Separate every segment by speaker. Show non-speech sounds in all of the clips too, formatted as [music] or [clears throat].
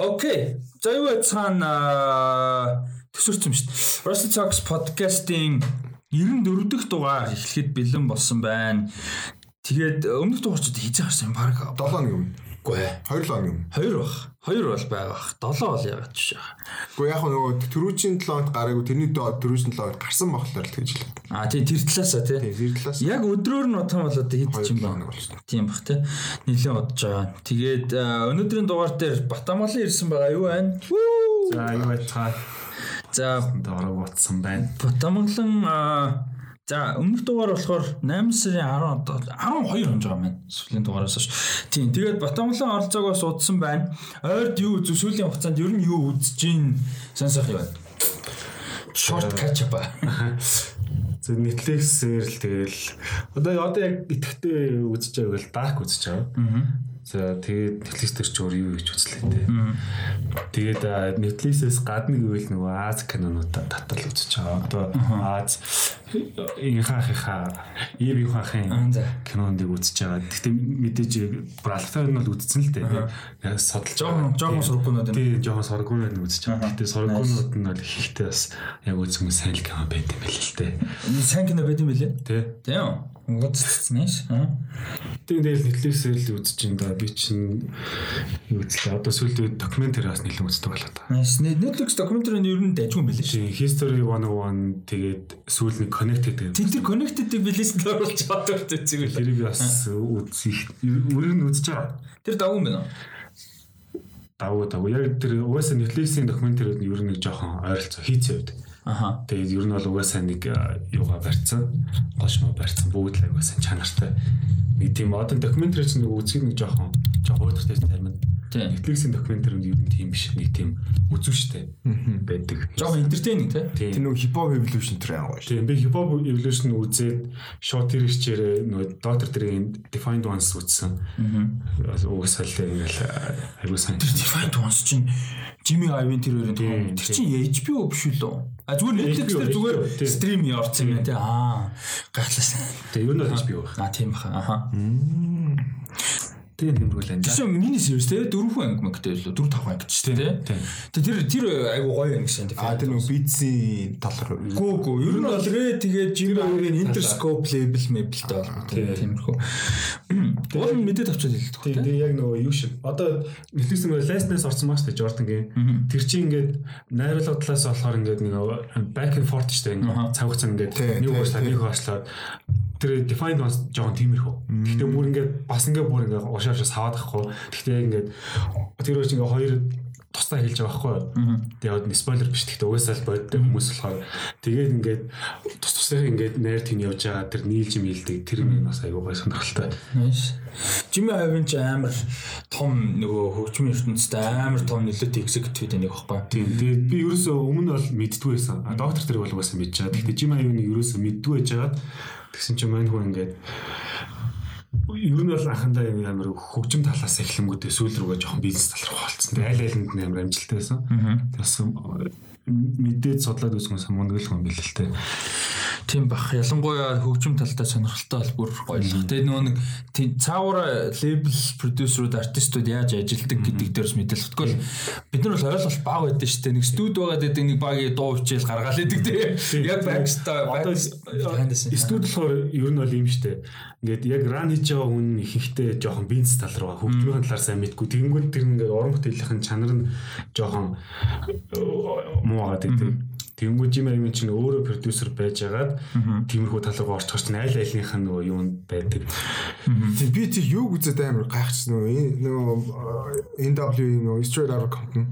Speaker 1: Окей. За юу цаана төсөрсөн шүү дээ. Rusty Talks podcast-ийн 94 дахь дугаар эхлэхэд бэлэн болсон байна. Тэгээд өмнөх дугаарчд хийж гарсан юм баг
Speaker 2: 7 хоног юм.
Speaker 1: Үгүй ээ.
Speaker 2: 2 хоног юм.
Speaker 1: 2 бах. 2 бол байгаа. 7 бол ягаад ч шээ.
Speaker 2: Гэхдээ яг нөгөө төрүүчийн 7 хоногт гараагүй тэрний төрүүчийн 7 хоногт гарсан болохоор л гэж хэлээ.
Speaker 1: Аа тийм тэр талаасаа тий.
Speaker 2: Тэр талаас.
Speaker 1: Яг өдрөөр нь утсан бол одоо хэд ч юм байна. Тийм бах тий. Нилээн удаж байгаа. Тэгээд а, өнөөдрийн дугаар дээр Батамгалан ирсэн байгаа юу байна?
Speaker 3: За юу байцгаа
Speaker 1: За
Speaker 3: дорог утсан байна.
Speaker 1: Батамгалан а, за өмнөх дугаар болохоор 8 сарын 10 12 онж байгаа маань сүүлийн дугаараас ш. Тийм тэгээд Батамгалан оролцоогоос удсан байна. Ойрд юу үзв сүүлийн хугацаанд ер нь юу үзэж гин сонсох юм байна. Short catch up. [laughs]
Speaker 3: За Netflix-ээр л тэгэл одоо одоо яг итгэвтэй үзэж байгааг л Dark үзэж байгаа. За тэгээд Netflix дээр ч өөр юу гэж үзлээ те. Тэгээд Netflix-ээс гадна гэвэл нөгөө Аз кинонууд татал үзэж байгаа. Одоо Аз инхахиха ивийнхахын
Speaker 1: За.
Speaker 3: кинондыг үзэж байгаа. Гэхдээ мэдээж бүр алфаа нь бол үзсэн л. Яг судалж
Speaker 1: Жохон жохон сургуунууд байна.
Speaker 3: Тийм жоохон соргуунууд нь үзэж байгаа. Гэтэ соргуунууд нь бол ихтэй бас яг үзсэн сайн л кино байт юм байл л дээ.
Speaker 1: Сайн кино байт юм билээ.
Speaker 3: Тэ.
Speaker 1: Тийм. Үзсэн ш.
Speaker 3: Тийм дээр Netflix-ээр л үзэж ин да. Би чинь үзлээ. Одоо сүүлдээ докюментари бас нэлээд үздэг болоо та.
Speaker 1: Netflix докюментари нь ер нь дайггүй билээ ш.
Speaker 3: History 101 тэгээд сүүл нэг Connected гэдэг.
Speaker 1: Тэн тэр connected-ийг билээсэнд оруулж чадвар төцөг л.
Speaker 3: Тэрийг бас үзэх өрөг нь үзэж байгаа.
Speaker 1: Тэр давгүй юм байна.
Speaker 3: Давуу давуу. Яг тэр угаасаа Netflix-ийн докюментариуд нь ер нь нэг жоохон ойролцоо хийцээ үед.
Speaker 1: Аха.
Speaker 3: Тэгээд ер нь бол угаасаа нэг юугаа барьцсан. Гошмо барьцсан бүгд л угаасаа чанартай. Нэг тийм одоо докюментари чинь нэг үзгийг нэг жоохон жоохон уйдахтай зарим нь. Netflix-ийн докюментариуд ер нь тийм биш. Нэг тийм үзүүштэй байдаг.
Speaker 1: Жохон entertaining те.
Speaker 2: Тэр
Speaker 3: Тийм.
Speaker 2: нөгөө hip-hop evolution тэр аяа гоё.
Speaker 3: Тийм би hip hop evolution үзээд short series-чээр нөгөө Dr. Dre-ийн Defined Ones үзсэн. Аа. Угаасаа л ингээл аягүй сайн.
Speaker 1: Тэр Defiant Ones чинь Jimmy Iovine тэр хоёрын. Тэр чинь HBO биш үү? А зүгээр Netflix дээр зүгээр стрим явуулсан юм те. Аа. Гатлаас.
Speaker 3: Тэгээ нь бол HBO байх.
Speaker 1: А тийм баха. Аха.
Speaker 3: Тэгээ тэмргүүл энэ.
Speaker 1: Тэр чинь мини series те дөрвөн анги мэгтэй л 4 5 анги ч те.
Speaker 3: Тийм.
Speaker 1: Тэр тэр айгу гоё анги шин.
Speaker 2: А тэр нөгөө beats-ийн талаар
Speaker 1: Гүү гүү. Ер нь бол Ray тэгээд Jimmy Iovine Interscope label mabelтэй бол тиймэрхүү. Уул мэдээд авчаад хэлдэг
Speaker 3: Тийм тэгээ яг нөгөө юу шиг. Одоо Netflix нөгөө Last-нess орсон маш тэ Jordan гээ. Тэр чинь ингээд найруулга талаас болохоор ингээд нэг back and forth штэ ингээд цаг хугацаа ингээд
Speaker 2: Тийм,
Speaker 3: нэг
Speaker 2: тийм,
Speaker 3: уушлаа нэг уушлаа тэр defined ones жоохон тиймэрхүү. Гэхдээ бүр ингээд бас ингээд бүр ингээд ушаа ушаа саваад ахгүй. Гэхдээ ингээд тэр үуч ингээд хоёр тусдаа хэлж байгаа байхгүй. Тэгээд нэг спойлер биш. Гэхдээ угаасаа л боддог хүмүүс болохоор тэгээд ингээд тус тусдаа ингээд найр тийм явж байгаа тэр нийлж мэлдэг тэр юм бас гой сонирхолтой.
Speaker 1: Jimmy Iovine ч амар том нөгөө хөгжмийн ертөнцид амар том нөлөөтэй executive нэг байхгүй.
Speaker 3: Тийм. Тэгээд би ерөөсөө өмнө бол мэддгүй байсан. Доктор тэр бол угаасаа мэдж байгаа. Гэхдээ Jim Iovine-ыг ерөөсөө мэддгүй байж байгаад тэгсэн чинь мань хүн ингээд ер нь бол анхандаа юм амар хөгжим талаас эхлэнгүүтээ сүүл рүүгээ жоохон бизнес тал руу холцсон. Тэгээд аль алинд нь амар амжилттай байсан. Тэгээс мэдээд судлаад үзсэн мундаг л хүн билээ л тээ.
Speaker 1: Тийм бах. Ялангуяа хөгжим талтай сонирхолтой бол бүр гоё л. Тэгээд нөгөө нэг цаагаараа label producer-ууд артистууд яаж ажилладаг гэдэг дээрс мэдээлэл. Тэгвэл бид нар бол ойлголт баг байдаг шүү дээ. Нэг студ байгаад байдаг нэг багийн дуу хичээл гаргаал байдаг тий. Яг
Speaker 3: Одоо студ болохоор ер нь бол юм штэ. Ингээд яг ран хийж байгаа хүн ихэнхдээ жоохон бизнес тал руу хөгжмийн талаар сайн мэдгүй. Тэгэнгүүт тэр ингээд уран бүтээлийнхэн чанар нь жоохон муу байгаа гэдэг. Тэгэнгүүт Jim Iovine чинь өөрөө продюсер байжгаад тиймэрхүү тал руу орчих чинь аль альнийх нь нөгөө юунд байдаг.
Speaker 2: Би тэр юг үзээд амар гайхчихсан нөгөө нөгөө э, NW нөгөө Straight Outta Compton.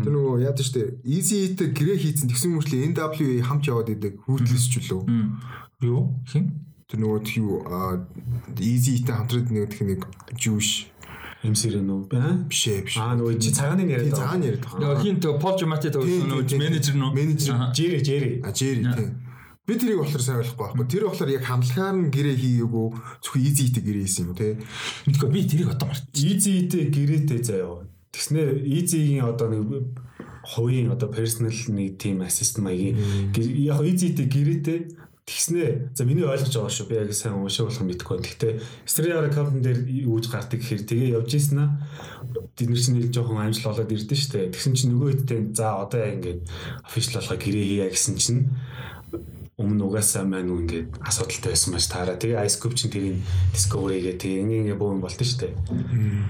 Speaker 2: Тэр нөгөө яад штэ Easy Eat гэрээ хийцэн тэгсэн мөрчлөө NW хамт яваад идэг rootless ч үлээ.
Speaker 1: юу? Хин?
Speaker 2: Тэр нөгөө юу Easy Eat хамтраад нэг тэг нэг Jewish
Speaker 3: MC-р нөө
Speaker 2: биш ээ биш.
Speaker 3: Аа нөгөө чи цагааны яриад
Speaker 2: цагаан яриад байгаа.
Speaker 1: нөгөө хин то Пол нөгөө
Speaker 2: тийм, тийм.
Speaker 1: менежер нөө
Speaker 2: Менежер.
Speaker 3: Jerry Jerry.
Speaker 2: А Jerry тийм. Би тэрийг болохоор сайн ойлгохгүй байхгүй. Тэр болохоор яг хамлагаар нь гэрээ хийгээгүй зөвхөн Easy Eat гэрээ хийсэн юм те.
Speaker 1: мэдгүй би тэрийг одоо март.
Speaker 3: Easy-тэй гэрээтэй заяа. Тэгснэ Easy-ийн одоо нэг хувийн одоо personal нэг team assistant маягийн яг Easy-тэй гэрээтэй Тэгснээ за миний ойлгож байгаа шүү. Би яг сайн уншаа болох байна. Гэхдээ Striara Cup дээр юу гэж гардаг гэхээр тэгээ явж ийсэн аа. Тэд нар чинь жоохон амжилт олоод ирдэ штэ. Тэгсэн чинь нөгөө хэдтэй за одоо яа ингээд official болгоо гэрээ хийя гэсэн чинь өмнө угаасаа маань үн ингээд асуудалтай байсан маш таараа. Тэгээ Ice Cube чинь тэрийг Discovery-гээ тэгээ ингээ ингээ бөөн болд нь штэ.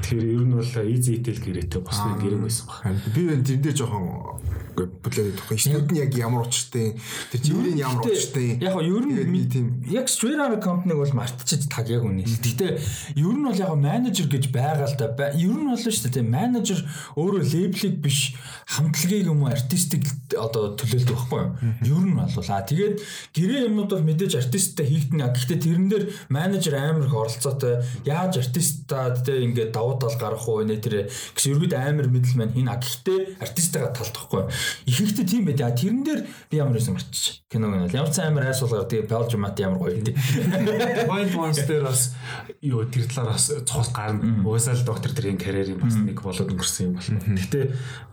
Speaker 3: Тэгэхээр ер нь бол easy eatel гэрээтэй босны гэрэг байсан баг.
Speaker 2: Би энэ тэн дээр жоохон бүлээд өгөх. Студ нь яг ямар учиртай, тэр чиврийн ямар учиртай.
Speaker 1: Яг нь ер нь тийм яг Straight Company-г бол мартчихад таг яг үнэ. Гэтэ ер нь бол яг менежер гэж байгаа л да. Ер нь бол шүү дээ тийм менежер өөрөө лейблийг биш хамтлагийг юм уу артистик одоо төлөөлдөг байхгүй юу? Ер нь бол аа тэгээд гэрээ юмнууд бол мэдээж артисттай хийгдэн. Гэхдээ тэрэн дээр менежер амар их оролцоотой. Яаж артистаа тэ ингээд давуу тал гарах уу нэ тэр гэсэн ерөөд амар мэдл маань хин. Гэхдээ артистайгаа талдахгүй. Ихэнхдээ тийм байд. Тэрэн дээр би ямар байсан марчиж. Киног нь ямар ч амар айсуулгаар тэгээ Belgium мат ямар гоё тий. [laughs]
Speaker 3: Wild Ones дээр бас юу тэр талаар бас цогц гарна. Угаасаа л доктор тэрийн карьерийн бас нэг болоод өнгөрсөн юм байна. Гэхдээ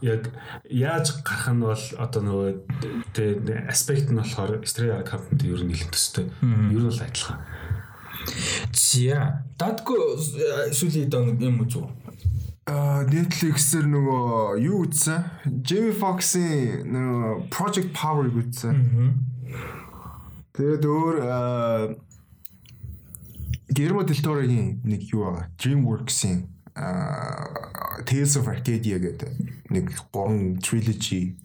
Speaker 3: яг яаж гарах нь бол одоо нөгөө тэ аспект нь болохоор Australia Cup-д ер нь нэлээд төстэй. Ер нь бол адилхан.
Speaker 1: За, дадгүй сүүлийн дон юм үзүү.
Speaker 2: А Netflix-ээр нөгөө юу үзсэн? Jamie Foxx-ийн нөгөө Project Power-ыг үзсэн. Тэгээд өөр Guillermo del Toro-ийн нэг юу байгаа? DreamWorks-ийн Tales of Arcadia гэдэг нэг гурван trilogy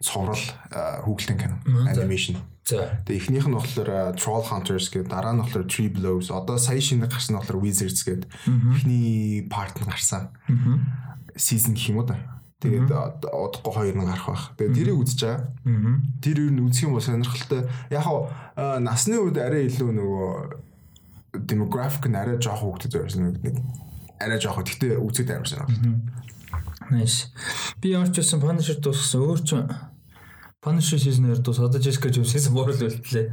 Speaker 2: цуврал хүүхэлдэйн кино анимашн. Тэгээ эхнийх нь болохоор Troll Hunters гэдэг, дараа нь болохоор Tree Blows. Одоо сая шинэ гарсан нь болохоор Wizards гэдэг. Эхний part нь гарсан. Season гэх юм уу да. Тэгээд удахгүй хоёр нь гарах байх. Тэгээд тэрийг үзэж байгаа. Тэр юу нь юм бол сонирхолтой. Яг хаа насны үед арай илүү нөгөө demographic нь арай жоох хөвгдөд байсан нэг арай жоох. Гэхдээ үзэхэд амар сонирхолтой.
Speaker 1: Nice. Би ямар ч байсан Punisher дууссан өөр ч Punisher season 2 дуус одоо Jessica Jones season 3 л үлдлээ.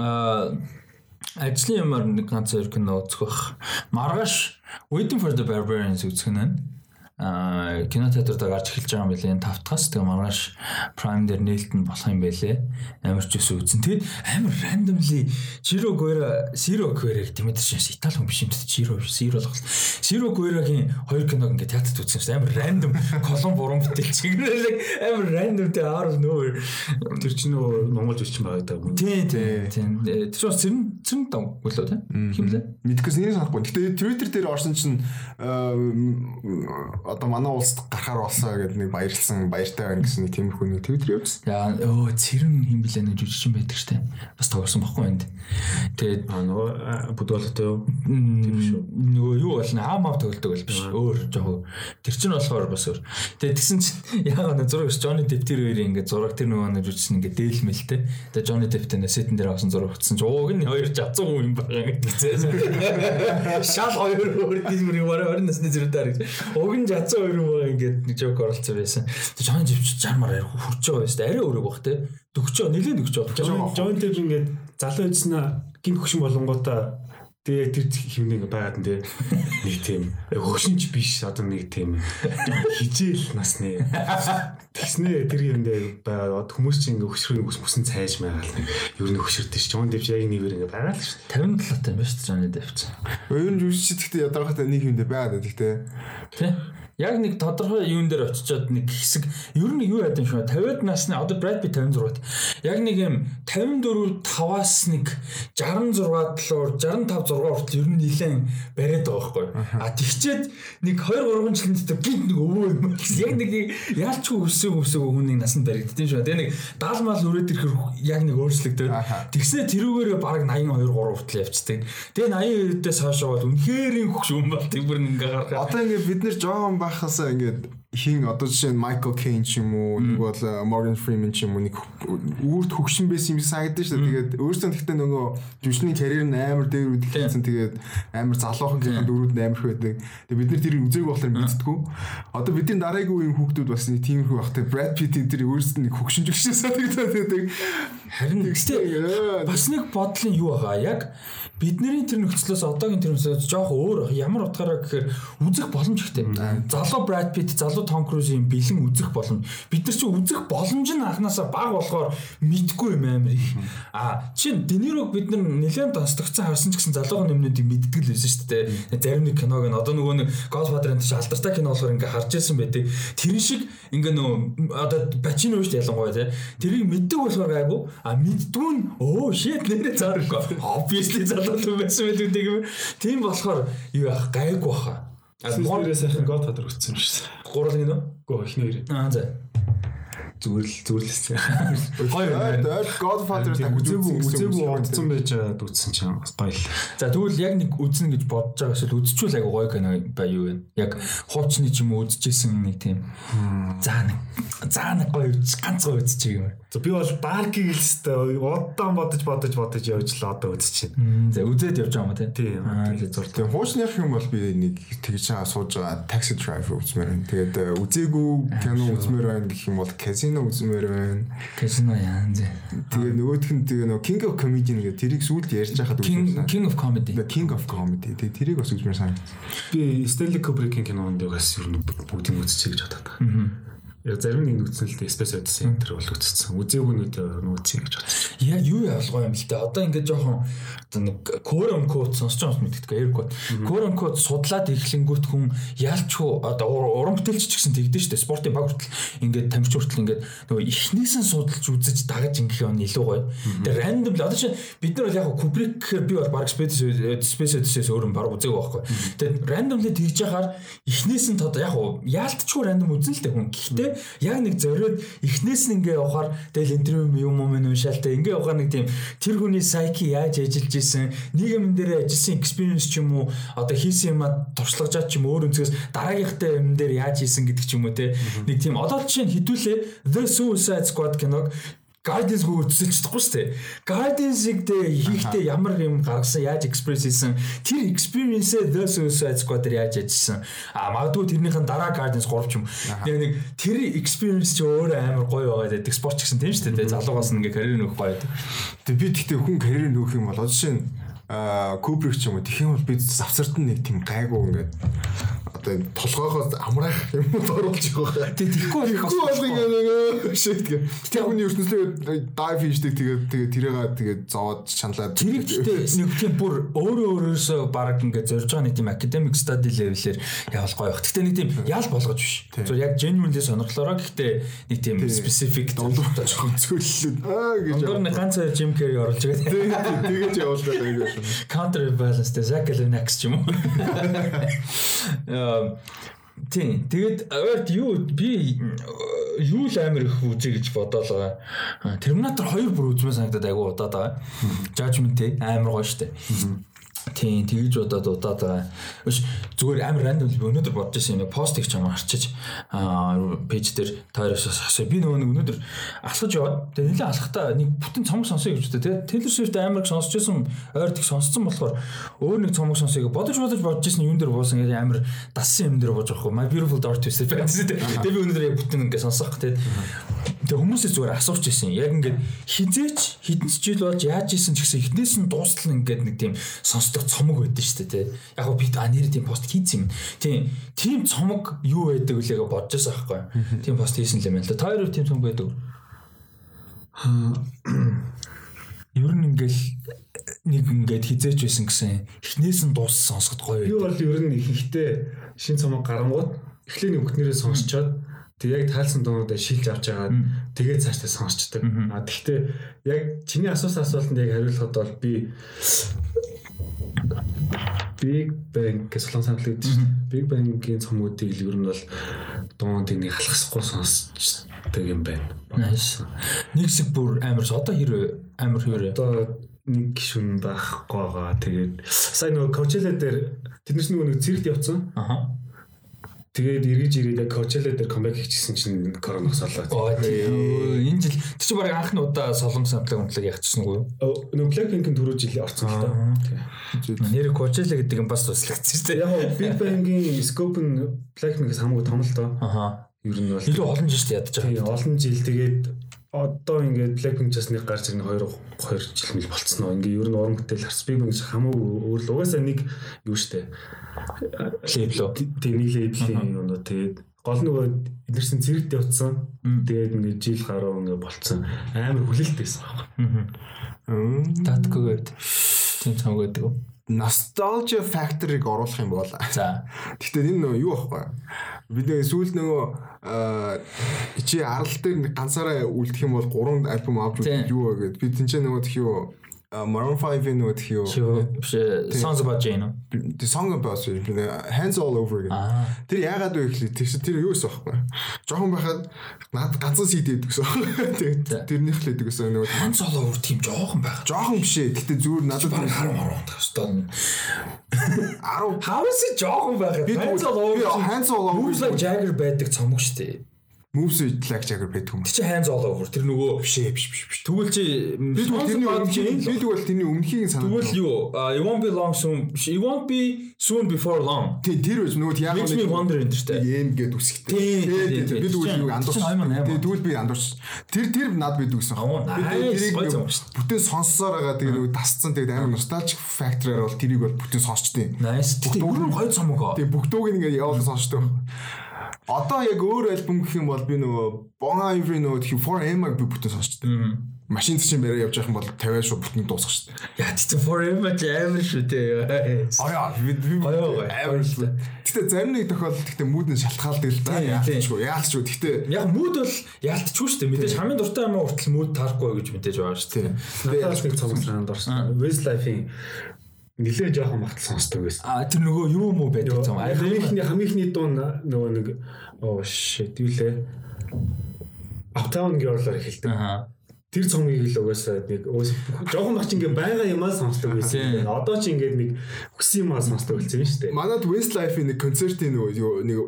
Speaker 1: Аа ажлын юмар нэг ганц хоёр кино үзэх бах. Маргааш Waiting for the Barbarians үзэх нь а кинотеатрт гарч эхэлж байгаа юм билээ. Тавтгаас тэгээ маргааш Prime дээр нээлтэн болох юм байлээ. Амар ч ус үзэн. Тэгэд амар randomly Jiro Guerra, Zero Guerra тийм ээ чинь Итали хүн биш юм дээ. Jiro Zero болох. Zero Guerra-гийн хоёр киног ингээд театрт үзсэн шүү. Амар random колон буран бүтээлч гэнэ амар random тэ out of nowhere.
Speaker 3: Тэр чинь нөгөө Монгол жүжигчин байгаа даа.
Speaker 1: Тий, тий, тий. Тэр чинь цэрэн цэрэн дам болоо тий. Химлээ.
Speaker 2: Мэдгэс нэр санахгүй. Гэтэ Twitter дээр орсон чинь одоо манай улсад гарахаар болсон гэдэг нэг баярлсан баяртай байна гэсэн нэг тиймэрхүү нэг твиттер явуулсан.
Speaker 1: Яа өө цэрэн юм блэ нэг жүжигчин байдаг штэ. Бас тоглосон байхгүй энд. Тэгээд
Speaker 3: нөгөө бүдүүлэлтэй юу?
Speaker 1: Тэр шүү. Нөгөө юу болно аам ав тоглодог бол биш. Өөр жоо. Тэр чинь болохоор бас өөр. Тэгээд тэгсэн чинь яа нэг зураг Johnny Depp тэр хоёрын ингээд зураг тэр нөгөө нэг жүжигчин ингээд дээлмэлтэй. Тэгээд Johnny Depp-тэй сетэн дээр авсан зураг утсан чинь ууг нь хоёр жацсан хүн юм байгаа гэдэг. [laughs] Шал хоёр өөр тийм юм 20 насны зэрэг. Уг нь хоёр юм байгаа ингээд нэг жок оролцсон байсан. Тэг Жон живч 60 маар хурж байгаа байсан. Арай өөрөө баг те. Дөгчөө нилээн дөгчөө.
Speaker 3: Жон Дэв ингээд залуу эзнэ гин хөгшин болонготой Тэгээ тэр химнэг байгаад нэ нэг тийм хөшинч биш одоо нэг тийм хижээл насны тэгснэ тэр юм дээр байгаад хүмүүс чинь ингээ хөшрөг ус мөсөн цайж байгаад ер нь хөшөрдөө ш. Жон Дэвч яг нэвэр ингээ байгаад л ш.
Speaker 1: 57 таа юм ба ш. Жон Дэвч.
Speaker 2: Өөр нь жүжигч гэхдээ ядаргатай нэг юм дээр байгаад гэхдээ
Speaker 1: тий яг нэг тодорхой юун дээр очичоод нэг хэсэг ер нь юу яд юм шүү 50-аад насны одоо Brad Pitt 56-т яг нэг юм 54 5-аас нэг 66 доллар 65 6 хүртэл ер нь нилээн бариад байгаа байхгүй а тэгчээд нэг 2 3 жилийн дотор гинт нэг өвөө юм яг нэг яалчгүй өсөг өсөг хүнийг насанд баригдтiin шүү. Тэгээ нэг 70 мал өрөөд ирэхэр яг нэг өөрчлөгдөв. Тэгснэ тэрүүгээр баг 82 3 хүртэл явцдаг. Тэгээ 82-дээс хойш бол үнэхээр хөгш юм бол тэр бүр ингээ гарах.
Speaker 2: Одоо ингээ бид нэр жоохон байхасаа ингээд хин одоо жишээ нь Michael Caine ч юм уу нэг бол Morgan Freeman ч юм уу нэг үрд хөгшин байсан юм санагдаж шүү дээ. Тэгээд өөрөөсөө тэгтээ нөгөө жүжигчний карьер нь амар дээр үд хийсэн. Тэгээд амар залуухан гэх дөрүүд амар их байдаг. Тэгээд бид нар тэрийг үзээгүй болохоор мэддэггүй. Одоо бидний дараагийн үеийн хүүхдүүд бас нэг тиймэрхүү байх те. Brad Pitt энэ тэр өөрөөсөө нэг хөгшин жүжигчээс [laughs] санагдаад байдаг.
Speaker 1: Харин тэгтээ бас нэг бодлын юу байгаа? Яг бидний тэр нөхцлөөс одоогийн тэр нөхцлөөс жоох өөр ямар утгаараа гэхээр үзэх боломж ихтэй. Залуу Brad Pitt, залуу Tom Cruise-ийн бэлэн үзэх боломж. Бид нар чи үзэх боломж нь анханасаа бага болохоор мэдгүй юм амар их. А чин Денирог бид нар нэлээд тасдагцсан харсан ч гэсэн залуугийн юмнуудыг мэддэг л байсан шүү дээ. Зарим нэг киног нь одоо нөгөө нэг Godfather-ын тийш алдартай кино болохоор ингээ харж ирсэн байдаг. Тэр шиг ингээ нөгөө одоо Pacino шүү дээ ялангуяа тий. Тэрийг мэддэг болохоор гайгүй. А мэддгүй нь өө shit нэрээ зааргүй. [laughs] Obviously залуу байсан байдаг юм. Тийм болохоор юу яах гайгүй баха.
Speaker 3: Гол сайхан Godfather үзсэн юм дээ.
Speaker 1: Гурал гинөө?
Speaker 3: Гөө ихний хоёр.
Speaker 1: Аа за
Speaker 3: зүгээр л зүрлэссэн.
Speaker 2: Хоёр ойр Godfather та
Speaker 3: үзээгүй үзээгүй онцсон байж байгаад үзсэн чинь бас баял.
Speaker 1: За тэгвэл яг нэг үзнэ гэж бодож байгаа эсвэл үзчихвэл айгу гоё кино бай юу вэ? Яг хуучны ч юм уу үзчихсэн нэг тийм. За нэг за нэг гоё үз ганц гоё үзчих юм.
Speaker 3: За би бол Баркиг л өстэй удаан бодож бодож бодож явж л одоо үзчихээн.
Speaker 1: За үзээд явж байгаа юм тий.
Speaker 3: Тийм.
Speaker 1: Тэгээд зур.
Speaker 2: Тэгээ хуучных юм бол би нэг тэгж чаа сууж байгаа Taxi Driver үзмээр. Тэгээд үзээгүй кино үзмээр байна гэх юм бол Casino үзмээр байна.
Speaker 1: Casino яан зэ.
Speaker 2: Тэгээ нөгөөх нь тэгээ нөгөө King of Comedy гэдэг тэрийг сүүлд ярьж байхад
Speaker 1: King King of Comedy.
Speaker 2: King of Comedy. Тэгээ тэрийг бас үзмээр сайн.
Speaker 3: Би Stanley Kubrick-ийн кинонд бас ер нь бүгдийг үзчихье гэж бодоод байна. Яг зарим нэг дээ Space Odyssey энэ бол үзсэн. Үзээгүй нүд нүүцээ гэж бодсон.
Speaker 1: Яа юу ялгаа юм бэл дээ. Одоо ингээд жоохон одоо нэг quote unquote сонсож байгаа юм мэддэг air quote. Quote unquote судлаад эхлэнгүүт хүн ялчгүй одоо уран бүтээлч ч гэсэн тэгдэж штэ. Спортын баг хүртэл ингээд тамирч хүртэл ингээд нөгөө ихнээсээ судалж үзэж дагаж ингэх юм илүү гоё. Тэгээ random л одоо чи бид нар бол яг Kubrick гэхээр би бол баг Space Space Odyssey-с өөр юм баг үзээгүй байхгүй. Тэгээ randomly тэгж яхаар ихнээс нь одоо яг яалтчгүй random үзэн л дээ хүн. Гэхдээ яг нэг зориод эхнээс нь ингээ явахаар тэгэл интервью юм юм уншаал та ингээ явахаар нэг тийм тэр хүний сайки яаж ажиллаж исэн нийгэмэн дээр ажилласан experience ч юм уу одоо хийсэн юм а туршлагажаа ч юм өөр өнцгөөс дараагийнхтай юм дээр яаж хийсэн гэдэг ч юм уу те. Нэг тийм одоо жишээ нь хідүүлээ The Suicide Squad киног Guardians-г үзэл чадахгүй шүү дээ. Guardians-ыг дэ хийхдээ ямар юм гаргасан, яаж экспресс хийсэн, тэр experience-ээ The Suicide Squad-ээр яаж ажилласан. А магадгүй тэрнийхэн дараа Guardians 3 ч юм. Яг нэг тэр experience ч өөр амар гоё байгаа гэдэг спорт ч гэсэн тийм шүү дээ. Залуугаас нь ингээ карьер нөхөх гоё байдаг.
Speaker 2: Тэгээ би тэгтээ хүн карьер нөхөх юм бол жишээ нь Кубрик ч юм уу тэгэх юм бол би завсарт нь нэг тийм гайгүй ингээд одоо толгоогоос амраах юм уу оруулж байгаа.
Speaker 1: Тэг тэгэхгүй
Speaker 2: Тэгэхгүй бол ингээд шийд гэ. Тэр хүний ертөнцийн дайв хийждэг тэгээд тэгээд тэрээга тэгээд зовоод чаналаад
Speaker 1: тэрийг гэхдээ нэг тийм бүр өөрөө өөрөөсөө баг ингээд зорж байгаа нэг тийм academic study level-ээр явал гоё байх. Гэхдээ нэг тийм ял болгож биш. Зөв яг genuinely сонирхлоороо гэхдээ нэг тийм specific
Speaker 2: дундуур жоохон цөллөд аа гэж.
Speaker 1: Дундуур нэг ганц Jim Carrey оруулж байгаа.
Speaker 2: Тэгээд явуулдаг аягүй.
Speaker 1: Counter balance тэ Zack Galifianakis ч юм уу. [laughs] Тийм. Тэгээд ойрт юу би юу л амир их үзье гэж бодоол байгаа. Терминатор 2 бүр үзмээ санагдаад айгу удаад байгаа. Judgment амар гоё штэ. Тийм тэгж удаад удаад байгаа. Өш зүгээр амар рандом би өнөөдөр бодож байсан юм. Пост их чам харчиж аа пэйж дээр тойроос асуу. Би нөгөө нэг өнөөдөр алхаж яваад тэгээ нэлээ алхахтаа нэг бүтэн цомог сонсоё гэж боддог. Taylor Swift амар сонсч байсан ойр их сонсцсон болохоор өөр нэг цомог сонсоё бодож бодож бодож байсан юм дээр буусан гэдэг амар дассан юм дээр бууж хөө. My Beautiful Dark Twisted Fantasy тэгээ би өнөөдөр яг бүтэн ингээ сонсох тэгээд Тэгээ хүмүүсээс зүгээр асууж ирсэн. Яг ингээд хизээч хідэн ч жил болж яаж исэн ч гэсэн эхнээс нь дуустал ингээд нэг тийм сонсдог цомог байдаг шүү дээ. Яг гоо би а нэр тийм пост хийсэн юм. Тийм тийм цомог юу байдаг үлээгээ бодож байгаа байхгүй. Тийм пост хийсэн л юм байна л да. Та хоёр тийм цомог байдаг. Ер нь ингээл нэг ингээд хизээч байсан гэсэн эхнээс нь дууссан сонсоход гоё.
Speaker 3: Би бол ер нь ихэнхдээ шин цомог гарангууд эхлээний бүхнэрээ сонсчоод Тэг яг таалсан дуунуудаа шилж авч яагаад тэгээд цаашдаа сонсчдаг. А тэгвэл яг чиний асуусан асуултанд яг хариулахад бол би Big Bang гэж солон санал гэдэг чинь Big Bang-ийн цомгуудыг ер нь бол дуунуудыг нэг халахсахгүй сонсчдаг юм байна.
Speaker 1: Нэг хэсэг бүр амар одоо хэр амар хэр
Speaker 3: Одоо нэг гишүүн байхгүй байгаа. Тэгээд сайн нөгөө Coachella дээр тэднээс нөгөө нэг зэрэгт явцсан.
Speaker 1: Аха.
Speaker 3: Тэгээд эргэж ирээд яг Coachella дээр comeback хийчихсэн чинь коронавирус олоод.
Speaker 1: Оо тийм. Энэ жил тэр чинь баг анхны удаа солонгос хамтлаг хамтлаг ягчсан уу?
Speaker 3: Нөгөө Blackpink-ийн түрүү жил орсон л та.
Speaker 1: Нэр Coachella гэдэг нь бас туслагдсан шүү дээ.
Speaker 3: Яг Big Bang-ийн scope нь Blackpink-ээс хамаагүй том л доо.
Speaker 1: Аха.
Speaker 3: Ер нь бол
Speaker 1: Илүү олон жил байгаа.
Speaker 3: Тийм олон жил тэгээд одоо ингээд Blackpink-аас нэг гарч ирнэ 2 2 жил мэл болцсон уу. Ингээ ер нь уран бүтээл Harspig гэж хамаагүй өөр л угаасаа нэг юу штэ.
Speaker 1: Лейбл үү?
Speaker 3: Тэг нэг лейблийн юм уу тэгээд гол нөгөө эдгэрсэн зэрэгт явцсан. Тэгээд ингээ жил гаруй ингээ болцсон. Амар хүлээлттэйсэн байна.
Speaker 1: Татггүй байд. Тийм цамг байдаг.
Speaker 2: Nostalgia factor-ыг оруулах юм бол.
Speaker 1: За.
Speaker 2: Гэхдээ энэ нөгөө юу байхгүй. Бид нэг сүүл нөгөө чи арал дээр нэг ганцаараа үлдэх юм бол 3 альбом авч үзэх юу вэ гэд. Би тэнцээ нөгөө тхий юу Maroon 5-ийн нөгөө.
Speaker 1: Биш Songs about Jane.
Speaker 2: The song about Jane. Hands all over гэдэг. Тэр яагаад вэ гэхлээр тэр тэр юу гэсэн байхгүй. Жохон байхад над ганцхан CD гэдэг гэсэн. Тэрнийх л гэдэг гэсэн нөгөө
Speaker 1: Hands all over тийм жоохон байх.
Speaker 2: Жохон биш ээ. Гэтэ зүгээр надад
Speaker 1: Бараг 10 10 тагстай.
Speaker 2: 10
Speaker 1: How is it жоохон байх? Hands all over.
Speaker 2: Hands all over.
Speaker 1: Moves like Jagger байдаг цомог штэ.
Speaker 2: Moves like Jagger байдаг юм.
Speaker 1: Тэг чи hands all over. Тэр нөгөө
Speaker 2: Биш ээ, биш биш биш.
Speaker 1: Тэгвэл чи
Speaker 2: Би тэрний өмнөхийг би тэгвэл тэрний өмнөхийг санаад.
Speaker 1: Тэгвэл юу? You won't be long soon. You won't be soon before long.
Speaker 2: Тий, тэр үз нөгөө яг
Speaker 1: me wonder энэ штэ.
Speaker 2: Эм гээд үсгтэй.
Speaker 1: Тий, тий,
Speaker 2: би тэгвэл юу андуурч.
Speaker 1: Чи 2008
Speaker 2: Тий, тэгвэл би андуурч. Тэр тэр над бид үгсэн.
Speaker 1: Шүү дээ.
Speaker 2: бүтэн сонссоор байгаа тэгээ нөгөө тасцсан тэгээ амар nostalgic factor-аар бол тэрийг бол бүтэн сонсчтой.
Speaker 1: Nice. Өөр гоё цомог.
Speaker 2: Тэгээ бүгдөөг ингээд явуулж сонсчтой. Одоо яг өөр альбом гэх юм бол би нөгөө Bon Ivory нөгөө тхи 4M-аг би бүтэн сонсчтой. Машин чинь барай явж явах юм бол 50 шууд бүтэн дуусах шүү дээ.
Speaker 1: Яа чи forever ч амар шүү дээ.
Speaker 2: Аяа би би амар шүү. Гэтэ зарим нэг тохиолдолд гэтэ мүүдэн шалтгаалдаг л да. Яалчгүй яалчгүй. Гэтэ
Speaker 1: Яг мууд бол яалтчгүй шүү дээ. Мэдээж хамгийн дуртай юм уу хүртэл мууд таарахгүй гэж мэдээж байгаа шүү дээ.
Speaker 3: Надаас нэг цомог санаанд орсон. Westlife-ийн нилээ жоохон магтал сонсдог байсан.
Speaker 1: А тэр нөгөө юу юм уу байдаг цом.
Speaker 3: Хамгийн хамгийн ихний дуу нөгөө нэг оо shit юу лээ. Uptown Girl-оор хэлдэг.
Speaker 1: Аа.
Speaker 3: Тэр цомгийг л угаасаа нэг жоохон мач ингээ байгаа юмаа сонсдог байсан. Одоо ч ингээд нэг хүссэн юмаа сонсдог болсон юм шүү дээ.
Speaker 2: Манад Westlife-ийн нэг концертын нөгөө нэг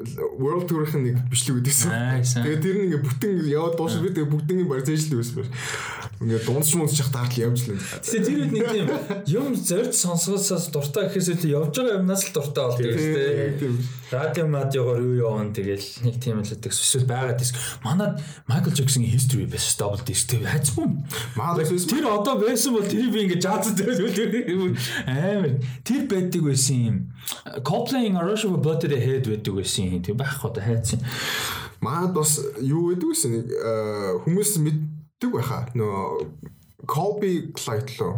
Speaker 2: World Tour-ын нэг бичлэг үүдээсэн.
Speaker 1: Nice.
Speaker 2: Тэгээ тэр нь ингээ бүтэн яваад дуусах би тэгээ бүгднийг барь зэжлээ байсан. Ингээ дундч мундч чах таартал явж л байна.
Speaker 1: Тэгээ тэр үед нэг тийм юм зорж сонсгосоос дуртай гэхээс илүү явж байгаа юмнаас л дуртай болдог шүү дээ.
Speaker 2: Тийм.
Speaker 1: Радио мадиогоор юу яваа тэгэл нэг тийм л үүдэг эсвэл байгаа диск. Манад Michael Jackson-ийн history байсан double disc тэр хайцгүй. Тэр одоо байсан бол тэрийг би ингээ жаз дээр. Амар. Тэр байдаг байсан юм. Coldplay-ing A Rush of Blood дээр head байдаг байсан юм. Тэг байх одоо хайцсан.
Speaker 2: Маад бас юу гэдэг вэ? Нэг э, хүмүүс мэддэг байхаа. Нөө Colby Clyde лөө.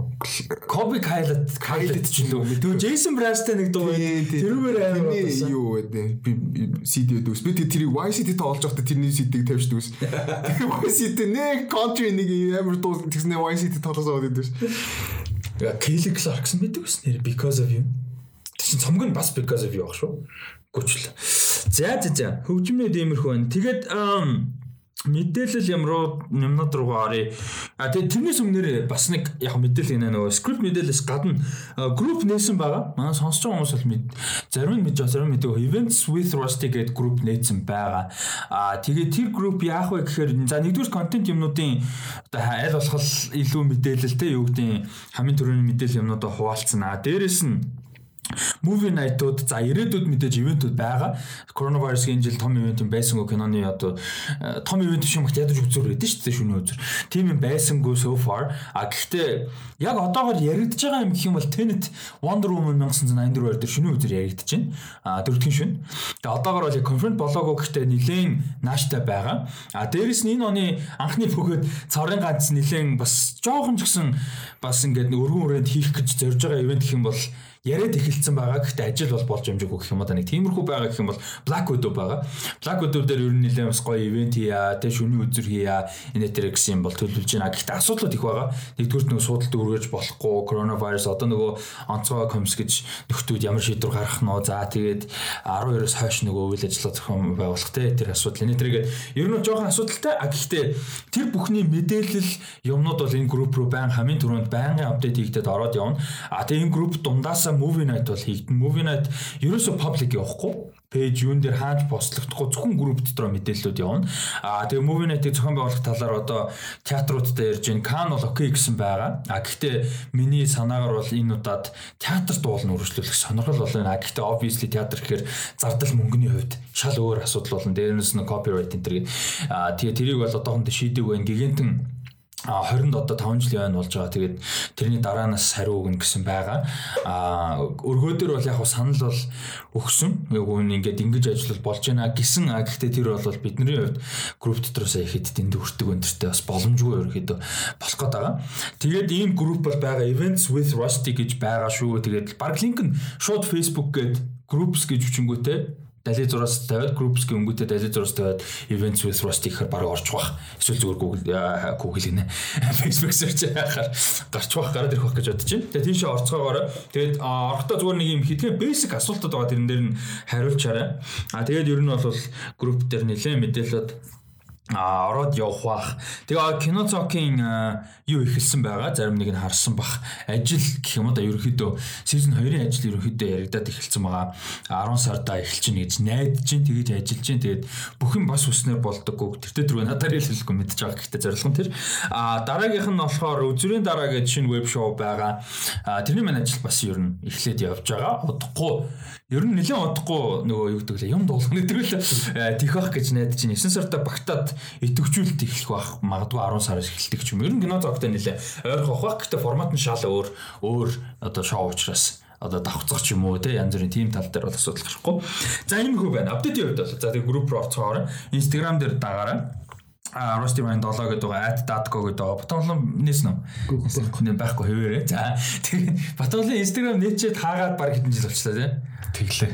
Speaker 1: Kobe Kyle Kyle ч юу. Тэгвэл Jason Mraz-тай нэг дуу тэрүүгээр амар болсон.
Speaker 2: юу гэдэг би CD дүүс. Би тэрийг YCT тоолж явахдаа тэрний CD-г тавьж дүүс. YCT нэг country нэг амар дуу тэгснэ YCT тоолож аваад дүүс.
Speaker 1: Яа Kelly Clarkson мэддэг ус нэр because of you. Тэг чин цомог нь бас because of you ах шүү. Гүчл. За за за. Хөгжмнүүд иймэрхүү байна. Тэгээд мэдээлэл ямар юмнууд руу оръё. А тэгээд тэрнээс өмнөр бас нэг яг мэдээлэл гэнэ нөгөө скрипт мэдээлэлс гадна групп нээсэн байгаа. Манай сонсож байгаа хүмүүс бол мэд зарим нь мэдж зарим нь мэдээгүй. Events with Rusty гэдэг групп нээсэн байгаа. А тэгээд тэр групп яах вэ гэхээр за нэгдүгээр контент юмнуудын одоо аль болох илүү мэдээлэлтэй юу гэдэг хамгийн түрүүний мэдээлэл юмнуудаа хуваалцсан. А дээрэс нь Movie night-ууд за ирээдүйд мэдээж ивентүүд байгаа. Коронавирусгийн жил том ивент юм байсангүй киноны одоо э, том ивент биш юм их ядаж үзүүр гэдэг шүү дээ шөнийн үзүүр. Тийм юм байсангүй so far. А гэхдээ яг одоогоор яригдж байгаа юм гэх юм бол Tenet Wonder Woman 1984 дээр шөнийн үзүүр яригдж байна. А дөрөвдүгээр шөнө. Тэгээ одоогоор бол конференц болоогүй гэхдээ нилээн нааштай байгаа. А дээрэс нь энэ оны анхны бөгөөд цорын ганц нилээн бас жоохон ч гэсэн бас ингээд өргөн хүрээнд хийх гэж зорж байгаа ивент гэх юм бол яриад эхэлсэн байгаа. Гэхдээ ажил бол болж амжаагүй гэх юм одоо нэг тиймэрхүү байгаа гэх юм бол Black Widow байгаа. Black Widow дээр ер нь нэлээд бас гоё ивент хийя, тэг шүний үзүр хийя, энэ тэр гэсэн юм бол төлөвлөж байна. Гэхдээ асуудлууд их байгаа. Нэгдүгээр нөгөө суудалд өргөж болохгүй, коронавирус одоо нөгөө онцгой комс гэж нөхдүүд ямар шийдвэр гаргах нь за тэгээд 12-оос хойш нөгөө үйл ажиллагаа зохион байгуулах те тэр асуудал. Энэ тэргээд ер нь жоохон асуудалтай. А гэхдээ тэр бүхний мэдээлэл юмнууд бол энэ групп руу байн хамгийн түрүүнд байнгын апдейт хийгдээд ороод явна. А тэгээ энэ групп дундаасаа movie night бол хийгдэн. Movie night ерөөсө public явахгүй. пэйж юун дээр хааж постлогдохгүй зөвхөн групп дотор мэдээллүүд явна. Аа тэгээ Movie Night-ийг зохион байгуулах талаар одоо театрууд дээр ярьж байна. Кан бол окей гэсэн байгаа. А гэхдээ миний санаагаар бол энэ удаад театрт уулын үргэлжлүүлэх сонирхол бол байна. Гэхдээ obviously театр гэхээр зардал мөнгөний хувьд шал өөр асуудал болно. Дээрнээс нь copyright энэ төр. А тэгээ тэрийг бол одоохондоо шийдэг байна. Гигантэн 20-нд одоо 5 жилийн ойн болж байгаа. Тэгээд тэрний дараанаас хариу өгнө гэсэн байгаа. Аа өргөөдөр бол яг хав санал бол өгсөн. Яг үн ингээд ингэж ажиллал болж байна гэсэн. Гэхдээ тэр бол бидний хувьд групп дотроос ихэд дэнд хүрдэг өндөртэй бас боломжгүй ерөөхдөө болох гээд байгаа. Тэгээд ийм групп бол байгаа Events with Rusty гэж байгаа шүү. Тэгээд баг линк нь шууд Facebook гээд groups гэж хүчингүүтэй дали зураас тавиад groups гэх өнгөтэй дали зураас тавиад events with rusty гэхээр баг орж бах. Эсвэл зүгээр Google Google гинэ. [laughs] Facebook search яхаар гарч бах гараад ирэх бах гэж бодож байна. Тэгээ тийшээ орцгоогоор тэгээд орохдоо зүгээр нэг юм хитгэн basic асуултууд байгаа тэрэн дээр нь хариулчаарай. А тэгээд ер нь бол group дээр нэлээд мэдээлэлд а ороод явах бах. Тэгээ кино цокийн юу ихэлсэн байгаа. Зарим нэг нь харсан бах. Ажил гэх юм да ерөнхийдөө сизон 2-ын ажил ерөнхийдөө яригадад эхэлсэн байгаа. 10 сарда эхэлж гин гэж найдаж гин тэгэж ажиллаж гин. Тэгээд бүх юм бас үснээр болдоггүй. Тэр төрөө надаар хэлэхгүй мэдж байгаа. Гэхдээ зорилго нь тэр. А дараагийнх нь болохоор үзүрийн дараа гэж шинэ веб шоу байгаа. А тэрний маань ажил бас ер нь эхлээд явж байгаа. Удахгүй ер нь нэлээд удахгүй нөгөө юу гэдэг лээ юм дуулах гэдэг л тийх бах гэж найдаж байна. 9 сарда багтаад идэвхжүүлэлт эхлэх бах магадгүй 10 сараас эхэлдэг ч юм. Ер нь кино зогтой нэлээ ойрхон бах. Гэхдээ формат нь шал өөр өөр одоо шоу учраас одоо давхцах ч юм уу те янз бүрийн тим тал дээр бол асуудал гарахгүй. За энэ хүү байна. Апдейтийн хувьд бол за тэг групп руу орцгоорой. Instagram дээр дагаарай. А Rusty Mind 7 гэдэг байгаа, @datco гэдэг байгаа. Батонлон нээсэн үү? Байхгүй хэвээрээ. За тэгээ Батонлын Instagram нээчээд хаагаад баг хэдэн жил болчихлоо тий. Тэглээ.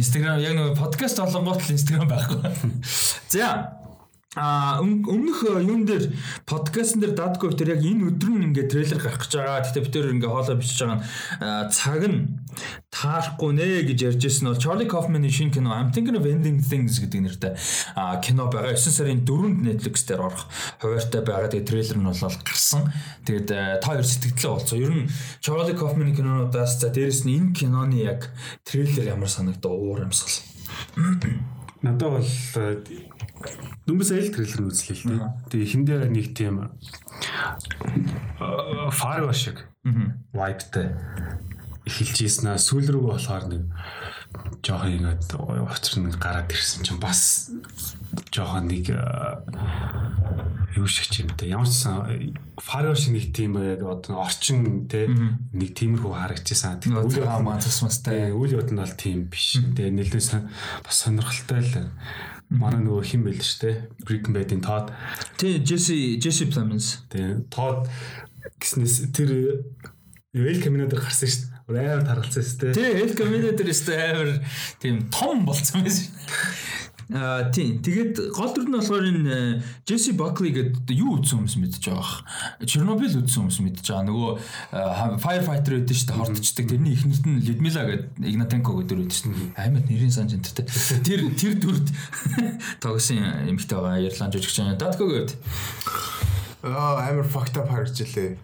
Speaker 1: Instagram яг нэг подкаст олонгоот л Instagram байхгүй. [laughs] За А өмнөх э, юун дээр подкастн дээр дадгүй тэр яг энэ өдөр нь ингээ трейлер гарах гэж байгаа. Гэтэ бид тэр ингээ хоолой бичиж байгаа нь цаг нь таарахгүй нэ гэж ярьж ирсэн бол Charlie Kaufman-ы шинэ кино I'm Thinking of Ending Things гэдэг нэртэй кино байгаа. 9 сарын 4-нд Netflix дээр орох хуваартай байгаа. Тэгээ трейлер нь бол гарсан. Тэгээд та хоёр сэтгэлдээ болцоо. Ер нь Charlie Kaufman-ы кинонуудаас за дээрэс нь энэ киноны яг трейлер ямар санагдав уур амьсгал.
Speaker 3: Надад бол Дүнбэс айл трейлер үзлээ л дээ. Тэгээ хин дээр нэг тийм фарго шиг вайбтай эхэлж ийснэ сүүл рүү болохоор нэг жоохон ингээд учир нэг гараад ирсэн чинь бас жоохон нэг юу шиг юм те. Ямар ч фарго шиг нэг тийм яг одоо орчин те нэг тиймэрхүү харагдчихсан.
Speaker 1: Тэгэхээр үйл явдал цасмастай
Speaker 3: үйл явдал нь бол тийм биш. Тэгээ нэлээд бас сонирхолтой л Манай нөгөө хин байл шүү дээ. Breaking Bad-ийн Todd.
Speaker 1: Тий, Jesse Jesse Plemons.
Speaker 3: Тий, Todd гэснээс тэр Camino дээр гарсан шүү дээ. Амар таргалцсан шүү дээ.
Speaker 1: Тий, Camino дээр шүү дээ амар тийм том болцсон байсан. Аа тийм. Тэгээд гол дүр нь болохоор энэ Джесси Бакли гэдэг юу үтсэн хүмүүс мэдж байгаа. Чернобыль үтсэн хүмүүс мэдж байгаа. Нөгөө firefighter гэдэг чинь хортчдаг. Тэрний ихнэрт нь Людмила гэдэг Игнатенко гэдэг дөр үүдсэн. Аймад нэрийн сан жинтэй. Тэр тэр дүрд [laughs] тогсон эмэгтэй байгаа. Ирланд жүжигч. Датко гэдэг.
Speaker 2: Аа амар fucked up харж илээ.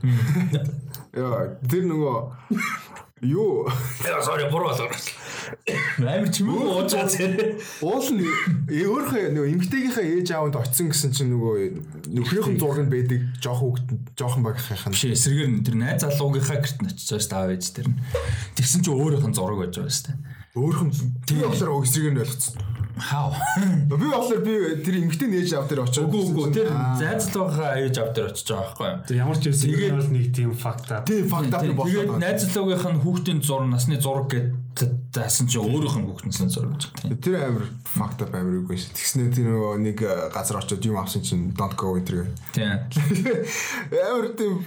Speaker 2: Яа, тэр нөгөө [laughs] юу?
Speaker 1: Яа, sorry, буруу болоо. Амар чимээ уужгаа зэрэг.
Speaker 2: Уул нь өөрийнхөө нөгөө эмгтээгийнхээ ээж аавд очисон гэсэн чинь нөгөө нөхрийнхэн зураг нь байдаг жоохон хөвгт жоохон багийнхаа.
Speaker 1: Биш эсрэгээр нь тэр найз залуугийнхаа гэрт нь очиж байгаа таав ээж тэр нь. Тэгсэн чинь өөрийнх нь зураг байж байгаа шүү дээ.
Speaker 2: Нь тийм болохоор эсрэгээр нь ойлгоцсон.
Speaker 1: Хаа.
Speaker 2: Би болохоор би тэр эмгтэн ээж аав дээр очиж.
Speaker 1: Үгүй үгүй тэр зайцлуугаа ээж аав дээр очиж байгаа байхгүй юу?
Speaker 3: Тэг ямар ч юм тэгээд бол нэг тийм факт аа.
Speaker 2: Тийм факт аа
Speaker 1: болсон. Тэгээд найзлуугийнх нь хүүхдийн зур насны зураг гэдэг заасан чи өөрийнх нь хүүхдийн зураг гэж.
Speaker 2: Тэр амар факт аа амар үгүй шээ. Тэгснээр тэр нөгөө нэг газар очиж юм авсан чинь don't go with тэр.
Speaker 1: Тийм. [laughs]
Speaker 2: Амар тийм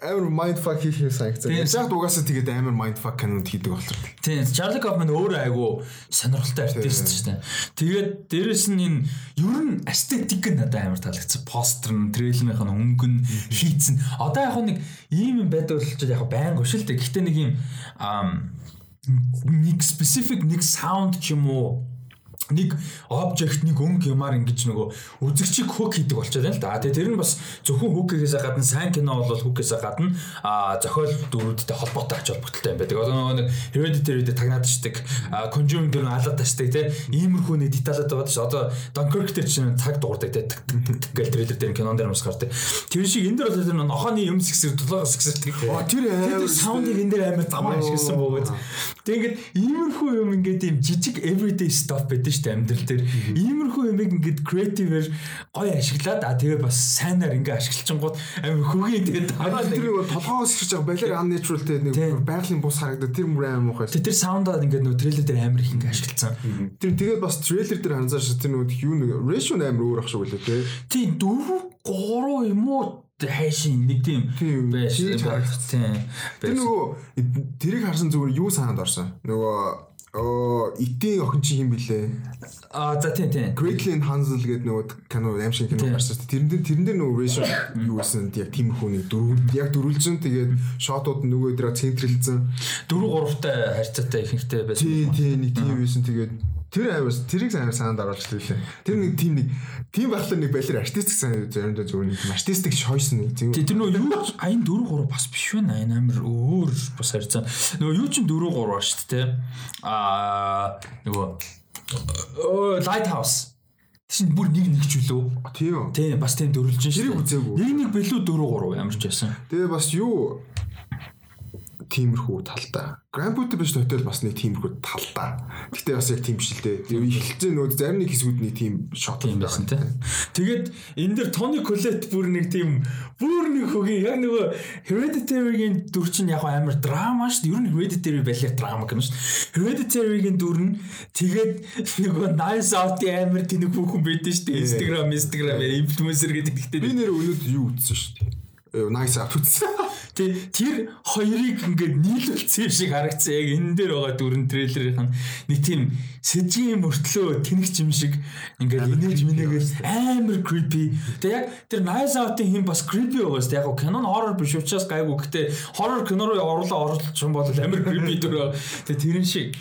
Speaker 2: амар mindfuck хийх юм санагцсан. Яг дугаасаа тэгээд амар mindfuck кинонд хийдэг болчих.
Speaker 1: Тийм. Charlie Kaufman өөрөө айгу сонирхолтой артист шүү дээ. Тэгээд дээрэс нь энэ ер нь эстетик нь надад амар таалагдсан. Постэр нь, трейлерийнх нь өнгө нь, хийцэн. Одоо яг нэг ийм юм байдаг болчиход яг байнг ушил дээ. Гэхдээ нэг юм нэг specific нэг sound ч юм уу нэг обжект нэг өнгө юмар ингэж нөгөө үзэгчийг хөк хийдэг болчиход байна л да. Тэгээ тэр нь бас зөвхөн хөкээс гадна сайн кино бол хөкээс гадна а зохиол дөрүүдтэй холбоотой ач холбогдолтой юм байдаг. Одоо нөгөө нэг Hereditary-д тагнаад ичдэг, Conjuring дээр алаад тачдаг те иймэрхүү нэг деталаад байгаа шүү. Одоо Dunkirk дээр чинь цаг дуурдаг те гэл трейлер дээр кинон дээр бас гардаг. Тэр шиг энэ дээр бол нохооны юм сэгсэр дулаагаас сэгсэрдэг. Тэр саундыг энэ дээр амар замаа ашигласан бөгөөд. Тэг ингээд иймэрхүү юм ингээд юм жижиг everyday stuff байдаг шүү дээ амьдрал дээр. Иймэрхүү юмыг ингээд creative-ээр гоё ашиглаад а тэгээ бас сайнаар ингээд ашиглчихгууд амар хөгийн тэгээд
Speaker 2: дараа тэр нэг толгоос ирж байгаа балер unnatural те нэг байгалийн бус харагдаад тэр мөр амар муухай.
Speaker 1: Тэр саундаа ингээд нөө трейлер дээр амар их ингээд ашигласан.
Speaker 2: Тэр тэгээд бас трейлер дээр анзаарч тэр нэг юу нэг ratio амар өөр ах шиг үлээ те.
Speaker 1: Тийм 4 3 юм уу хайшин нэг тийм байж
Speaker 2: тийм. Тэр нөгөө тэрийг харсан зүгээр юу санаанд орсон. Нөгөө Оо, итийн охин чи юм бэлээ.
Speaker 1: Аа, за тийм тийм.
Speaker 2: Greatland Hansel гэдэг нөгөө кино аим шиг кино гарсан шүү дээ. Тэрэн дээр тэрэн дээр нөгөө ratio юу гэсэн яг тийм хүний дөрөв яг дөрвөлжин тэгээд шотууд нөгөө дээр центрэлсэн.
Speaker 1: 4 3 та харьцаатай ихэнхтэй байсан.
Speaker 2: Тийм тийм нэг тийм байсан тэгээд Тэр аймаас тэрийг сайн санаанд оруулж лээ. Тэр нэг тийм нэг тийм байхлаа нэг балер артистик сайн заримдаа зөв нэг артистик choice нэг
Speaker 1: тийм. Тэр нөө юу аян 4 3 бас биш вэ? Аян амир өөр бас харьцаа. Нөгөө юу чин 4 3 ба шүү дээ. Аа нөгөө Lighthouse чинь бүр нэг нэг ч үлээ.
Speaker 2: Тийм.
Speaker 1: Тийм бас тийм дөрвөлж
Speaker 2: шүү. Тэрийг үзээгүй.
Speaker 1: Нэг нэг билүү 4 3 ямар ч байсан.
Speaker 2: Тэгээ бас юу тиймэрхүү талтай. Grand Budapest Hotel бас нэг тиймэрхүү талтай. Гэтэ бас яг тийм биш л дээ. Эхэлцээ нүүд зарим нэг хэсгүүд нэг тийм шот
Speaker 1: юм байсан тий. Тэгээд энэ дэр Tony Collette бүр нэг тийм бүр нэг хөгийн яг нөгөө Hereditary-гийн дүр чинь яг амар драма шүү дээ. Ер нь Hereditary балер драма гэнэ шүү. Hereditary-гийн дүр нь тэгээд нөгөө Nice Out-ийн амар тэнэг хүүхэн байдэн шүү дээ. Instagram, Instagram инфлюенсер гэдэг. Гэхдээ
Speaker 2: би нэр өнөөдөр юу үзсэн шүү дээ. Nice Out үзсэн.
Speaker 1: Тэ тэр хоёрыг ингээд нийлүүлсэн шиг харагдсан. Яг энэ дээр байгаа дүрэн трейлерийнх нь нэг тийм сэжийн мөртлөө тэнэгч юм шиг ингээд инээж минийгээс амар creepy. Тэ яг тэр Nice Out-ийн хин бас creepy байгаас яг кинон horror биш учраас гайгүй. Гэтэ horror кино руу оруулах юм бол амар creepy дүр. Тэ тэрэн шиг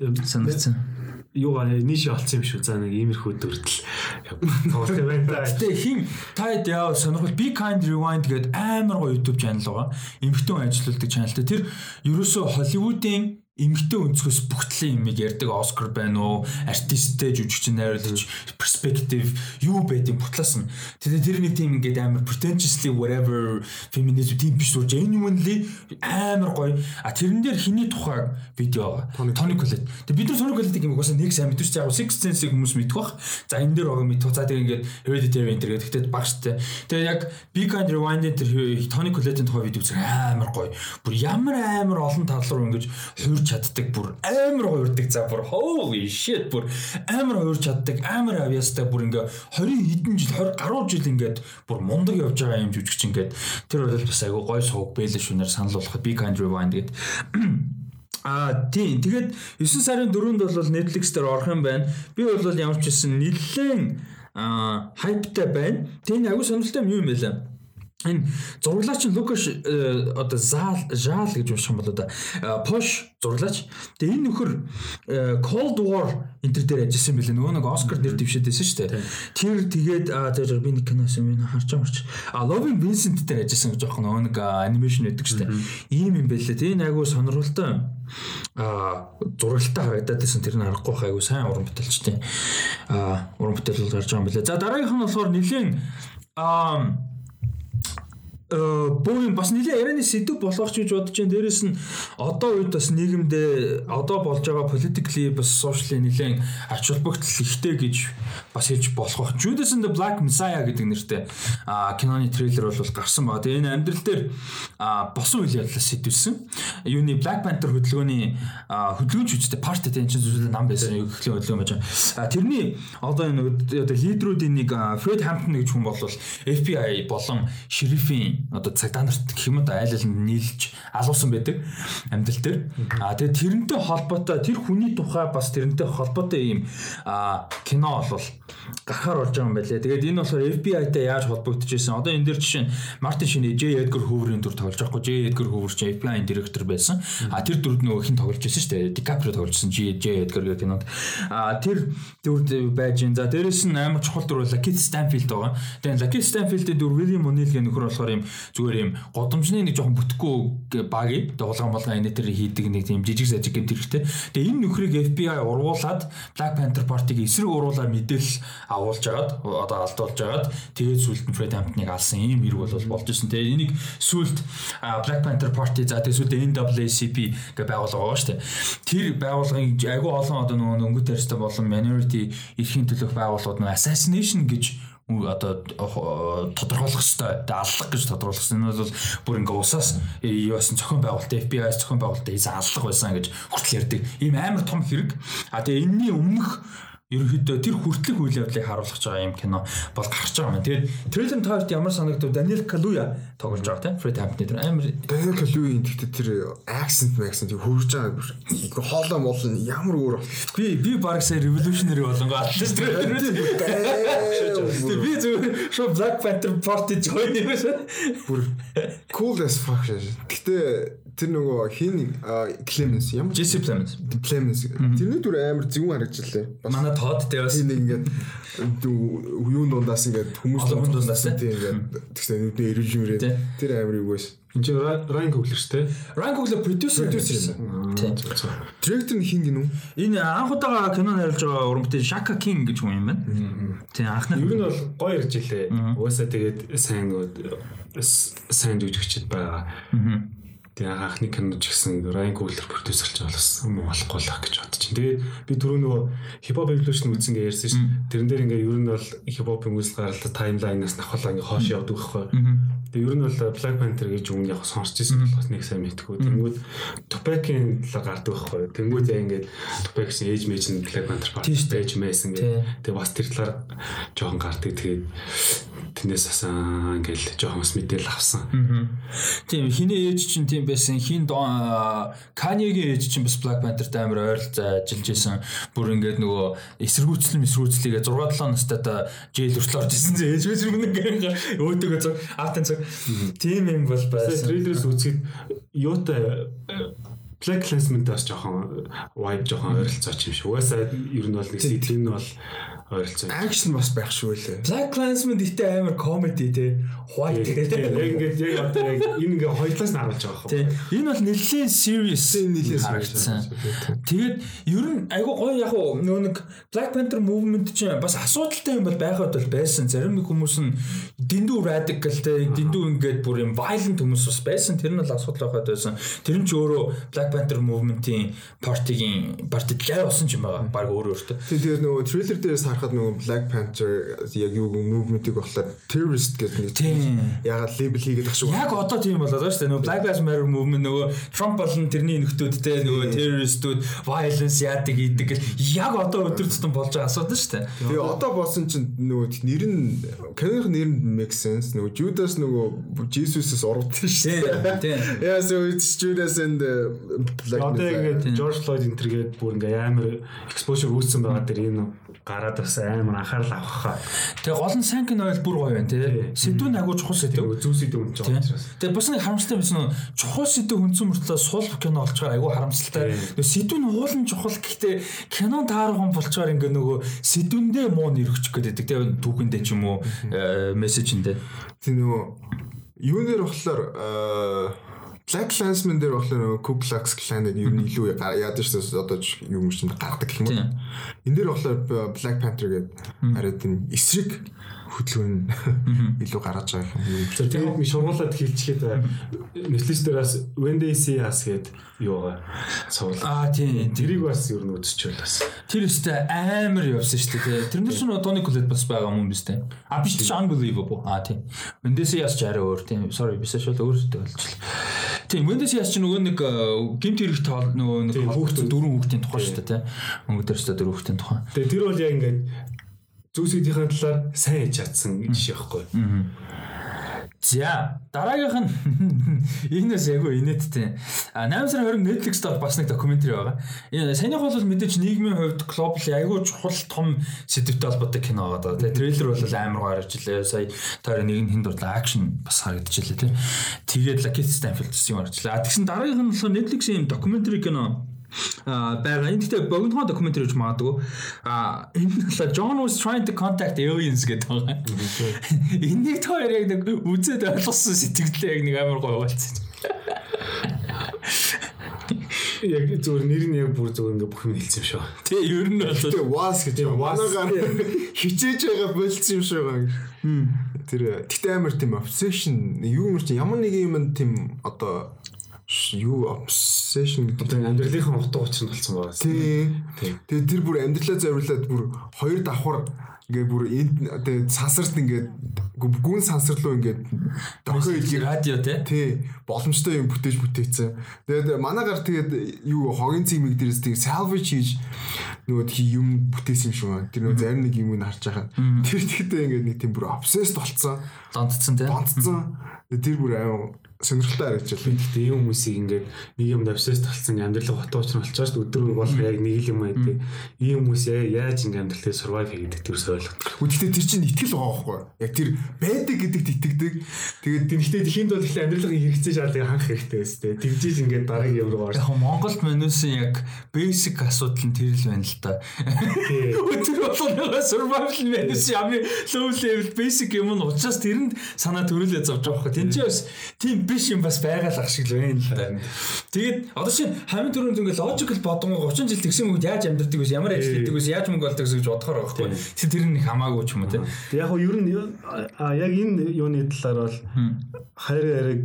Speaker 1: санагдсан
Speaker 3: юугаа нийш олцсон юм шүү. За нэг иймэрхүү дүрдэл тоглох юм байна.
Speaker 1: Гэтэ хин таад яа сонирхол Be Kind Rewind гэдэг амар гоё YouTube channel байгаа. Эмхтэн ажилладаг channel. Тэр ерөөсөө Hollywood-ийн эмгтэй өнцгөөс бүгдлийн юмыг ярьдаг Оскар байна уу, артисттэй жүжигчин найруулагч perspective юу байдгийг бутлаас нь. Тэгээд тэр нэг тийм ингээд амар pretentiously whatever feminism тийм биш үү genuinely амар гоё. А тэрэн дээр хиний тухай видео Тони Колет. Тэгээд бид нар Тони Колетыг юм угаасаа нэг сайн мэдэрч яг Six Sense-ийг хүмүүс мэдэх бах. За энэ дээр байгаа мэдэх. За тэгээд ингээд Hereditary энэ гэдэг. Тэгтээ багштай. Тэгээд яг Big Kind Rewind тэр Тони Колетийн тухай видео үзэх амар гоё. Бүр ямар амар олон тал руу ингэж хуурж чаддаг бүр амар хуурдаг. За бүр holy shit бүр амар хуурж чаддаг амар авьяастай бүр ингээ 20 хэдэн жил 20 гаруй жил ингээд бүр мундаг явж байгаа юм жүжигч ингээд. Тэр бол бас айгу гой сууг бэлэн шүнээр санал болгоход big country wine гэдэг А тийм. Тэгээд 9 сарын 4-нд бол Netflix дээр орох юм байна. Би бол ямар ч хэлсэн нэлээд хайптай байна. Тэгээ агуу сонирхолтой юм юм байлаа энэ зураглаач Лукаш э, одоо Зал Жаал гэж унших юм бол одоо Пош зураглаач. Тэгээ энэ нөхөр э, Cold War энэ төр дээр ажилласан билээ. Нөгөө нэг Оскар нэр дэвшээдсэн шүү дээ. Тэр тэгээд тэр би нэг киноос юм харж амарч. А Loving Vincent дээр ажилласан гэж байгаа нөгөө нэг анимашн байдаг шүү дээ. Ийм юм байлээ. Тэгээ энэ айгуу сонирхолтой а зурагтай харагдаад байсан тэр нь аргагүй хайгуу сайн уран бүтээлчтэй а уран бүтээл гарч байгаа юм билээ. За дараагийнх нь болохоор нэлийн а бүүн бас нэлээ ярианы сэдв болгох гэж бодож байна. Дээрэс нь одоо үед бас нийгэмдээ одоо болж байгаа politically бас socially нэлээ ач холбогдол ихтэй гэж бас хэлж болох. Judas and the Black Messiah гэдэг нэртэй киноны трейлер бол гарсан баг. Тэгээ энэ амьдрал дээр босон үйл явдлаас сэдвсэн. Юуны Black Panther хөдөлгөөний хөдөлгөөнч үстэй парти тэн чин зүйлээ нам байсан. Юу гэхлээр хөдөлгөөн байж байгаа. Тэрний одоо энэ одоо лидерүүдийн нэг Fred Hampton гэж хүн бол FBI болон шерифийн одоо цагдаа нарт гэх юм да айл аль нийлж алуусан байдаг амьдрал дээр. А тэгээ тэрнтэй холбоотой тэр хүний тухай бас тэрнтэй холбоотой ийм кино бол гарахаар болж байгаа юм байлээ. Тэгээд энэ болохоор FBI-тай яаж холбогдож байсан? Одоо энэ дээр жишээ нь Мартин Шинэ J Edgar Hoover-ийн дүр тоглож байгаа хгүй. J Edgar Hoover чинь FBI-ийн директор байсан. А тэр дүрд нөгөө хин тоглож байсан шүү дээ. DiCaprio тогложсэн J J Edgar гэх кинонд. А тэр дүрд байж ин. За дээрэс нь амар чухал дүр бол Kit Stanfield байгаа. Тэгээд Kit Stanfield-ийн дүр William O'Neill гэх нөхөр болохоор юм зүгээр юм годомжны нэг жоохон бүтэхгүй багийг дуулган болгон энэ тэр хийдэг нэг тийм жижиг сажиг гэмт хэрэгтэй. Тэгээд энэ нөхрийг FBI ургуулад Black Panther Party-г эсрэг уруулаа мэдээлэл агуулж агаад одоо алдуулж агаад тэгээд сүлд нь Fred Hampton-ыг алсан ийм хэрэг бол болж исэн. Тэгээд энийг сүлд Black Panther Party за тэгээд сүлд NAACP гэх байгууллага байгаа шүү дээ. Тэр байгууллагын айгүй олон одоо нөгөө өнгөт тарьстай болон minority эрхийн төлөөх байгууллагууд нөгөө assassination гэж одоо тодорхойлох хэрэгтэй. Тэгээ аллах гэж хэрэгтэй. Энэ бол бүр ингээ усаас юу байсан зохион байгуулалт FBI-с зохион байгуулалт хийсэн аллах байсан гэж хүртэл ярьдаг. Ийм амар том хэрэг. А тэгээ энэний өмнөх ерөнхийдөө тэр хүртлэх үйл явдлыг харуулж байгаа юм кино бол гарч байгаа юм. Тэгээд трейлер таарт ямар санагдав? Даниэл Калуя тоглож байгаа тийм Фред Хампны тэр амар
Speaker 2: Даниэл Калуягийн гэхдээ тэр акцент акцент хөрж байгаа. Хоолоо мол ямар өөр.
Speaker 1: Би би баг сая revolutionary болонго атлаа трейлер. Би зүгээр шо Black Panther Party join юм.
Speaker 2: Бүр cool as fuck. Гэхдээ тэр нөгөө хин Clemens ямар
Speaker 1: Jesse Clemens
Speaker 2: Clemens тэрний дүр амар зүүн харагдчихлаа.
Speaker 1: Манай Todd дээр бас
Speaker 2: нэг ингээд юун дундаас ингээд хүмүүс
Speaker 1: дундаас
Speaker 2: тийм ингээд тэгсэн нүдний эрүүл юмрээ тэр амар юу байсан.
Speaker 3: Энд чинь Ryan Coogler шүү дээ.
Speaker 1: Ryan Coogler producer
Speaker 2: producer
Speaker 1: тийм.
Speaker 2: Director нь хин гинүү?
Speaker 1: Энэ анх удаага кино найруулж байгаа урамтай Shaka King гэж хүн юм байна. Тийм анхны.
Speaker 3: Ер нь бол гоё ирж илээ. Угаасаа тэгээд сайн сайн жүжигчд байгаа. Тэгээ анхны киноч гэсэн Ryan Coogler продюсерч болсон юм болохгүй л гэж бодож чинь. Тэгээд би түрүү нөгөө хипхоп evolution үзсэн гэж ярьсан шин. Тэрэн дээр ингээ ер нь бол хипхопын үйл гаралтай таймлайнаас навхалаа ингээ хоош явдаг байхгүй. Тэгээ ер нь бол Black Panther гэж үг яг сонсч ирсэн болохоос нэг сайн мэдгүй. Тэнгүүд Tupac-ийн талаар гардаг байхгүй. Тэнгүүд яг ингээ Tupac гэсэн age mage нь Black Panther Party age mage ингээ. Тэгээ бас тэр талаар жоохон гардаг. Тэгээд тэрнээс асаа ингээл жоохон бас мэдээлэл авсан.
Speaker 1: Тийм хинээ ээж чинь тийм байсан. Хин Каньегийн ээж чинь бас Black Panther-тай амар ойролцоо ажиллаж исэн. Бүр ингээд нөгөө эсэргүүцлэн эсрүүцлийгээ 6 7 настай та жээл хүртэл орж исэн. Ээж мэж нэг өөдөгөө цаг автан цаг. Тийм юм бол байсан.
Speaker 3: Трейлерс үзэхэд юутай Black Clansman-аас жоохон vibe жоохон ойролцооч юм шиг. Угаасаа ер нь бол нэг сэтгэн нь бол ойролцоо.
Speaker 2: Акшн бас байх шүү лээ.
Speaker 1: Black Clansman гэхдээ амар comedy те. White гэдэг.
Speaker 3: Яг ингээд яг одоо яг энэ ингээ хоёулаас нь харуулж байгаа
Speaker 1: юм. Энэ бол нэлээд serious
Speaker 2: нэлээд
Speaker 1: харагдсан. Тэгээд ер нь айгу гоё яг нөгөө нэг Black Panther movement чинь бас асуудалтай юм бол байхад бол байсан. Зарим нэг хүмүүс нь дэндүү radical те, дэндүү ингээд бүр юм violent хүмүүс бас байсан. Тэр нь бол асуудал байхад байсан. Тэр нь ч өөрөө Black Panther movement-ийн парти-гийн парти лай болсон ч юм байгаа. Баг өөр өөртөө.
Speaker 2: Тэгээд нөгөө трейлер дээрээс харахад нөгөө Black Panther яг юу movement-ийг болохоор terrorist гэдэг нэг ягаад лейбл хийгээд ах шүү.
Speaker 1: Яг одоо тийм болоод байна шүү дээ. Нөгөө Black Lives Matter movement нөгөө Trump болон тэрний нөхдүүдтэй нөгөө terroristүүд violence яадаг идэг гэл яг одоо өдөр тутам болж байгаа асуудал шүү дээ.
Speaker 2: Тэгээ одоо болсон чинь нөгөө нэр нь киноны нэр нь make sense. Нөгөө Judas нөгөө Jesus-с урдсан шүү дээ. Тийм. [laughs] So it's Judas and
Speaker 3: Black Одоо ингээд George Floyd энэ төргээд бүр ингээ амар exposure үүссэн байгаа дэр энэ гараад бас амар анхаарал авах.
Speaker 1: Тэгээ гол нь сайн кино бол бүр гоё байна тий. Сэдвүүн агуу чухал сэдв.
Speaker 3: Зүү сэдв үнж байгаа учраас.
Speaker 1: Тэгээ бас нэг харамсалтай байсан нь чухал сэдв хүнсэн мөртлөө сул кино олчгаар агуу харамсалтай. Нөгөө сэдв нь уулын чухал гэхдээ кино таархан болчоор ингээ нөгөө сэдвэндээ муу нэрвчих гээд байдаг тий. Түүхэндээ ч юм уу мессежэндээ.
Speaker 2: Тий нөгөө юунээр болохоор Black Clansman дээр болохоор Ku Klux Klan-ыг ер нь илүү яадаг шүү дээ одоо юм шиг гаргадаг гэх юм уу. Энд дээр болохоор Black Panther гэдэг арай тийм эсрэг хөдөлгөөн илүү гаргаж байгаа юм.
Speaker 3: Тэгээд ми шургуулад хэлчихэд нэтлэж дээрээс Wendy C-ас гээд юу байгаа
Speaker 1: цуврал. Аа тийм.
Speaker 3: Тэрийг бас ер нь үзчихвэл бас.
Speaker 1: Тэр өстэй амар явсан шүү дээ. Тэрнэр чинь Tony Collette бас байгаа юм биш үү? А биш ч unbelievable. Аа тийм. Wendy C-ас ч арай өөр тийм. Sorry биш шал өөрөөсөө болчихлоо. Тийм Windows яс чи нөгөө нэг гимт хэрэг тоол нөгөө нэг хүүхдийн дөрвөн хүүхдийн тухай шүү дээ тийм. Өнгөдөр шүү дээ дөрвөн хүүхдийн тухай.
Speaker 3: Тэгээ тэр бол яг ингээд Зүсүүдийн талаар сайн хийж чадсан жишээ байхгүй.
Speaker 1: За дараагийнх нь [laughs] энэс айгу инээдтэй. А 8 сарын 20 Netflix дээр бас нэг докюментари байгаа. Энэ саяных бол мэдээж нийгмийн хувьд глобал айгу чухал том сэдвтэй холбоотой кино байгаа даа. Тэгээ трейлер бол амар гарч ирлээ. Сая таар нэг нь хин дурдлаа акшн бас харагдчихлээ тий. Тэгээд Lakeith Stanfield юм гарчлаа. А тэгсэн дараагийнх нь болохоор Netflix-ийн докюментари кино байгаа. Энэ гэхдээ богинохон докюментари гэж магадгүй. А энэ нь John was trying to contact aliens гэдэг байгаа. Энийг тоор яг нэг үзээд ойлгосон сэтгэлээ яг нэг амар гоё болчихсон.
Speaker 3: Яг зүгээр нэр нь яг бүр зүгээр ингээ бүх юм хэлсэн шүү.
Speaker 1: Тэ ер нь бол
Speaker 2: Тэгээ was гэж манаагаар хичээж байгаа болцсон юм шиг байгаа. Тэр тэгтээ амар тийм obsession юу юм чи ямар нэг юм тийм одоо юу obsession гэдэг
Speaker 3: Одоо амьдралынхаа утга учир нь болсон байгаа.
Speaker 2: тий. Тэгээ тэр бүр амьдралаа зориулаад бүр хоёр давхар ингээ бүр энд тэгээ сансарт ингээ гүн сансарлуу ингээ дохио илгээр
Speaker 1: радио тий.
Speaker 2: тий боломжтой юм бүтээж бүтээсэн. Тэгээд манаагаар тэгээд юу хогийн цимиг дээрээс тийг salvage хийж нөгөө юм бүтээсэн юм шиг байна. Тэр нөгөө зарим нэг юм харж байгаа. Тэр тэгтээ ингээ нэг тийм бүр obsessed болцсон.
Speaker 1: Донтцсон тий.
Speaker 2: Бонцсон. Тэр бүр аюу сонирхолтой харагдчихлаа.
Speaker 3: Гэхдээ ийм хүмүүсийг ингээд нэг юм давсаас талцсан амьдралын хот шүү дээ. Өдөр болох яг нэг л юм байдаг. Ийм хүмүүс яаж ингээд амьдралыг survive хийдэг тэрс ойлгох.
Speaker 2: Гэхдээ тэр чинь итгэл байгаа байхгүй юу? Яг тэр байдаг гэдэгт итгэдэг. Тэгээд
Speaker 3: Гэхдээ тэхинд бол их амьдралын хэрэгцээ шаардлагыг хангах хэрэгтэй байс тээ. Тэгжиж ингээд дараагийн юм руу орж.
Speaker 1: Яг Монголд манусын яг basic асуудал нь тэр л байна л та. [laughs] Өдөр болгоно survival manus ями low level basic юм нь учраас тэрэнд санаа төрүүлээ зовж байгаа хөө. Тин ч бас тийм биш юм бас байгаа л ах шиг л байна л да. Тэгээд одоо чинь хамгийн түрүүнд ингээ logical бодгоо 30 жил тэгсэн мөнгөд яаж амьдрдаг вэ? Ямар ажил хийдэг вэ? Яаж мөнгө олдог гэж бодохоор байгаа хөө. Тэр нэг хамаагүй ч юм уу те.
Speaker 3: Яг хоо ер нь а яг энэ юуны талаар бол хайр яриг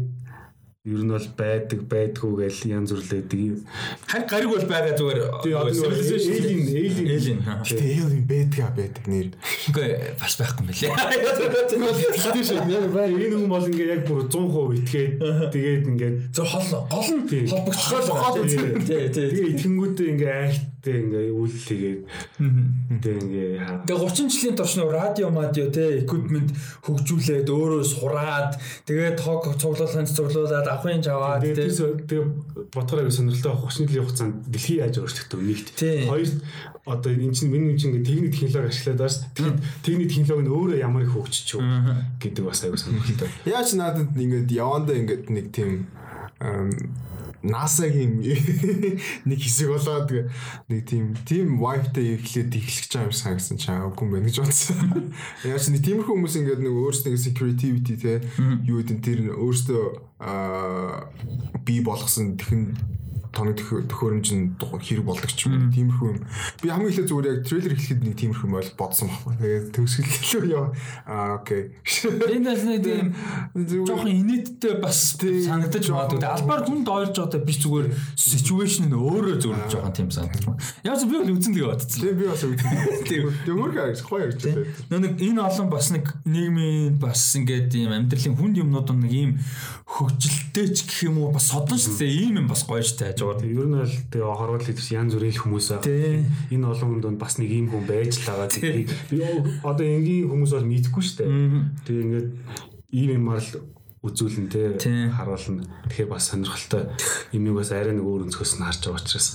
Speaker 3: ер нь бол байдаг байдгүй гэж янз бүрлээдэг.
Speaker 1: Харин гариг бол байгаа зүгээр.
Speaker 3: Alien alien
Speaker 1: Alien.
Speaker 2: Гэтэ ээл бэдга байдаг нэр.
Speaker 1: Үгүй бас байхгүй юм билээ.
Speaker 3: Тэгтээ шүү. Яг бай энэ хүн бол ингээ яг бүр 100% итгээд тэгээд ингээд
Speaker 1: Зөв хол гол нь
Speaker 3: Тийм.
Speaker 1: холбогдохоор байгаа. Тий, тий.
Speaker 3: тэгээ итгэнгүүтээ ингээ айхтээ ингээ үйллэгээд тэгээ ингээ хаа.
Speaker 1: Тэгээ 30 жилийн турш нөө радио мадио те equipment хөгжүүлээд өөрөө сураад тэгээд тог цуглуулсан цуглуулад авахын жаваад
Speaker 3: Тэгээ
Speaker 1: те
Speaker 3: тэр тэгээ ботгороо сонирхолтой авах 30 жилийн хугацаанд дэлхий яаж өөрчлөгдөв нэгт. Хоёр одоо энэ чинь миний чинь ингээ техник технологи ашиглаад байгаа шүү. Тэгэхээр техник технологи нь өөрөө ямар их хөгжиж юу гэдэг бас аягүй сонирхолтой.
Speaker 2: Яаж надад ингээд явандаа ингээд нэг тийм NASA-гийн [laughs] нэг хэсэг болоод нэг тийм тийм wifi-тай эхлээд эхлэх чам санагсан чаа үгүй юм байна гэж бодсон. [laughs] Яаж нэг тиймэрхүү хүмүүс ингээд нэг өөрсдөө security те юу гэдэг нь тэр өөрсдөө аа бий болгосон техн тоног төхөөрөмж нь хэрэг болдог ч юм уу тиймэрхүү юм. Би хамгийн ихлэ зүгээр яг трейлер эхлэхэд нэг тиймэрхүү бол бодсон байхгүй. Тэгээд төгсгөлөө яа. Аа окей.
Speaker 1: энэ бас нэг тийм [laughs] жоохон инээдтэй бас санагдаж магадгүй. Албаар хүнд ойрж одоо би зүгээр situation нь өөрөө зүгээр жоохон тийм санагдаж байна. Яг би бол үзэн тэгээ бодсон.
Speaker 2: Тийм би бас үгүй. [laughs]
Speaker 1: Тийм.
Speaker 2: Гэж гоё ярьж байна.
Speaker 1: Нөө нэг энэ олон бас нэг нийгмийн бас ингээд ийм амьдралын хүнд юмнууд нэг ийм хөгжилтэй ч гэх юм уу бас содон шүү дээ. Ийм юм бас гоё шүү Жоо.
Speaker 3: Тэгээ ер нь бол тэгээ хорвол хэлвс янз бүрийн хүмүүс байгаа. Энэ олон хүнд бас нэг ийм хүн байж л байгаа. Би одоо энгийн хүмүүс бол мэдхгүй шүү дээ. Тэгээ ингээд ийм юмар л үзүүлэн те харуулна. Тэгэхээр бас сонирхолтой юмыг бас арай нэг өөр өнцгөөс нь харж байгаа учраас.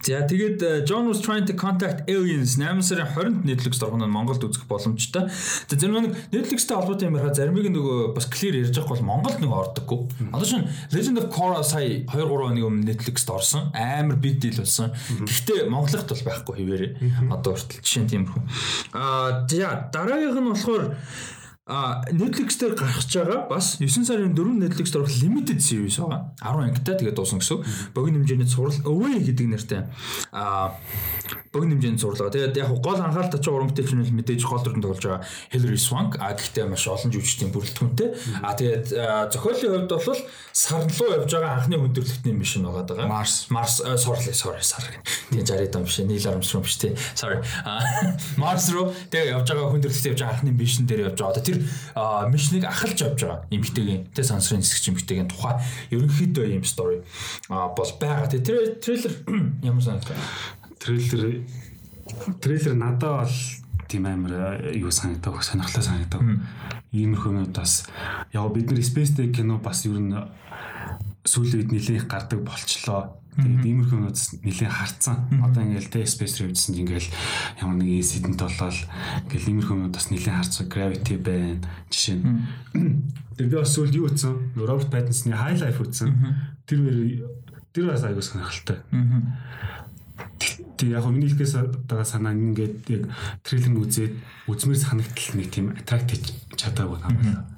Speaker 1: За тэгээд John was trying to contact aliens 8 сарын 20-нд Netflix доргоно Монголд үзэх боломжтой. За зэрэг нэг Netflix-тэй холбоотой юм хараа заримыг нөгөө бас clear ярьж байгаа бол Монголд нэг ордоггүй. Одоо шин Legend of Korra сая 2 3 өдрийн өмнө Netflix-д орсон. Амар big deal болсон. Гэхдээ Монголд бол байхгүй хэвээрээ. Одоо хүртэл жишээ нь тиймэрхүү. Аа за дараагийнх нь болохоор А Netflix дээр гарч байгаа бас 9 сарын 4 Netflix дээр limited series байгаа. 10 ангитай тэгээд дуусна гэсэн. Богино хэмжээний зураг Away гэдэг нэртэй. А богино хэмжээний зурлага. Тэгээд яг гол анхаарал татчих уран бүтээлч нь мэдээж гол дүрэн тоглож байгаа Hilary Swank. А гэхдээ маш олон жүжигчдийн бүрэлдэхүүнтэй. А тэгээд зохиолын хувьд бол сар руу явж байгаа анхны хүндрэлтний мишн байгаа даа.
Speaker 2: Mars
Speaker 1: Mars sorry sorry sorry. Тэгээд 60 дам биш. Neil Armstrong биш тий. Sorry. Mars [laughs] руу тэгээд явж байгаа хүндрэлт явж байгаа анхны мишн дээр явж байгаа. Тэр мишнийг ахалж явж байгаа эмгтэйгийн тэ сансрын хэсэгч эмгтэйгийн тухай ерөнхийдөө ийм стори бол байгаа. Тэр трейлер [clears throat] ямар санагдав?
Speaker 3: Трейлер трейлер надад бол тийм амар юу санагдав сонирхолтой санагдав. Иймэрхүү нь бас яг бид нар Space Day кино бас ер нь сүүлийн үед нэлээд их гардаг болчлоо. Тэгээд иймэрхүү нууц нэлээд харцсан. Одоо ингээл тэ Space Rave-сэн ингээл ямар нэг инсидент болоод ингээл иймэрхүү нууд бас нэлээд харцсан. Gravity байна. Жишээ нь. Тэгээд би бас сүүлд юу утсан? Роберт Pattinson-ы High Life утсан. Тэр тэр бас аягүй сонирхолтой. Тэг яг миний хэлгээс байгаа санаа ингээд яг трейлер үзээд үзмэр санагдтал нэг тийм хийж чадаагүй юм байна.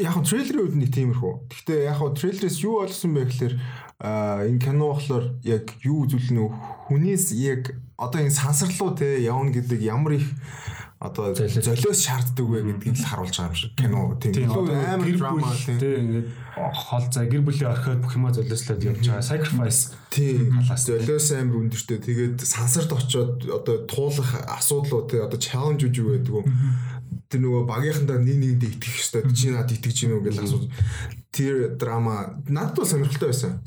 Speaker 2: Яг нь трейлерийн үед нэг тиймэрхүү. Гэхдээ яг нь трейлерээс юу олсон бэ гэхээр энэ кино болохоор яг юу үзүүлнэ хүнээс яг одоо энэ сансарлуу те явна гэдэг ямар их одоо золиос. шаарддаг вэ гэдгийг л харуулж байгаа юм шиг кино. Тийм.
Speaker 3: Амар драма тийм ингээд хол за гэр бүлийн орхиод бүх юма золиослоод явж байгаа. Sacrifice
Speaker 2: тийм. халаас золиос амар өндөртэй. Тэгээд сансарт очоод одоо туулах асуудлууд тий одоо үж юу гэдэг юм тэр нөгөө багийнхандаа нэг нэгэнд итгэх хэрэгтэй чи над итгэж гинөө гэж асууж тэр драма надад бол сонирхолтой байсан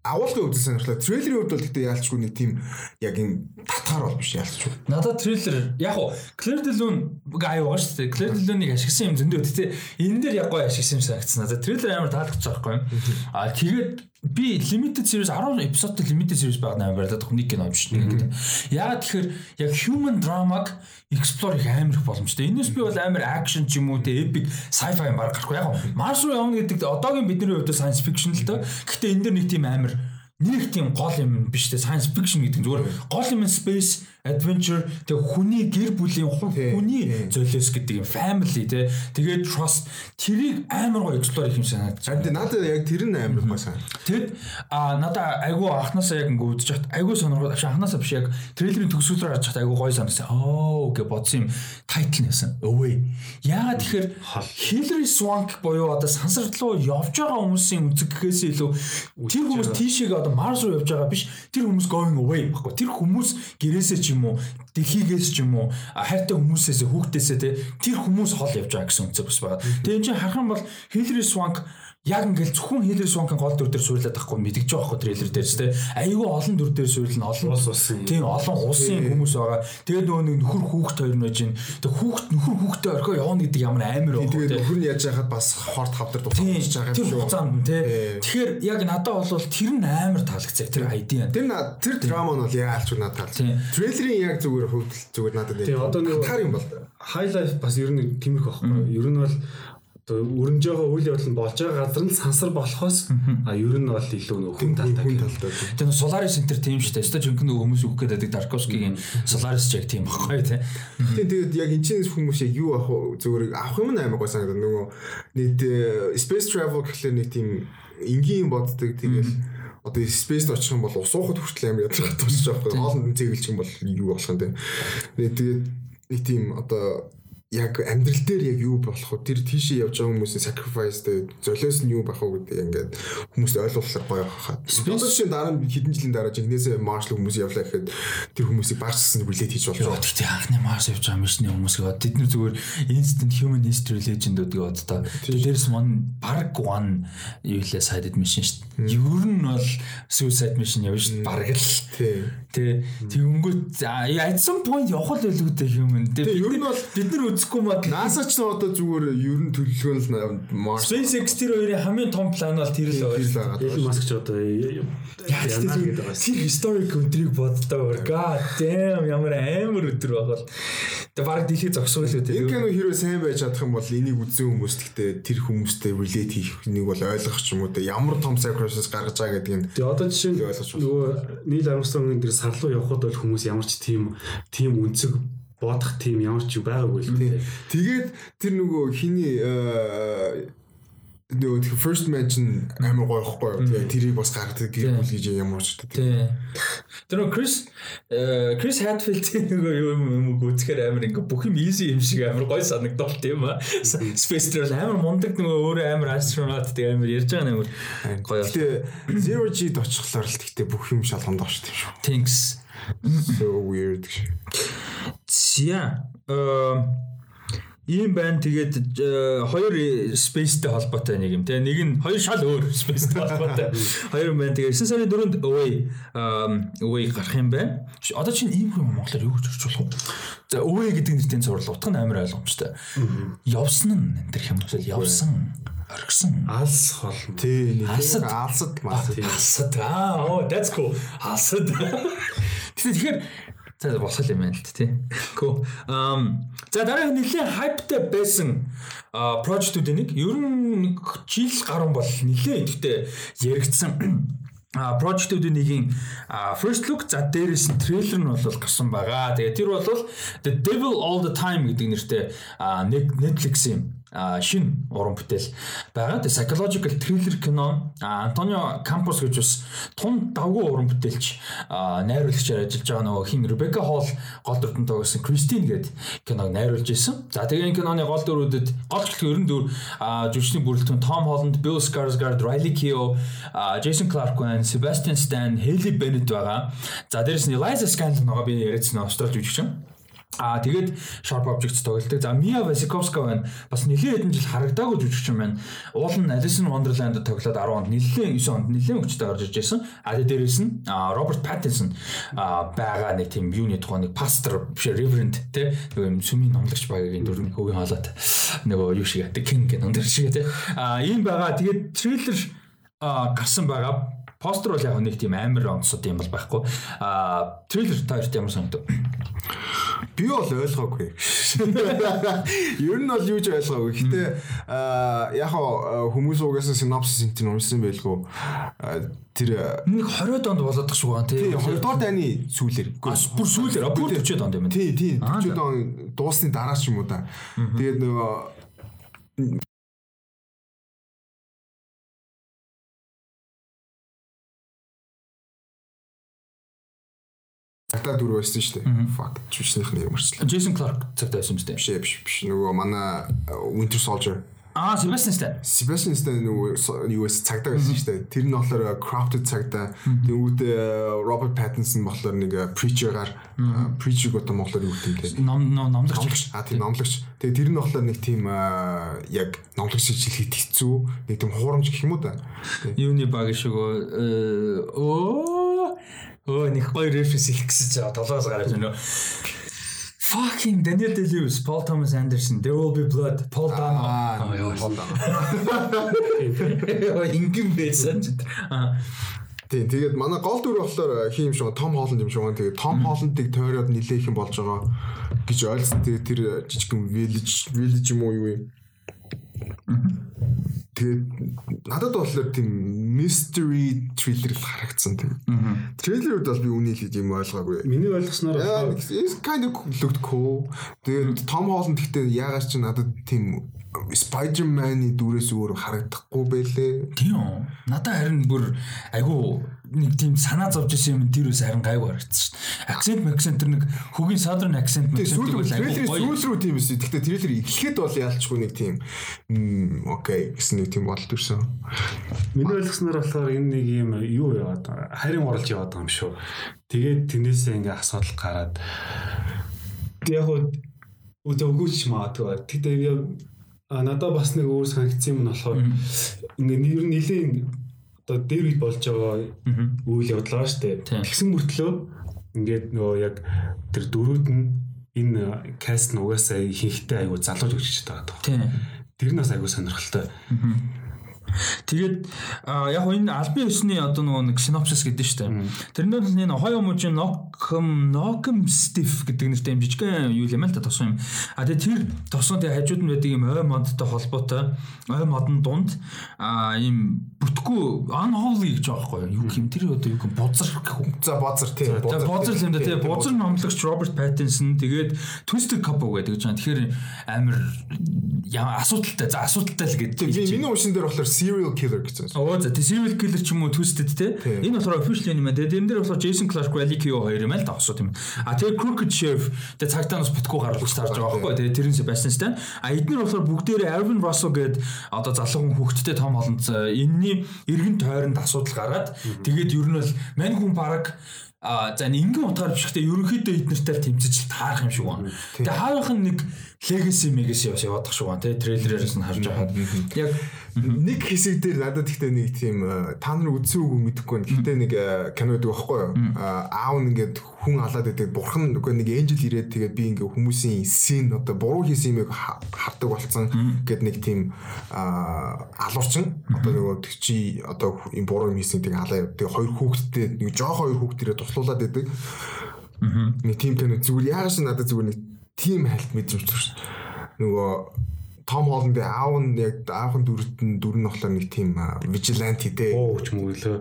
Speaker 2: агуулгын үзэл сонирхлаа. Трейлерийн хувьд бол гэхдээ яалчгүй нэг тийм яг юм татгаар бол биш яалчгүй.
Speaker 1: Надад трейлер яг уу Claire Delune аюу байгаа шүү дээ. Claire Delune-ыг ашигласан юм зөндөө тий. Энэ дээр яг гой ашигласан юм санагдсан надад. Трейлер амар таалагдчих юм. Аа тэгээд би limited series 10 эпизодтой limited series байгаа юм байна. Нэг кино юм шиг нэг. Яагаад тэгэхээр яг human drama-г explore их амар их боломжтой. Энэс би бол амар action ч юм уу те epic sci-fi юм баг гарахгүй. Яг Mars руу явна гэдэг одоогийн бидний хувьд science fiction л доо. Гэхдээ энэ дэр нэг тийм амар нэг тийм гол юм биш те science fiction гэдэг зүгээр гол юм space adventure тэг хүний гэр бүлийн хүний золиос гэдэг юм family те тэгээд trust тэрийг амар гоо explore хийх юм санагдаж
Speaker 2: байна. Тэгээд надад яг тэр нь амар гоо сан.
Speaker 1: Тэгэд а надад айгүй анханасаа яг ингэ үзэж хат айгүй сонирхол анханасаа биш яг трейлерын төгсгөлөөр харж хат айгүй гоё санагдсан. Оо гэж бодсон юм тайтл нэсэн. Өвөө. Яагаад тэгэхээр Hillary Swank буюу одоо сансар руу явж байгаа хүмүүсийн үзэгхээс илүү тэр хүмүүс тийшээ одоо Mars руу явж байгаа биш тэр хүмүүс going away баггүй. Тэр хүмүүс гэрээсээ юм уу? Дэлхийгээс ч юм уу? Хайртай хүмүүсээс хүүхдээсээ те тэр хүмүүс хол явж байгаа гэсэн үнцэг бас байна. Тэгээ энэ чинь харах юм бол Hillary Swank яг ингээл зөвхөн Hillary Swank-ын гол дүр дээр суурлаад байхгүй мэдгэж байгаа хөө трейлер дээр ч тийм айгүй олон дүр дээр суурлна олон
Speaker 3: ус усын
Speaker 1: тийм олон усын хүмүүс байгаа. Тэгээд нөгөө нэг нөхөр хүүхд хоёр нь байж гин. Тэг хүүхд нөхөр хүүхдээ орхио явна гэдэг ямар амар
Speaker 2: байна. Тэгээд нөхөр нь яаж яхад бас хорт хавдар
Speaker 1: дуусчихж байгаа юм шүү. Тэр хугацаанд тийм. Тэгэхээр яг надад бол тэр нь амар таалагдсан тэр айдиа.
Speaker 2: Тэр тэр драма нь бол яалч надад таалагдсан. Трейлерын яг зүгээр хөвдөл зүгээр надад.
Speaker 3: Тийм одоо
Speaker 2: бол.
Speaker 3: Highlight бас ер нь тиймэрхүү байхгүй. Ер нь бол өрнж байгаа үйл явдал нь болж байгаа газар нь сансар болохоос а ер нь бол илүү нөх хүн талтай.
Speaker 2: Хүн талтай.
Speaker 1: Тэгээ Solaris Center тийм шүү дээ. Өстой жинхэнэ хүмүүс үгэх гэдэг Darkovsky-гийн Solaris яг тийм баггүй тий.
Speaker 2: Тэгээд яг энэ чинь хүмүүс яг юу авах зүгээр авах юм амар гой санагдав. Нөгөө нийт э, space travel гэхлээр нэг тийм энгийн боддог тэгэл одоо space-д очих юм бол усуухад хүртэл амар ядрах тусч байгаа. Хоолнд цэглэж юм бол юу болох юм те. Тэгээд нэг тийм одоо яг амьдрал дээр яг юу болох вэ? Тэр тийшээ явж байгаа хүмүүсийн sacrifice дээр золиос нь юу байх вэ гэдэг ингээд хүмүүст ойлгуулахар гоё хахад. Спонсоршийн дараа хэдэн жилийн дараа жинхнээсээ маршал хүмүүс явлаа гэхэд тэр хүмүүсийг багцсан хүлээд хийж болж байгаа.
Speaker 1: Гэхдээ анхны марш явж байгаа мишний хүмүүсийг тэд нар зүгээр instant human history legend-уудыг одоо дээрс мон баг one юу лээ sided mission шүү дээ. Ер нь бол suicide mission явна шүү дээ. Бараг л. Тий. Тэг өнгөт at some point явах л байлгүй дээ human. Тэг бид нар бид нар үзэхгүй мод
Speaker 2: NASA ч одоо зүгээр ер нь төлөвлөгөө нь
Speaker 1: Mars SpaceX тэр хоёрын хамгийн том план бол тэр л
Speaker 3: байгаа. Elon Musk ч одоо
Speaker 1: яана гэдэг байгаа. Тэр historic өдрийг боддоо god damn ямар амар өдөр байгаа л. Тэгээ баг дэлхий зогсоо л үү
Speaker 2: те. Энэ кино хэрвээ сайн байж чадах юм бол энийг үзэн хүмүүс гэхдээ тэр хүмүүстэй relate хийх нэг бол ойлгох ч юм уу те. Ямар том sacrifice гаргаж байгаа гэдэг нь.
Speaker 3: Тэгээ одоо жишээ нь нөгөө Neil Armstrong-ын тэр сарлуу явхад бол хүмүүс ямар ч тийм тийм үнцэг бодох тийм ямар ч байгаагүй л
Speaker 2: тийм. Тэгээд тэр нөгөө хиний э, нөгөө first mention амар гоёхгүй. Тэгээ тэрийг бас гаргадаг гэр бүл гэж ямар ч
Speaker 1: тийм. Тэр нөгөө Chris Chris Hadfield нөгөө юм юм гүцхээр амар ингээ бүх юм easy юм шиг амар гоё санагдал тийм аа. Space Travel амар мундаг нөгөө өөрөө амар astronaut тийм амар ярьж байгаа нэмэр гоё.
Speaker 2: Гэтэ Zero G-д очихлоор л тэгтээ бүх юм шалгамд авч тийм шүү.
Speaker 1: Thanks.
Speaker 2: So weird.
Speaker 1: За ийм байна. Тэгээд э, хоёр spaceтэй холбоотой нэг юм те. Нэг нь хоёр шал өөр spaceтэй холбоотой. [laughs] Хоёр юм байна. Тэгээд 9 сарын 4-нд away away гарах юм байна. Одоо чинь ийм юм монголоор юу гэж орчуулах вэ? За away гэдэг нэртэй зурлал утга нь амар ойлгомжтой. Явсан нь энэ төр юм уу явсан оргисон.
Speaker 3: Алс хол
Speaker 2: Тий, нэг
Speaker 1: Алсад.
Speaker 2: алсад масад.
Speaker 1: алсад. Аа оо that's cool. Алсад. [laughs] Тэгэхээр за босол юм байна л тий. [laughs] Cool. Um за дараагийн нэлийн хайптай байсан прожектуудын нэг ер нь жил гарсан бол нэлээ идэвхтэй яригдсан [clears throat] а прожектуудын нэгийн first look за дээрээс нь трейлер нь бол гарсан байгаа. Тэгээ тэр бол The Devil All the Time гэдэг нэртэй нэг Netflix-ийн а шин уран бүтээл байгаа. Тэгээ psychological thriller кино Антонио Кампус гэж бас тун давгүй уран бүтээлч найруулагчаар ажиллаж байгаа нөгөө хин Ребека Холл гол дүртэн тоглосон Кристин гэдэг киног найруулж исэн. За тэгээ энэ киноны гол дүрүүдэд гол төлөв 94 а, жүжигчний бүрэлдэхүүн Том Холланд, Bill Skarsgård, Riley Keough, Jason Clarke Sebastian Stan, Hailey Bennett байгаа. За дээрэс нь Eliza Scanlon байгаа би яриадсан австрал жүжигчин. Аа тэгээд Sharp Objects тоглолдог. За Mia Wasikowska байна. Бас нэлээд хэдэн жил харагдаагүй жүжигчин байна. Уул нь Alice in Wonderland-д тоглоод 10 онд нэлээд 9 онд нэлээд хүчтэй гарч ирж байсан. А тэгээд дээрээс нь аа, Robert Pattinson аа, байгаа нэг тийм юуны тухай нэг pastor биш reverend те нэг юм сүмийн номлогч багийн дүр хөвгийн хаалаад нөгөө юу шиг The King гэх нөндөр шиг те. Аа ийм байгаа. Тэгээд трейлер аа, гарсан байгаа. Постэр бол яг нэг тийм амар онцод юм бол байхгүй. Аа трейлер та хоёрт ямар санагдав?
Speaker 2: Би бол ойлгоогүй. [laughs] Ер нь бол юу ч ойлгоогүй. Гэтэ аа яг хүмүүс угаасаа синопсис энэ нь уншсан байлгүй. Тэр
Speaker 1: Нэг 20 донд болоод шүү гоо тий.
Speaker 2: тий 2 дугаар дайны сүүлэр.
Speaker 1: Бүр сүүлээр а, бүр 40 донд юм байна.
Speaker 2: Тий, тий.
Speaker 1: Аа,
Speaker 2: 40 он дуусны дараа ч юм уу да. Тэгээд нөгөө Цагтаа дүр байсан шүү дээ. Fuck. Жүжигчнийх нь ямарчлаа.
Speaker 1: Джейсон Кларк цагтаа байсан юм зү.
Speaker 2: Биш биш биш. Нөгөө манай э, Winter Soldier
Speaker 1: Аа, Себастьян Стэн.
Speaker 2: Sebastian Stan нөгөө юу вэ цагдаа байсан шүү дээ. Тэр нь болохоор crafted цагдаа. Тэнгүүд Robert Pattinson болохоор нэг э, preacher-гаар э, preacher гэдэг монголоор юу гэдэг юм те.
Speaker 1: Ном ном номлогч.
Speaker 2: Номлогч. А тийм номлогч. Тэгээ тэр нь болохоор нэг тийм э, яг номлогч хэлэхэд хэцүү, нэг тийм хуурамч гэх юм уу. Тий.
Speaker 1: Юуны баг шигөө оо оо нэг гоё референс их гэсэн чинь толгоос гараад байна. Fucking Daniel Day-Lewis, Paul Thomas Anderson, There Will Be Blood, Paul Dano.
Speaker 2: Аа,
Speaker 1: ёо.
Speaker 2: Paul Dano.
Speaker 1: Ингэн байсан ч. Аа.
Speaker 2: Тийм тэгээд манай гол дүр болохоор хин юм шиг Том Холланд юм шиг байна. Тэгээд Том Холландыг тойроод нилээх юм болж байгаа гэж ойлгосон. Тэгээд тэр жижигхэн village village юм уу юу юм. Тэгээд надад болохоор тийм mystery thriller л харагдсан тийм. Трейлерүүд бол би үнийг хэлж юм ойлгоогүй.
Speaker 3: Миний ойлгосноор
Speaker 2: it's kind of looked cool. Тэгээд Том Холланд гэхдээ яагаад ч надад тийм Spider-Man-ы дүрээс өөр харагдахгүй байлээ.
Speaker 1: Тийм. Надад харин бүр айгу нэг тийм санаа зовж исэн юм тэр үс харин гайгүй харагдсан шүү. Акцент акцент тэр нэг хөгийн southern accent accent бол
Speaker 2: трейлерийн
Speaker 1: гоё.
Speaker 2: сүүл рүү тийм эсэ. Гэхдээ трейлер эхлэхэд бол яалчгүй нэг тийм окей гэсэн нэг тийм бодол төрсөн.
Speaker 3: миний ойлгосноор болохоор энэ нэг юм юу яваад байгаа. Харин оруулж яваад байгаа юм шүү. Тэгээд тэрнээсээ ингээ асуудал гараад яг уу үдэггүйч магадгүй. Тэгтээ а надад бас нэг өөр санагдсан юм нь болохоор ингээ нэр нилийн одоо дээр үед болж байгаа үйл явдлаа штэ.
Speaker 1: Тийм.
Speaker 3: Тэгсэн мөртлөө ингээд нөгөө яг тэр дөрүүд нь энэ каст нь угаасаа хийхтэй айгу залууж өгч байгаа даа.
Speaker 1: Тийм.
Speaker 3: Тэр нь бас айгу сонирхолтой.
Speaker 1: Тэгээд яг энэ албан ёсны одоо нөгөө нэг синопсис гэдэг нь шүү дээ. Тэрнээр нь энэ Ohio мужийн Nocum Nocum Stiff гэдэг нэртэй юм жижигхэн юу юм л та тосон юм. А тэгээд тэр тосон тэгээд хажууд нь байдаг юм ой модтой холбоотой ой модон дунд а ийм бүтггүй unholy гэж байгаа байхгүй юу? Юу юм тэр одоо юу бузар гэх юм.
Speaker 2: За бозар тийм
Speaker 1: За бозар юм да тий бозар номлогч Роберт Паттинсон тэгээд Twisted Couple гэдэг гэж байна. Тэгэхээр амар яа асуудалтай за асуудалтай л гэдэг.
Speaker 2: Миний уушин дээр болохоор serial killer гэсэн.
Speaker 1: Оо за тий serial killer ч юм уу Twisted те. Энэ болохоор official юм байна. Тэгээд энэ дээр болохоор Jason Clarke, Riley Keough хоёр юм л да осоо тийм. А тэгээд Crooked Chef тэгээд цагтаа нас бүтггүй гаргаж таарж байгаа байхгүй. Тэгээд тэрнээс Sebastian А эдгээр болохоор бүгдээрээ Alvin Russell гээд одоо залуу хүн хүүхэдтэй том олон энэний эргэн тойронд асуудал гаргаад тэгээд ер нь бол мань хүн баг А за ингийн утгаар биш гэхдээ ерөнхийдөө эднэртэй тэмцэж таарах юм шиг байна. Тэгээ хаалхан нэг legacy legacy бас яваадах шиг байна. Тэгээ трейлерээс нь харж байхад яг
Speaker 2: нэг хэсэг дээр надад гэхдээ нэг тийм та нар үзсэн үгүй мэдэхгүй байна. Гэхдээ нэг кино гэдэг байхгүй юу? Аав нь ингээд хүн алаад байдаг. Бурхан нөгөө нэг энжел ирээд тэгээд би ингээ хүмүүсийн син одоо буруу хийсэн юмыг хардаг болцсон гэд нэг тийм алуурчин одоо нөгөө чи одоо юм буруу юм хийсэн тэг алаа тэгээ хоёр хүүхэдтэй нэг жоох хоёр хүүхдэрээ туслуулад байдаг. Нэг тийм кино зүгээр яагаад ч надад зүгээр нэг тийм хальт мэдэрч шүү. Нөгөө том хоолндын аав нь яг аавын дүрт нь дүр нь болохоор нэг тийм vigilante те.
Speaker 3: Боо гэж мөглөө.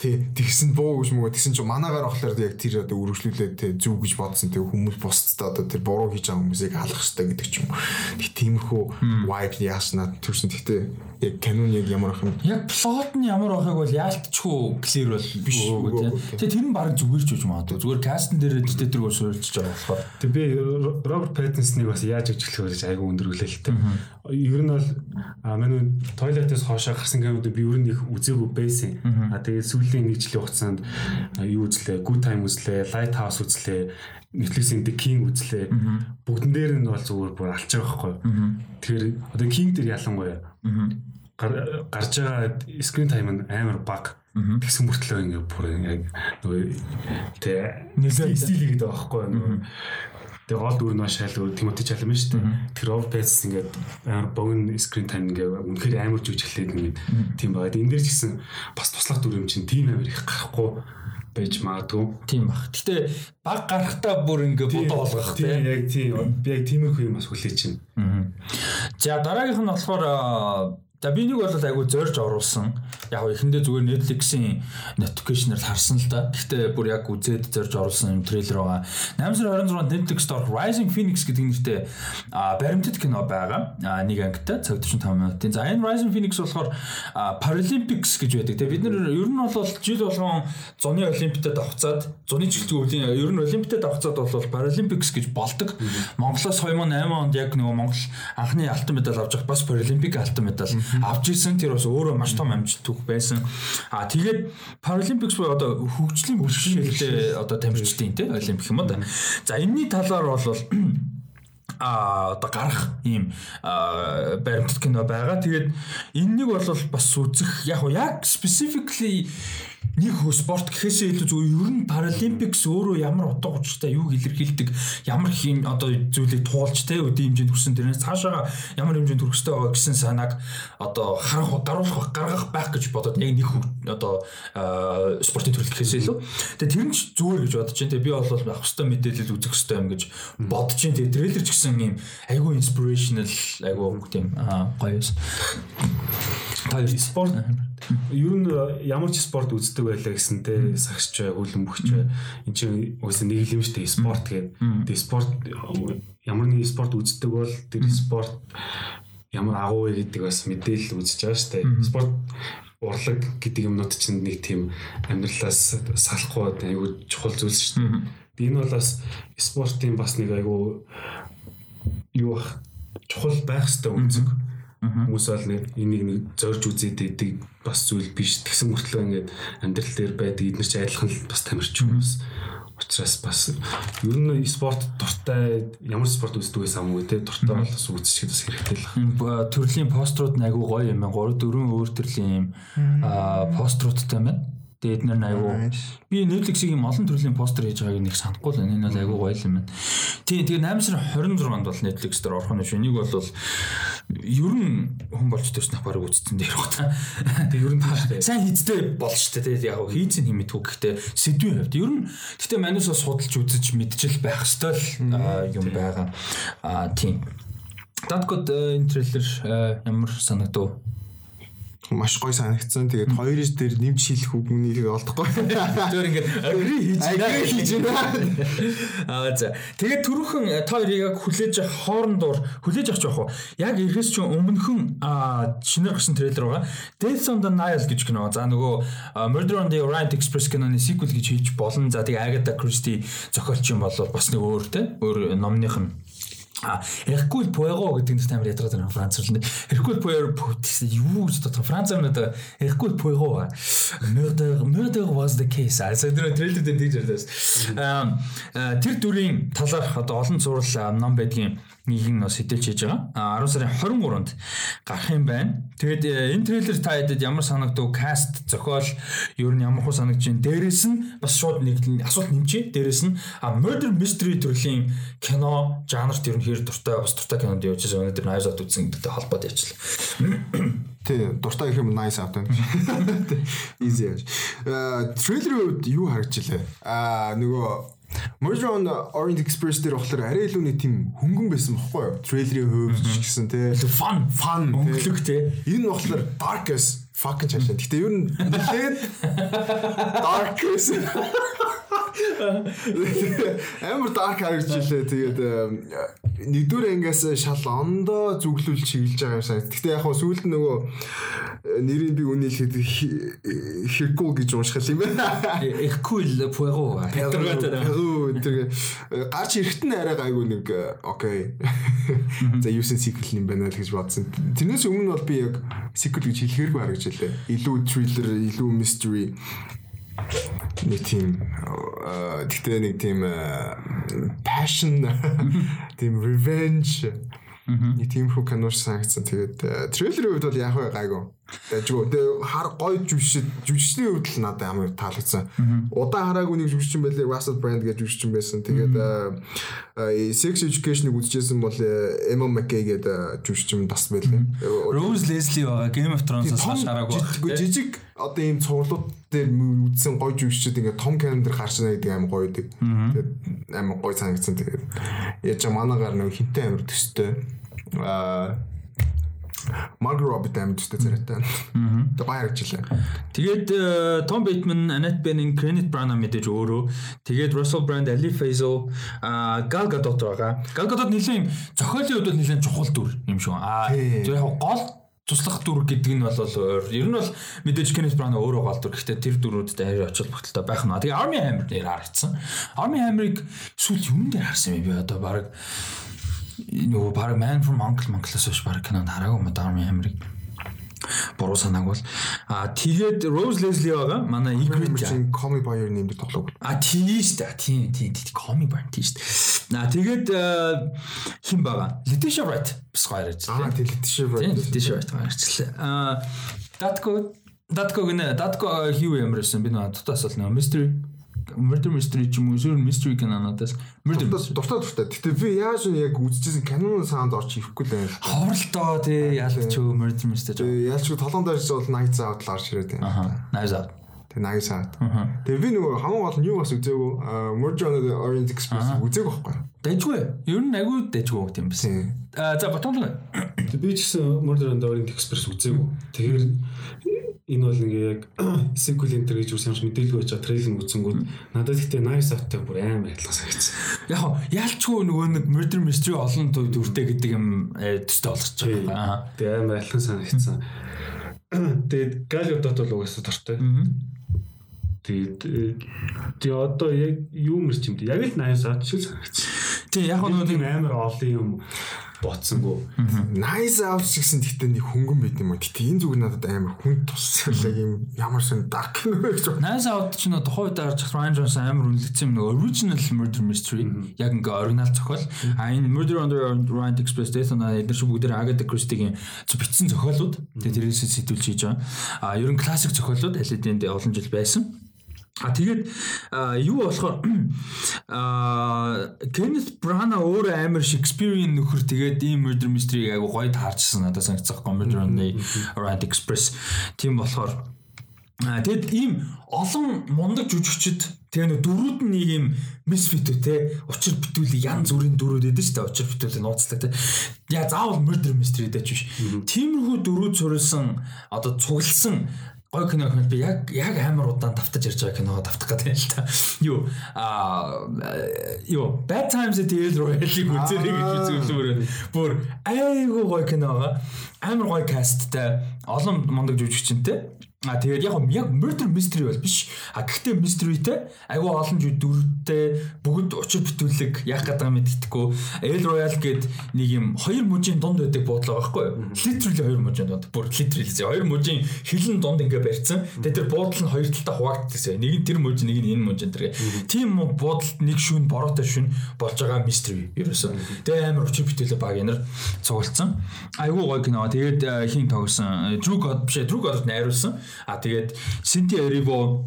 Speaker 2: Тий, тэгсэн боо гэж мөгөө тэгсэн чинь манаагаар болохоор яг тэр одоо үргэлжлүүлээд те зүг гэж бодсон те хүмүүс бусдад одоо тэр буруу хийж байгаа хүмүүсийг алах хэрэгтэй гэдэг ч юм. Тэг тиймэрхүү vibe яаснаа төрсөн. Гэхдээ яг канон яг ямар ах юм.
Speaker 1: Яг плот нь ямар ахыг бол яалтчгүй clear бол биш үү те. Тэгээ тэр нь баг зүгээр ч үгүй магадгүй. Зүгээр кастн дээр дэдэ тэргөө суурилж байгаа болохоор.
Speaker 3: Тэг би Роберт Паттинсныг бас яаж өжиглэх вэ гэж айгүй өндөрлөлээ л те ер нь бол манай тойлетээс хоошоо гарсан кинод би ер нь их үзээгүй байсан. А тэгээд сүүлийн нэг жилийн хугацаанд юу үзлээ? Good Time үзлээ, Lighthouse үзлээ, Netflix-ийн The King үзлээ. Бүгдэн дээр нь бол зүгээр бүр алж байгаа байхгүй. Тэгэхээр одоо King дээр ялангуяа гарч байгаа screen time нь амар бага. Тэгсэн мөртлөө ингээ бүр яг нөгөө тэ нэлээд стил гэдэг байгаа байхгүй нөгөө Тэгээ гол дүр нь маш шал Тимоти Чалам шүү дээ. Тэр Пэс ингээд амар богино скрин тайм ингээд үнэхээр амар жүжиглээд ингээд тийм байгаа. Энэ дээр ч гэсэн бас туслах дүр юм чинь тийм амар их гарахгүй байж магадгүй.
Speaker 1: Тийм баг. Гэтэ баг гарахтаа бүр ингээ бодоо болгох
Speaker 3: тийм яг тийм би яг тиймэрхүү юм бас хүлээж байна.
Speaker 1: За дараагийнх нь болохоор За би нэг бол айгүй зорж оруулсан. Яг эхэндээ зүгээр Netflix-ийн notification-аар харсан л да. Гэхдээ бүр яг үзээд зорж оруулсан юм трейлер байгаа. 8 сарын 26-нд Netflix дээр Rising Phoenix гэдэг нэртэй баримтат кино байгаа. Нэг ангитай цаг 45 минутын. За энэ Rising Phoenix болохоор Paralympics гэж байдаг. Тэгээ бид нар ер нь бол жил болгон зуны олимпиадад давхцаад зуны жилийн үеийн ер нь олимпиадад давхцаад бол Paralympics гэж болдог. Монголоос 2008 онд яг нөгөө Монгол анхны алтан медаль авч бас Паралимпик алтан медаль авч ирсэн тэр бас өөрөө маш том амжилт түүх байсан. А тэгээд Paralympics буюу одоо хөгжлийн бэрхшээлтэй одоо тамирчдын тийм олимпик юм да. За энэний талаар бол а одоо гарах ийм баримтат кино байгаа. Тэгээд энэнийг бол бас үзэх яг яг specifically нэг спорт гэхээсээ илүү зүгээр ер нь паралимпикс өөрөө ямар утга учиртай юу илэрхийлдэг ямар хэм одоо зүйлийг туулж те өдөө хэмжээнд хүрсэн тэрнээс цаашаа ямар хэмжээнд хүрхстэй байгаа гэсэн санааг одоо харах даруулах гаргах байх гэж бодоод яг нэг одоо спортын төрөл гэхээсээ илүү. Тэгээ тэр нь ч зүгээр гэж бодож байна. Те би бол авах хэвээр мэдээлэл үзэх хэвээр юм гэж бодож байна. Те трейлер ч гэсэн юм айгүй inspirational айгүй тийм гоё
Speaker 3: та спорт ер нь ямар ч спорт үздэг байлаа гэсэн те. Сагсч бай, хөлөн бөхч бай. Энд чинь үгүйс нийлэмжтэй спорт гэдэг. Тэгээ спорт ямар нэг спорт үздэг бол тэр спорт ямар агуу вэ гэдэг бас мэдээлэл үзэж байгаа шүү дээ. Спорт урлаг гэдэг юмнууд чинь нэг тийм амьдралаас салахгүй айгүй чухал зүйл шүү дээ. Энэ бол бас спортын бас нэг айгүй юу чухал байх хэрэгтэй үнцэг Хүмүүс бол нэг энийг нэг зорж үзээд идэг бас зүйл биш. Тэгсэн мөртлөө ингээд амьдрал дээр байдаг эдгээр ч адилхан бас тамирч хүмүүс. Учираас бас ер нь спорт дуртай ямар спорт үздэг байсан юм уу те дуртай бол бас үзчих бас хэрэгтэй
Speaker 1: л. Төрлийн пострууд айгу гоё юм. 3 4 өөр төрлийн юм поструудтай байна Тэгээд эднэр айгу би Netflix-ийн олон төрлийн постэр хийж байгааг нэг санахгүй л энэ бол айгу гоё юм байна. Тийм тэгээд 8 сарын 26-нд бол Netflix дээр орох нь шүү. Энийг бол ер нь хүн болж төрснөх бараг үзсэн дээр бата. Тэгээд ер нь тааштай. Сайн хийдтэй болж штэ тэгээд яг хийцэн хэмэдгүй гэхдээ сэдвийн хувьд ер нь гэхдээ манайсаа судалж үзэж мэдчихэл байх хэвээр юм байгаа. Аа тийм. Дадгод энэ трейлер ямар санагдав?
Speaker 2: Маш гой санагдсан. Тэгээд хоёрын дээр нэмж шилэх үгнийг олдохгүй.
Speaker 1: Зөвөр ингээд agree хийж agree хийж байна. Аа за. Тэгээд түрүүхэн э, та хоёрыг яг хүлээж хоорондоор хүлээж авч явах уу? Яг эргэс чинь өмнөхөн шинээр гарсан трейлер байгаа. Death on the Nile гэж кино. За нөгөө Murder on the Orient Express киноны sequel гэж хийж болно. За тэгээд Agatha Christie зохиолч юм бол бас нэг өөр те өөр номных нь Hercule Poirot гэдэг нь амар ядраад байна Францаар л. Hercule Poirot юу гэж бодох Францаар надаа Hercule Poirot murder murder was the case. Also тэр трейлер дээр тэгж ярьдаас. Тэр дүрийн талаарх одоо олон зураг ном байдгийн нэг нь бас хэдэлж хийж байгаа. А 10 сарын 23-нд гарах юм байна. Тэгээд э, энэ трейлер та хэдэд ямар санагдав? Каст, зохиол ер нь ямар хөө санагдж байна? Дээрээс нь бас шууд нэг асуулт нэмчээ. Дээрээс нь а murder mystery төрлийн кино жанрт ер нь хэр дуртай бас дуртай кинонд явж байгаа. Өнөөдөр Knives Out үзсэн гэдэгтэй холбоотой яачлаа.
Speaker 2: Тий, дуртай гэх юм nice out байна. [laughs] Easy яаж. Э трейлерын үед юу харагдчихлаа? Аа нөгөө Murder on Orient Express дээр болохоор арай илүү нэг тийм хөнгөн байсан бохгүй юу? Трейлерийн хувьд ч гэсэн те.
Speaker 1: Fun,
Speaker 2: fun,
Speaker 1: өнгөлөг те.
Speaker 2: Энэ нь болохоор dark as fucking чашаа. Гэтэ ер нь нэлээд dark as Амар dark харагдчихлээ. Тэгээд нэгдүгээр ангиас шал ондоо зүглүүл чиглэж байгаа юм шиг. Гэтэ яг хөө сүүлд нөгөө нэрийг би үнэлэхэд Hercule гэж унших юм байна.
Speaker 1: Hercule Poirot.
Speaker 2: Перу тэр гарч ирэхт нь арай гайгүй нэг окей. За юусэн sequel юм байна л гэж бодсон. Тэрнээс өмнө бол би яг sequel гэж хэлэхэргүй харагдчихлаа. Илүү thriller, илүү mystery нэг тийм тэгтээ нэг тийм passion [laughs] тийм revenge нэг тийм хүү кинош санагдсан. Тэгээд трейлерийн үед бол яг гайгүй. Дэжгүй. Тэгээ хар гоё жүжигчд жүжигчний хувьд л надад амар таалагдсан. Удаан хараагүй нэг жүжигчин байлээ Russell Brand гэж жүжигчин байсан. Тэгээд Sex Education-ыг үзчихсэн бол Emma McKay гэдэг жүжигчин бас байлээ.
Speaker 1: Rose Leslie байгаа Game of Thrones-аас хаш хараагүй.
Speaker 2: Жижиг одоо ийм цувралууд дээр үзсэн гоё жүжигчд ингээд том календер гарч ирэх гэдэг амар гоё идэг. Тэгээд амар гоё санагдсан. Тэгээд яаж манаагаар нэг хинтээ амар төстэй. Аа Margot Robbie амар төстэй царайтай. Тэгээд гоё харагчлаа.
Speaker 1: Тэгээд Tom Bateman, Annette Bening, Kenneth Branagh мэдээж өөрөө. Тэгээд Russell Brand, Ali Faisal, Gal Gadot байгаа. Gal Gadot нэлийн зохиолын хувьд нэлийн чухал дүр юм шүү. Аа тэр яг гол туслах дүр гэдэг нь бол ер нь бол мэдээж Kenneth Branagh өөрөө гол дүр. Гэхдээ тэр дүрүүдэд арай очил багталтай байх нь. Тэгээ Army Hammer дээр харагдсан. Army Hammer-ыг сүүл юм дээр харсан юм би одоо баг нөгөө баг Man from Uncle Uncle-аас биш баг кинонд хараагүй юм Army Hammer-ыг буруу санааг бол а тэгээд Rose Leslie байгаа манай Ingrid
Speaker 2: чинь Comy Boy-оор нэмдэг тоглоог.
Speaker 1: А тийм шүү дээ. Тийм тийм Comy Boy тийм шүү дээ. А тэгээд хин байгаа. Letitia Wright бас ярьж
Speaker 2: байна. А тийм Letitia Wright.
Speaker 1: Тийм Letitia Wright гоё ярьжлаа. А Datko Datko гэнэ Datko хив ямарсан би нөө тутаас бол нөө mystery murder mystery ч юм уу эсвэл mystery кинонуудаас
Speaker 2: murder дуртай дуртай. Гэтэ би яаж нь яг үзчихсэн киноны саунд орч ирэхгүй л байна.
Speaker 1: Ховролтоо тий яалч ч murder mystery.
Speaker 2: Тий яалч толон дээрс бол Night Out л орж ирээд байна.
Speaker 1: Аа. Night Out.
Speaker 2: Тэгээ Night Out. Тэгээ би нөгөө хамгийн гол нь юу бас үзээгүй Murder on the Orient Express үзээгүй байхгүй.
Speaker 1: Дэжгүй. Ер нь агүй дэжгүй гэм биш. Аа за батонлог.
Speaker 3: Би ч гэсэн Murder on the Orient Express үзээгүй. Тэгэхээр энэ бол ингээ яг [clears throat] sequel enter гэж үсэн юм мэдээлгүй очоо трейлер үзсэнгүүд надад ихтэй nice out-тай бүр амар адилхан санагдсан. [laughs]
Speaker 1: Яг яалчгүй нөгөө нэг murder mystery олон дүртэй гэдэг юм төстэй болгож байгаа.
Speaker 3: Тэгээ амар адилхан санагдсан. [clears throat] Тэгээд Галиодот бол угаасаа дуртай. Тэгээд тэгээ одоо яг юу мэрч юм бэ? Яг л nice out шиг санагдсан.
Speaker 1: Тэгээ яг нөгөө
Speaker 3: тийм амар олон юм ботсонгүй.
Speaker 2: Nice out гэсэн гэхдээ нэг хөнгөн байт юм уу. Гэтэ энэ зүг надад амар хүн туссан юм ямар сэн dark нөө гэж.
Speaker 1: Nice out ч нөө тухайн үед гарч Ryan Johnson амар үнэлсэн юм нөгөө original murder mystery яг ингээ оригинал зохиол. А энэ Murder on the Orient Express Death on эдгээр шиг бүгд Agatha Christie-гийн бичсэн зохиолууд. Тэгээ тэрээс сэтүүлж хийж байгаа. А ерөн классик зохиолууд аль хэдийн олон жил байсан. А тэгээд юу болохоор [clears throat] а Kenneth Branagh өөрөө амар Shakespeare-ийн нөхөр тэгээд ийм murder mystery айгу гоё таарчсан надад санагдсан Murder on the Orient Express. Тийм болохоор тэгэд ийм олон мундаг жүжигчд тэгээ нөө дөрүүд нь нэг юм misfit те учир битүүл ян зүрийн дөрүүд эдэн штэ учир битүүл нууцлаа те. Яа заавал murder mystery дэж биш. Тиймэрхүү дөрүүд суурилсан одоо цугласан гой кино хэл би яг яг амар удаан давтаж ярьж байгаа киногоо давтах гэдэг юм л та. Юу? А юу? Bad Times at the El Royale-ийг үзэрэй гэж үзүүлмээр бүр. Айгүй гой киногоо амар гой касттай олон мундаг жүжигчтэй А тэгээд яг яг murder mystery бол биш. А гэхдээ mysteryтэй айгүй олон жив дүртэй бүгд учир бүтүүлэг яах гэдэг юм мэддэхгүй. El Royal гээд нэг юм хоёр мужийн дунд байдаг буудлаа байхгүй юу? Literally хоёр мужийн дунд. Бүр literally хоёр мужийн хилэн дунд ингээ барьсан. Тэгээд тэр буудлал нь хоёр талдаа хуваагдчихсан. Нэг нь тэр муж, нэг нь энэ муж энэ төр. Тийм буудалд нэг шүн бороотой шүн болж байгаа mystery ерөөсөө. Тэгээд амар учир бүтээлэг баг энэр цугулсан. Айгүй гоё кино. Тэгээд хин тоглосон. Drew God биш Drew God найруулсан. А тэгээд Cynthia Erivo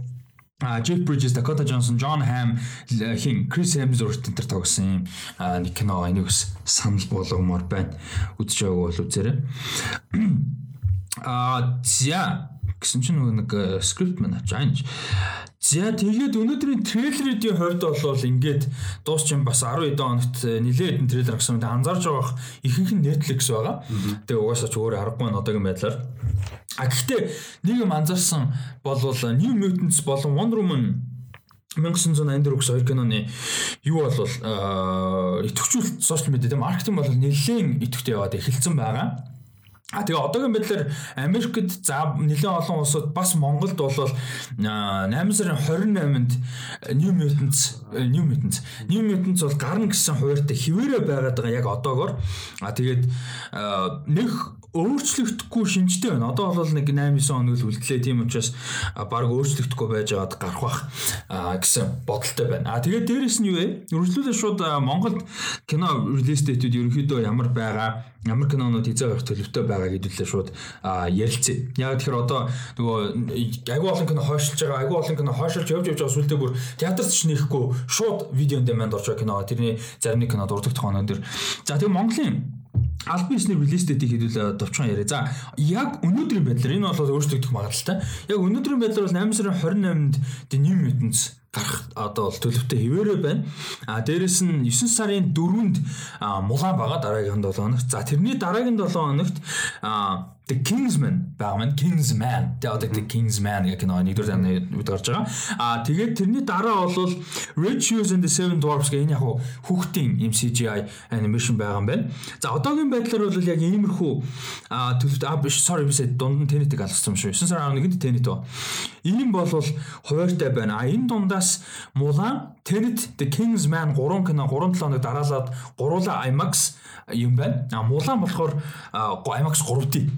Speaker 1: А Jeff Bridges, Dakota Johnson, John Hamm хин Chris Hemsworth энэ төр тоглосон юм нэг кино энийг бас санал болгомоор байна. Үзэж байгааг бол үзээрэй. [clears throat] А за гэсэн чинь нэг скрипт маань ачаанж. За тэгээд өнөөдрийн трейлерийн хувьд бол ингээд дуусчин бас 10 хэдэн хоногт нилээд хэдэн трейлер гарсан. Анзаарч байгаа ихэнх нь Netflix байгаа. Тэгээд угаасаа ч өөр аргагүй нь одоогийн байдлаар. А гэхдээ нэг юм анзаарсан бол New Mutants болон Wonder Woman 1984 гэсэн хоёр киноны юу бол идэвхжүүлэлт сошиал медиа маркетинг бол нэлээд идэвхтэй яваад эхэлсэн байгаа. А тэгээ одоогийн байдлаар Америкт за нэлээд олон улсууд бас Монголд бол 8 сарын 28-нд New Mutants New Mutants New Mutants бол гарна гэсэн хуваартай хിവэрэ байгаад байгаа яг одоогор. А тэгээд нэг өөрчлөгдөхгүй шинжтэй байна. Одоо бол нэг 8 9 хоног л үлдлээ. Тийм учраас баг өөрчлөгдөхгүй байж байгаад гарах бах гэсэн бодолтой байна. А тэгээд дээрэс нь юу вэ? Үргэлжлүүлээ шууд Монголд кино релиз дэйтүүд ерөнхийдөө ямар байгаа, ямар кинонууд хизээ байх төлөвтэй байгаа гэдүүлээ шууд ярилцъя. Яг тэгэхээр одоо нөгөө агүй олон кино хойшилж байгаа, агүй олон кино хойшилж явж явж байгаа сүлдээ бүр театрт ч нэхгүй шууд видео дэмэнд орж байгаа кино. Тэрний зарим нэг кино дурддах хоног дэр. За тэгээд Монголын аль бисний релиз дэйтийг хэдүүл товчхон яриа. За яг өнөөдрийн байдлаар энэ бол өөрчлөгдөх магадлалтай. Яг өнөөдрийн байдлаар бол 8 сарын 28-нд The New Mutants гарах одоо бол төлөвтэй хിവэрэ байна. А дээрэс нь 9 сарын 4-нд Мулан байгаа дараагийн 7 хоногт. За тэрний дараагийн 7 хоногт The Kingsman байгаа маань Kingsman. Тэгээ одоо The Kingsman гэх кино нэгдүгээр таны үед гарч байгаа. Аа тэгээд тэрний дараа бол Red Shoes and the Seven Dwarfs гэх энэ яг хүүхдийн юм CGI animation байгаа юм байна. За одоогийн байдлаар бол яг иймэрхүү аа төлөвт аа биш sorry биш дунд нь Tenet-ийг алгасан юм шүү. 9 сарын 11-нд Tenet ба. Энэ бол хуваартай байна. А энэ дундаас Mulan, Tenet, The Kingsman 3 кино 3 7 хоног дараалаад гуруула IMAX юм байна. А Mulan болохоор IMAX 3D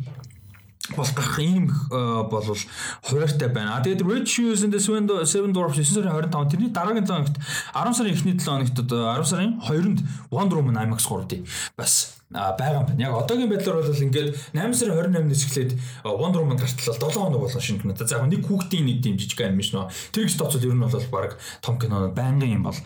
Speaker 1: бол гарах ийм бол хуваартай байна. А тэгээд Red Shoes and the Seven Dwarfs 9 сарын 25 тэрний дараагийн 7 хоногт 10 сарын эхний 7 хоногт 10 сарын 2-нд Wonder Woman IMAX 3D бас байгаа юм байна. Яг одоогийн байдлаар бол ингээд 8 сарын 28-наас эхлээд Wonder Woman гартлал 7 хоног болно шинэ кино. За яг нэг хүүхдийн нэг тийм жижиг анимашн нөө. Тэр их тооцол ер нь бол баг том кино байнгын юм бол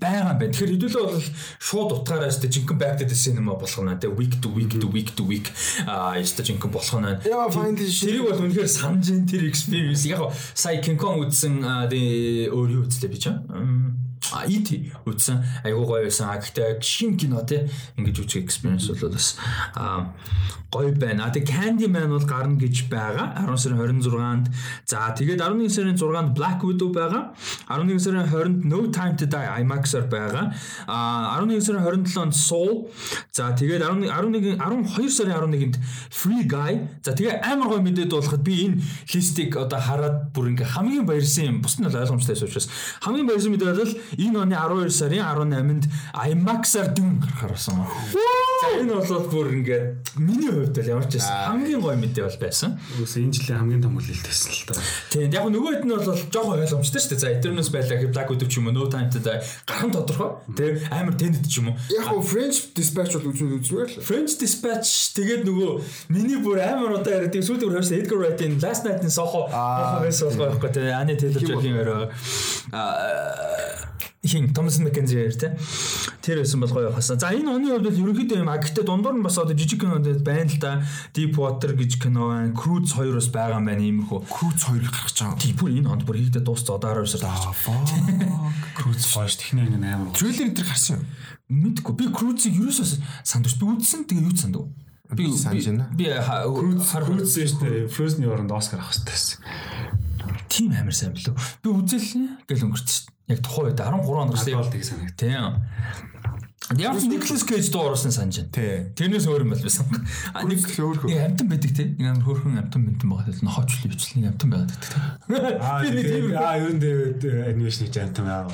Speaker 1: байгаа бай. Тэгэхээр хэдүүлээ бол шууд утгаараа өстө жинхэнэ back to the cinema болох нь тэ week to week to week to week аа өстө жинхэнэ болох нь.
Speaker 2: Яа finally
Speaker 1: тэрийг бол үнэхээр санаж ин тэр experience яг сая King Kong үзсэн өөр юу үзлээ би чам. А ит үзсэн айгуу гоё байсан. А гэхдээ шин кино те ингэж үзэх experience бол бас гоё байна. Тэг Candyman бол гарна гэж байгаа 10 сарын 26-нд. За тэгээд 11 сарын 6-нд Black Widow байгаа. 11 сарын 20-нд No Time to Die IMAX-аар байгаа. А 11 сарын 27-нд Soul. За тэгээд 11 11 12 сарын 11-нд Free Guy. За тэгээ амар гоё мэдээд болоход би энэ листийг одоо хараад бүр ингээ хамгийн баярсан юм. Бус нь ойлгомжтой учраас хамгийн баярсан мэдээ бол энэ оны 12 сарын 18-нд IMAX-аар дүн гарахаар болсон. За энэ бол бүр ингээ миний хувьд бол ямар ч байсан хамгийн гоё мэдээ бол байсан.
Speaker 3: Үгүйс энэ жилийн хамгийн том хүлээлт байсан л та.
Speaker 1: Тийм яг нөгөө хэд нь бол жоохон ойлгомжтой шүү дээ. За Eternals байлаа гэхэд Black Widow ч юм уу No Time to Die гархан тодорхой. Тэг амар тэнд ч юм уу.
Speaker 2: Яг гоо French Dispatch бол үзмээр үзмээр л.
Speaker 1: French Dispatch тэгээд нөгөө миний бүр амар удаа яриад сүүлд бүр хойш Edgar Wright-ийн Last Night-ийн Soho байсан болохгүй байхгүй тий. Ани Taylor Joy-ийн өрөө. Аа хин Томас Маккензи яар те. Тэр байсан бол гоё хасан. За энэ оны хувьд ерөнхийдөө юм а гэхдээ дундуур нь бас одоо жижиг кинод байна л да. Deep Water гэж кино байна. Cruise 2 бас байгаа юм байна иймэрхүү.
Speaker 2: Cruise 2 гарч байгаа.
Speaker 1: Тийм бүр энэ онд бүр хийгдэ дууссан одоо 12 сар.
Speaker 3: Cruise 2 техник нэг амар.
Speaker 2: Трейлер энэ гарсан юм.
Speaker 1: Мэдгүй. Би Cruise-ийг ерөөсөө сандвч би үзсэн тэгээ юу сандв.
Speaker 2: Би санаж байна.
Speaker 1: Би
Speaker 3: Cruise шүү дээ. Frozen-ийн оронд Оскар авах хэрэгтэй байсан.
Speaker 1: Тийм амар сайн билүү. Би үзэл гэл өнгөрч шүү Яг тухайн үед 13 оноос
Speaker 3: бол тийг санагд.
Speaker 1: Тийм. Яг Никлас Кейж дуу оруулсан санаж байна.
Speaker 2: Тий.
Speaker 1: Тэрнээс өөр юм байсан. А нэг
Speaker 2: Bruce өөр хөө.
Speaker 1: нэг амтан байдаг те. Нэг амар хөөрхөн амтан бэнтэн байгаа те. Нохоочлын бичлэг нэг амтан байгаад байдаг. [laughs]
Speaker 3: Аа
Speaker 1: Би нэг тийм
Speaker 3: аа ер нь тэгээд анимашн хийж амтан аа.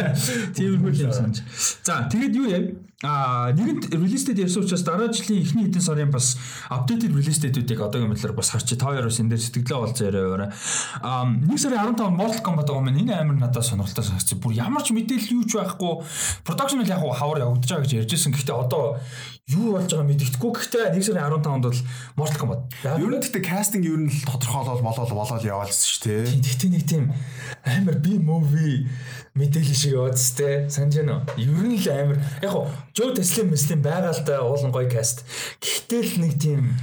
Speaker 3: [laughs]
Speaker 1: Тиймэрхүү юм санаж. За тэгээд юу яв? А нэгэнт релиз дэйт ярьсан учраас дараа жилийн эхний хэдэн сарын бас апдейтед релиз дэйтүүдийг одоогийн мэтлэр бас харчих. Та хоёроос энэ дээр сэтгэлээ олж яриа. А 1 сарын 15 Mortal Kombat байгаа маань энэ амар надад сонирхолтой санагдчих. Бүр ямар ч мэдээлэл юу ч байхгүй production л яг хавар явагдаж байгаа гэж ярьжсэн. Гэхдээ одоо юу болж байгаа мэддэхгүй. Гэхдээ 1 сарын 15-нд бол Mortal Kombat.
Speaker 2: Ер нь гэхдээ кастинг ер нь л тодорхойлол болол болол яваалцсан шүү дээ.
Speaker 1: Гэхдээ нэг тийм амар би movie мэдээлэл шиг яваадс те санаж байна уу? Ер нь л амар яг хоо Жо Теслим мэслим байгаа л да уулын гоё каст. Гэхдээ л нэг тийм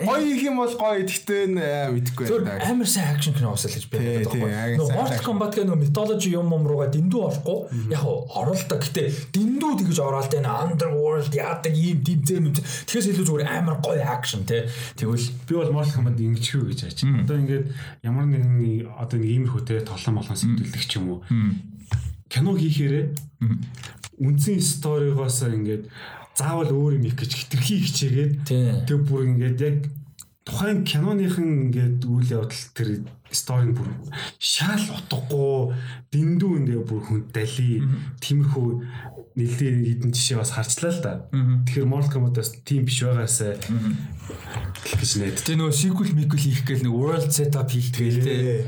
Speaker 2: Гоё их юм бол гоё гэхдээ мэдэхгүй
Speaker 1: зөв
Speaker 2: байна.
Speaker 1: амар сайн акшн кино усал гэж би боддог байхгүй. Нөгөө Mortal. Kombat гэх нөгөө mythology юм юм руугаа дэндүү орохгүй. Яг оруулалтаа гэхдээ дэндүү тэгж ороод байна. Underworld яадаг ийм тэмцээн мэт. Тэгэхээс илүү зүгээр амар гоё акшн те. Тэгвэл
Speaker 3: Би бол Mortal Kombat ингэж хүү гэж яаж. Одоо ингээд ямар нэгэн одоо нэг иймэрхүү те тоглоом болгон сэтгүүлдэг ч юм уу. Кино хийхээрээ үндсэн сторигоос ингээд заавал өөр юм их гэж хитрхи хичээгээд тэг бүр ингээд яг тухайн киноныхан ингээд үйл явдал тэр сторийн бүр шаал утгагүй дэндүү ингээд бүр хүн дали тиймэрхүү нэлээд хэдэн жишээ бас харчлаа л да. Тэгэхээр Mortal Kombat-аас тийм биш байгаасаа гэж найд.
Speaker 1: Тэ нөгөө sequel микл хийх гээл нэг world setup хийх гээл те.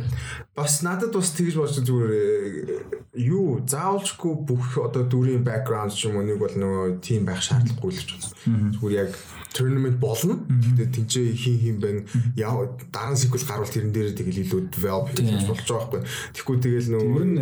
Speaker 2: Бас надад бас тэгж болж зүгээр э, юу заавалчгүй бүх одоо дүрийн background ч юм уу нэг бол нөгөө team байх шаардлагагүй л ч байна. Зүгээр яг tournament болно. Гэхдээ тэнцээ хин хин байна. Яа дараа нь sequel гарвал тэрэн дээр тэгэл илүү develop хийж болж байгаа байхгүй. Тэгэхгүй тэгэл нөгөө
Speaker 3: нь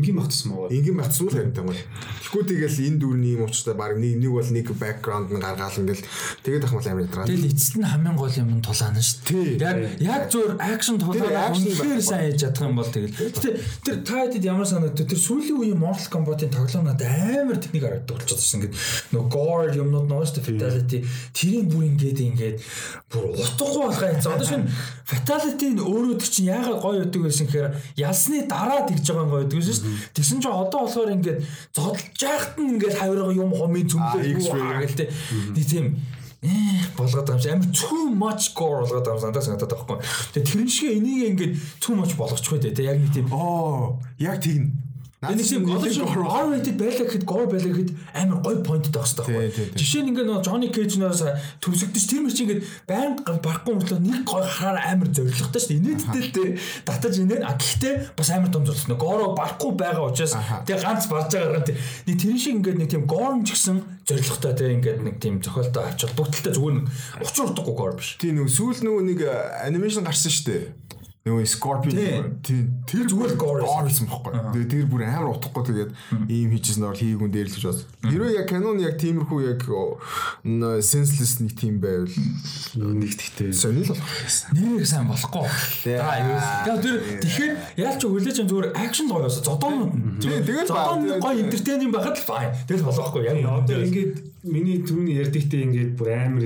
Speaker 3: энгийн багтсан маа.
Speaker 2: Ингийн батсан л харинтай байна. Тэгэхгүй тэгэл энэ дүүрний юм уучтай баг нэг нэг бол нэг background нь гаргаал ингээл тэгээд ахмал амар ядраа.
Speaker 1: Тэгэл эцэст нь хамгийн гол юм нь тулаана шүү дээ. Яг яг зөөр акшн
Speaker 2: Тэр
Speaker 1: тулаана
Speaker 2: action
Speaker 1: үнэхээр сайн хийж чадах юм бол тэгэл. Гэтэ тэр та хэдэд ямар санагдав? Тэр сүүлийн үеийн Mortal Kombat-ын тоглоом надад амар техник харагддаг болчихсон. Ингээд нөгөө gore юмнууд нөгөө шүү дээ fatality тэрийн бүр ингээд ингээд бүр утгагүй болохоо юм. Одоо шинэ fatality нь өөрөө тэр чинь яагаад гоё өгдөг байсан гэхээр ялсны дараа тэгж байгаа гоё өгдөг шүү дээ. Тэгсэн чинь одоо болохоор ингээд зодолж яхад нь ингээд хавирга юм хомын цөмлөө
Speaker 2: X-ray.
Speaker 1: гэлтэй. Нэг тийм болгоод байгаа юм шиг амар too much gore болгоод байгаа юм надад санагдаад байгаа байхгүй. Тэгээ тэрэн шиг энийг ингээд too much болгочихгүй дээ. Яг нэг тийм
Speaker 2: Оо, яг тэгнэ.
Speaker 1: Энэ тийм одоо шиг R-rated байлаа гэхэд gore байлаа гэхэд амар гоё point таах хэрэгтэй
Speaker 2: Тий, тий,
Speaker 1: байхгүй.
Speaker 2: тий.
Speaker 1: Жишээ нь ингээд нөгөө Johnny Cage-наас төвсөгдөж тэр мөр чи ингээд байнга барахгүй мөртлөө нэг гоё хараар амар зоригтой шүү дээ. Инээдтэй л дээ. Татаж инээд а гэхдээ бас амар том зорилт. Горо барахгүй байгаа учраас тэгээ ганц барж байгаа гэх нэг тэр шиг ингээд нэг тийм горн ч гэсэн зоригтой тэгээ ингээд нэг тийм зохиолтой авч холбогдолтой зүгээр нэг учир утгагүй gore биш.
Speaker 2: Тийм нөгөө сүүл нөгөө нэг анимашн гарсан шүү дээ. Нөгөө Scorpion тийм тэр
Speaker 1: зүгээр gore
Speaker 2: байсан байхгүй. Тэгээ тэр бүр амар утгагүй тэгээд ийм хийжсэн бол хийгүн дээр л гэж бод. Хэрвээ яг канон яг тиймэрхүү яг senseless нэг тийм байвал
Speaker 3: Нэг тэгтэй.
Speaker 2: сонир л болох байсан.
Speaker 1: нэр сайн болохгүй. Яг тэр тэгэхээр яаж ч хүлээж юм зүгээр акшн гоё байсан. Зодоонууд нь.
Speaker 2: Ба-
Speaker 1: зодоон гоё энтертейнинг байхад л fine. Тэгэл болохгүй. Яг
Speaker 3: Одоо ингээд миний түрүүний ярьдагтай ингээд бүр амар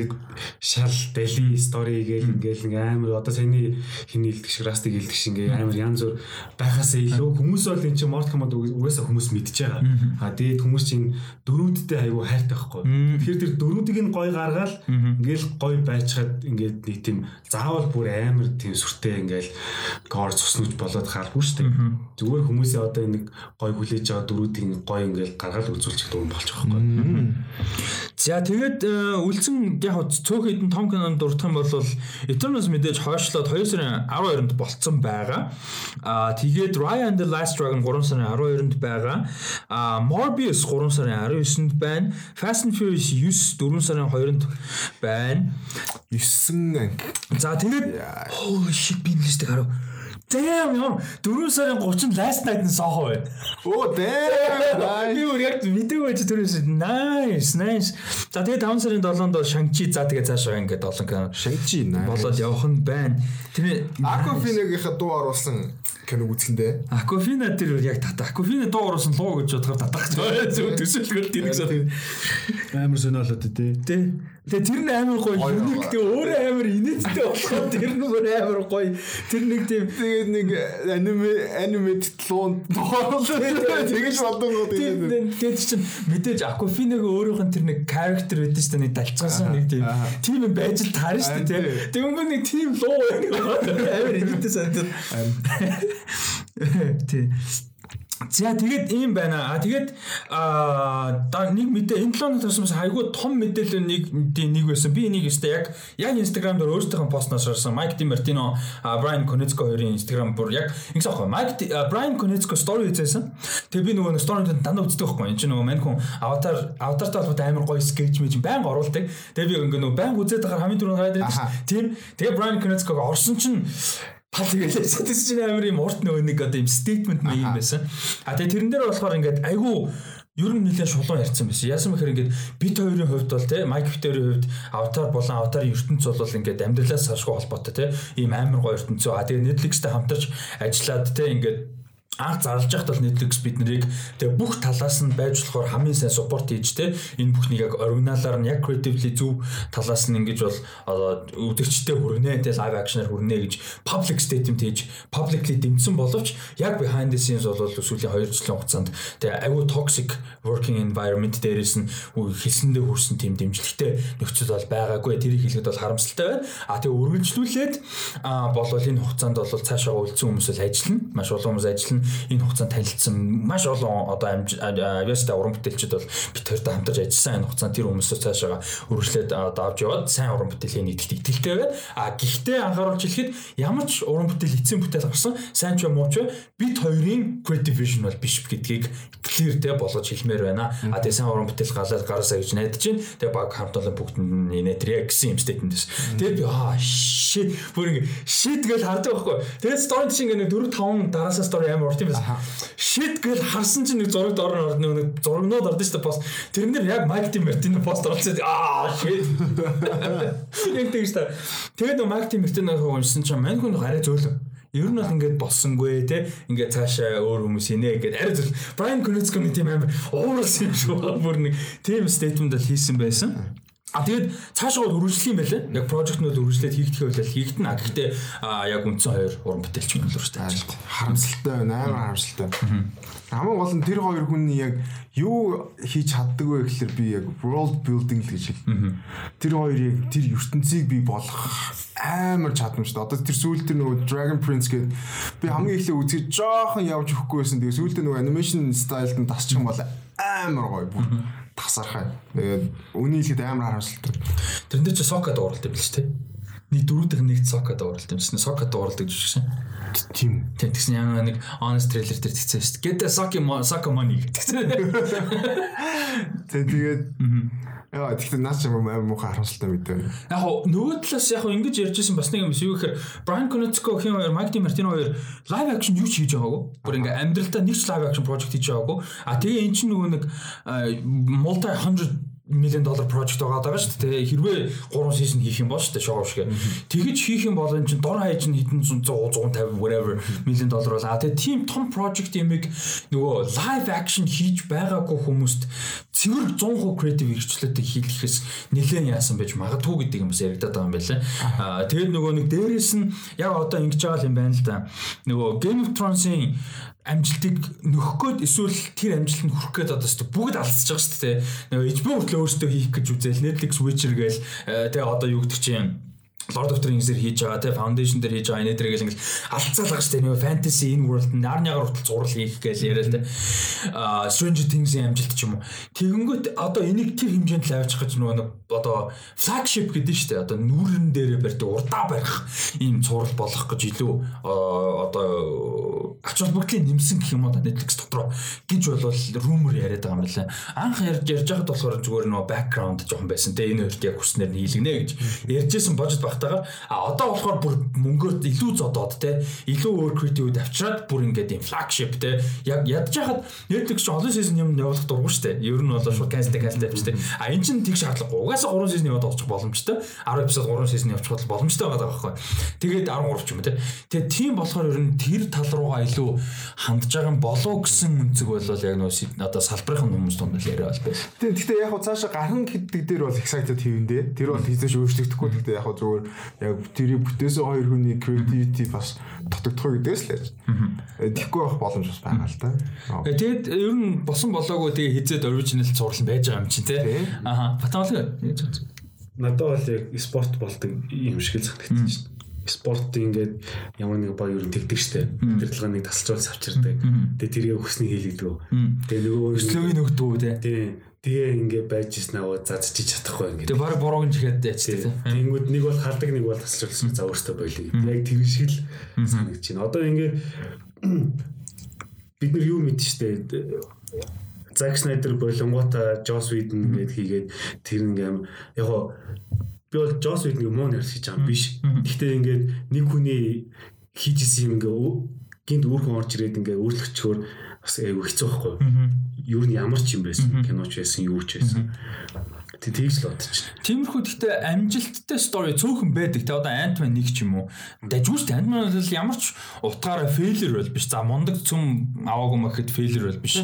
Speaker 3: шал дали стори гээл ингээл ингээ амар одоо саяны хиний хэлдэг шиг растыг хэлдэг шиг ингээ амар янз бүр байхасаа илүү хүмүүс бол эн чинь Mortal Kombat угаасаа хүмүүс мэдж байгаа. А дээд хүмүүс чинь дөрүүдтэй аягүй хайртай байхгүй. Тэгэхээр тэр дөрүүдийг нь гой гаргаал ингээл гой байчаад ингээд нэг тийм заавал бүр амар тийм сүртэй ингээл гор цуснууч болоод хаалгүй шүү дээ. Зүгээр хүмүүсээ одоо нэг гой хүлээж байгаа дөрүүдийг гой ингээл гаргаал үзүүлчих дуун болчих байхгүй.
Speaker 1: За тэгээд э, үлдсэн яг цөөх хэдэн том кинонд дурдах юм бол Eternals мэдээж хойшлоод 2 сарын 12-нд болцсон байгаа. Аа тэгээд Raya and the Last Dragon 3 сарын 12-нд байгаа. Аа Morbius 3 сарын 19-нд байна. Fast and Furious 9 4 сарын 2-нд байна.
Speaker 2: 9 анги.
Speaker 1: За тэгээд holy shit би листийг харав. Damn яа 4 сарын 30-нд last night-ын сохоо байна.
Speaker 2: Оо дээ.
Speaker 1: Би өөр яг мэдээгүй байж төрөөс nice nice. За тэгээд 5 сарын 7-нд бол Shang-Chi за тэгээд цаашаа ингээд 7 кино
Speaker 2: Шангчи наа.
Speaker 1: болоод явах нь байна. Тэр
Speaker 2: Aquafina-гийнхаа дуу оруулсан кино үзэхэндээ.
Speaker 1: Aquafina тэр яг тата. Aquafina дуу оруулсан луу гэж бодохоор татах. Зөв төсөөлгөл тэрийг сан.
Speaker 3: Амар сониолоод тий.
Speaker 1: Тэ. Тэгээ тэр нь амар гоё. Юник тэгээ өөрөө амар инээдтэй болохоор тэр нь өөр амар гоё. Тэр нэг тийм
Speaker 2: тэгээд нэг аниме анимед луун тэгэж болдгоо
Speaker 1: тэгээд. тэгээд чинь мэдээж Акуфиныг өөрийнх нь тэр нэг character байдаг шүү дээ нэг далцгаасан нэг тийм тийм юм байж л таарна шүү дээ тэгвэл нэг тийм луу амар инээдтэй санагдав. Тийм За тэгээд ийм байна. А тэгээд аа нэг мэдээ энэ 7 хоногт бас айгүй том мэдээлэл нэг нэг байсан. Би энийг өстэй яг яг Instagram дээр өөрсдийнхөө постноос харсан. Майк Ди Мартино, Брайан Конецко хоёрын Instagram бүр яг ингэсэн аахгүй. Майк Брайан Конецко story хийсэн. Тэгээд би нөгөө story-д дандаа үздэг байхгүй. Энд чинь нөгөө мань хүн аватар аватартай холбоотой амар гоё скетч мэж байнга оруулдаг. Тэгээд би ингээ нөгөө байнга үзээд байгаа хамгийн түрүүнд гараад ирсэн. Тийм. Тэгээд Брайан Конецког орсон чинь Та тэгээд сэтгэж чинь амар юм урт нөгөө нэг одоо юм стейтмент нэг юм байсан. А тэгээд тэрэн дээр болохоор ингээд айгүй ер нь нэлээд шулуун ярьсан байсан. Яасан бэхээр ингээд бит хоёрын хувьд бол те майк битэрийн хувьд аватар болон аватарын ертөнц бол ингээд амьдралаас салшгүй холбоотой те ийм амар гоё ертөнцөө. А тэгээд Netflix-тэй хамтарч ажиллаад те ингээд анх зарлж байхад бол Netflix бид нарыг тэгээ бүх талаас нь байж болохоор хамгийн сайн суппорт хийж те энэ бүхнийг яг оригиналаар нь яг creatively зөв талаас нь ингэж бол үдэгчтэй хүргэнэ те live action-аар хүргэнэ гэж public statement хийж publicly дэмжсэн боловч яг behind the scenes бол сүүлийн 2 жилийн хугацаанд тэгээ аюу toxic working environment дээрээс нь хэлсэндээ хүрсэн тийм дэмжлэгтэй нөхцөл бол байгаагүй. Тэрийг хэлэхэд бол харамсалтай. Байна а тэгээ үргэлжлүүлээд болвол энэ хугацаанд бол цаашаа үлдсэн хүмүүс л ажиллана. Маш олон хүмүүс ажиллана энэ хугацаанд танилцсан маш олон одоо авиастай уран бүтээлчид бол бид хоёртой хамтарч ажилласан энэ хугацаанд тэр хүмүүсээс цаашаа үргэлжлээд давж яваад сайн уран бүтээлийн нийтлэлд итгэлтэй байна. А гэхдээ анхааруулж хэлэхэд ямар ч уран бүтээл эцсийн бүтээл гарсан сайн ч юм уу ч бид хоёрын creative vision бол биш гэдгийг clear дэ болгож хэлмээр байна. А тэгээ сайн уран бүтээл галаад гараасаа гэж найдаж байна. Тэгээ баг хамт олон бүгд нэнэтрээ гэсэн юм statement дэс. Тэгээд би аа shit бүр ингэ shit гэж хардаг байхгүй. Тэгээд story чинь ингэ 4 5 дараасаа story амар юм байна. Shit гэж харсан чинь нэг зурагд орно орно нэг зурагнууд ордон шүү дээ пост. Тэрэн дээр яг Майк Тим Мартин пост оруулсан. Аа shit. [laughs] Яг тэгж та. Тэгээд Майк Тим Мартин уншсан чинь мань хүн арай зөөлөө. Ер нь бол ингээд болсонгүй те ингээд цаашаа өөр хүмүүс инэ гэдэг арай зөв Брайан Конецконы тийм амар ууралсан [laughs] юм шүү. Бүр нэг тийм стейтмент л хийсэн байсан. А тэгээд цаашаа үргэлжлэх юм байлаа. Яг прожектнууд үргэлжлээд хийгдэх байлаа хийгдэнэ. А гэхдээ яг үндсэн хоёр уран бүтээлч юм л үүртэй ажил.
Speaker 2: Харамсалтай байна. Амар харамсалтай. Хамгийн гол нь тэр хоёр хүн яг юу хийж чаддаг вэ гэхэлэр би яг world building л гэж хэл. Тэр хоёрыг тэр ертөнцийг би болгох амар чадамжтай. Одоо тэр сүүлд тэр нөгөө Dragon Prince гэдэг би хамгийн эхлээ үзэж жоохон явж өгөхгүй байсан. Тэгээ сүүлдээ нөгөө animation style-д нь тасчих юм бол амар гоё бүр тасархай. Тэгээд үний хэлэхэд амар харамсалтай.
Speaker 1: Тэрэн дээр ч сока дууралт юм биш үү? Нэг дөрүүдийнх нэг сока дууралт юм шин. Сока дууралт гэж шин.
Speaker 2: Тийм.
Speaker 1: Тийм тэгсэн яа нэг honest trailer дээр тэгсэн шүү дээ. Get the sock sock money гэсэн.
Speaker 2: Тэгээд Яа тэгэхээр наач юм амар муухай харамсалтай мэдээ.
Speaker 1: Яг нөгөө талаас яг ингэж ярьжсэн бас нэг юм юу гэхээр Brian Konietzko хин хоёр Mike DiMartino хоёр live action юу ч хийж байгаагүй. Бүр ингээ амьдралдаа нэг ч live action project хийж байгаагүй. А тэгээ эн чинь нөгөө нэг multi 100 million dollar project байгаа даа шүү дээ. Хэрвээ 3 season хийх юм бол шүү дээ шоу шиг. Тэгэж хийх юм бол энэ чинь дор хаяж нь хэдэн 100 150 whatever million dollar бол а тэгээ team том project юмыг нөгөө live action хийж байгаагүй хүмүүст цэвэр 100% creative хэрэгчлээтэй хийлгэхээс нэлээд яасан байж магадгүй гэдэг юм бас яригадаад байгаа юм байлаа. Аа тэгээд нөгөө нэг дээрэс нь яг одоо ингэж байгаа юм байна л да. Нөгөө Game of Thrones-ийн амжилтыг нөхөх гээд эсвэл тэр амжилтанд хүрэх гээд одоо ч бүгд алсаж байгаа шүү дээ. Нөгөө HBO хүртэл өөрсдөө хийх гэж үзэл Netflix Witcher гээл тэгээ одоо юу гэдэг чинь Lord of the Rings-ээр хийж байгаа те Foundation дээр хийж байгаа энэ дээр гэл ингээл алцаалгаа штэ. Нэг fantasy in world нарныгаар хүртэл зураг хийх гээл яриа л те а Stranger Things-ийн амжилт ч юм уу. Тэгэнгүүт одоо энийг тэр хэмжээнд л авчих гэж нөгөө нэг одоо flagship гэдэг штэ. Одоо нүүрэн дээр барьдаг урдаа барих ийм зураг болох гэж илүү одоо ач холбогдлын нэмсэн гэх юм уу Netflix дотроо. Гэж болвол rumor яриад байгаа юм лээ. Анх ярьж ярьж байхад болохоор зүгээр нөгөө background жоохон байсан те. Энэ хоёрт яг хүснээр нь хийлгэнэ гэж. Ярьжсэн божид баг байхтайгаар а одоо болохоор бүр мөнгөөр илүү зодоод те илүү өөр креатив авчираад бүр ингээд юм флагшип те яг ядж хахад Netflix ч олон season юм явуулах дурггүй шүү дээ. Ер нь бол шууд cancel cancel авчих те. А эн чинь тэг шаардлагагүй. Угаасаа 3 season яваад очих боломжтой. 10 эпизод 3 season явуучих боломжтой байгаа байхгүй. Тэгээд 13 ч юм те. Тэгээд тийм болохоор ер нь тэр тал руугаа илүү хандж байгаа юм болов гэсэн үнцэг бол яг нөө одоо салбарын хүмүүс тунд л яриа бол.
Speaker 2: Тийм гэхдээ яг цаашаа гархан гэдэг дээр бол excited хийвэндээ. Тэр бол хийжээш өөрчлөгдөхгүй гэхдээ яг зүгээр яг тэрийг бүтээсэн хоёр хүний creativity бас дутагдахгүй гэдгээс л яаж. Тэгэхгүй байх боломж бас байгаа л да.
Speaker 1: Э, тэгээд ер нь босон болоогүй тэгээ хизээд original зурлан байж байгаа юм чинь те. Аха. Баталгаа.
Speaker 3: Надад бол яг спорт болдог юм шиг л санагдчихсэн шүү дээ спорт ингээд ямар нэг боо ер нь тэгдэг штэ. Тэрдлага нэг тасалжуулж авчирдаг. Тэгээ тэрийг өсний хийлэгдэг. Тэгээ нөгөө
Speaker 1: өслөгийн нөгдөө тий.
Speaker 3: Тий. Тэгээ ингээд байж ирсэн аа зазчиж чадахгүй ингээд.
Speaker 1: Тэгээ баг бурууг чихээд яачдаг.
Speaker 3: Тэнгүүд нэг бол хардаг нэг бол тасалжуулсан за өөртөө боёлыг. Яг тэр шиг л санагдаж байна. Одоо ингээд [clears throat] бид нар юу мэдэн штэ. Зак Снайдер болонгота Джос Виден ингээд хийгээд тэр ингээм яг би бол Джос Виднийг муу нэрс хийж байгаа юм биш. Гэхдээ ингээд нэг хүний хийж исэн юм ингээ гинт өөрхөн орж ирээд ингээ өөрлөгчөөр бас айгүй хэцүү байхгүй. Юу нь ямар ч юм байсан киноч байсан юу ч байсан. Тэг тэгж л бодчих.
Speaker 1: Тиймэрхүү гэхдээ амжилттай стори цөөхөн байдаг. Тэ одоо Ant-Man нэг ч юм уу. Дажгүй шүү дээ. Ant-Man бол ямар ч утгаараа фейлер бол биш. За мундаг цөм аваагүй мэхэд фейлер бол биш.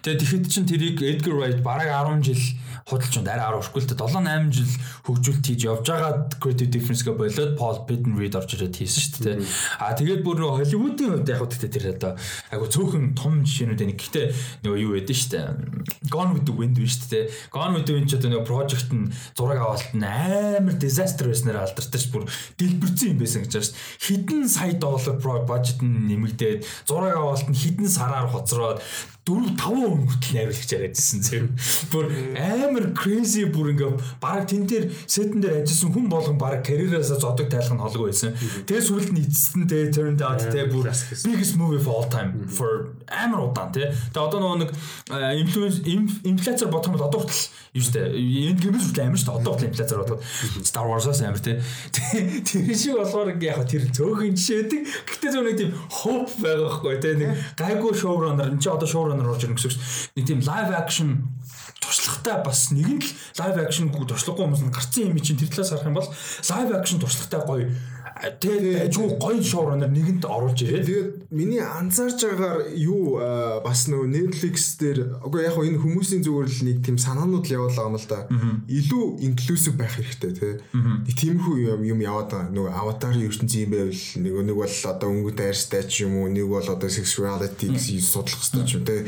Speaker 1: Тэгээ тэгэхэд чин тэрийг Edgar Wright бараг 10 жил худалч унд арай 10 өршгүй л дээ 7 8 жил хөгжүүлэлт хийж явж байгаа creative difference-гээ болоод Paul Bettany Reed орж ирээд хийсэн шүү дээ. А тэгээд бүр Hollywood-ийн хувьд яг хөтэ тэр одоо айгу цөөхөн том жишээнүүд нэг. Гэхдээ нөгөө юу байдэн шүү дээ. Gone with the Wind биш шүү дээ. Gone with the Wind ч одоо нөгөө project нь зураг авалт нь амар disaster байснаар алдартай ш бүр дэлбэрсэн юм байсан гэж байна ш. Хэдэн сая доллар budget нь нэмэгдээд зураг авалт нь хэдэн сараар хоцроод 4 5 хүртэл найруулагч яриадсэн зэрэг бүр амар crazy бүр ингээ баг тэн дээр сетэн дээр ажилласан хүн болгон баг карьераасаа зодог тайлах нь холгүй байсан. Тэгээ сүлд нь эцэстэн тэгээ turned out тэгээ бүр biggest movie of all time for амар удаан тий. Тэгээ одоо нөгөө нэг инфлюенс инфляцаар бодох юм бол одоо хүртэл юу штэ энэ гэмээс хүртэл амар штэ одоо хүртэл инфляцаар бодоход Star Wars-аас амар тий. Тэр шиг болохоор ингээ яг тэр цөөхөн жишээ байдаг. Гэхдээ зөв нэг тийм hope байгаа байхгүй тий. Нэг гайгүй шоураннер энэ чи одоо шоураннер орж ирнэ гэсэн. Нэг тийм live action туршлагатай бас нэгэн л live action туршлагагүй хүмүүс нь гарцсан юм чинь тэр талаас харах юм бол live action туршлагатай гоё тэгээд ажгүй гоё шоураннер нэгэнд оруулж ирээд
Speaker 2: тэгээд миний анзаарж байгаагаар юу бас нөгөө Netflix дээр үгүй яг энэ хүмүүсийн зүгээр л нэг тийм санаанууд л явуулаа юм л да. Илүү инклюзив байх хэрэгтэй тий. Нэг тиймэрхүү юм юм яваад байгаа. Нөгөө аватарын ертөнцийн юм байвал нэг нэг бол одоо өнгөт дайрстай ч юм уу нэг бол одоо sexuality гэсэн судлах хэрэгтэй ч юм тий.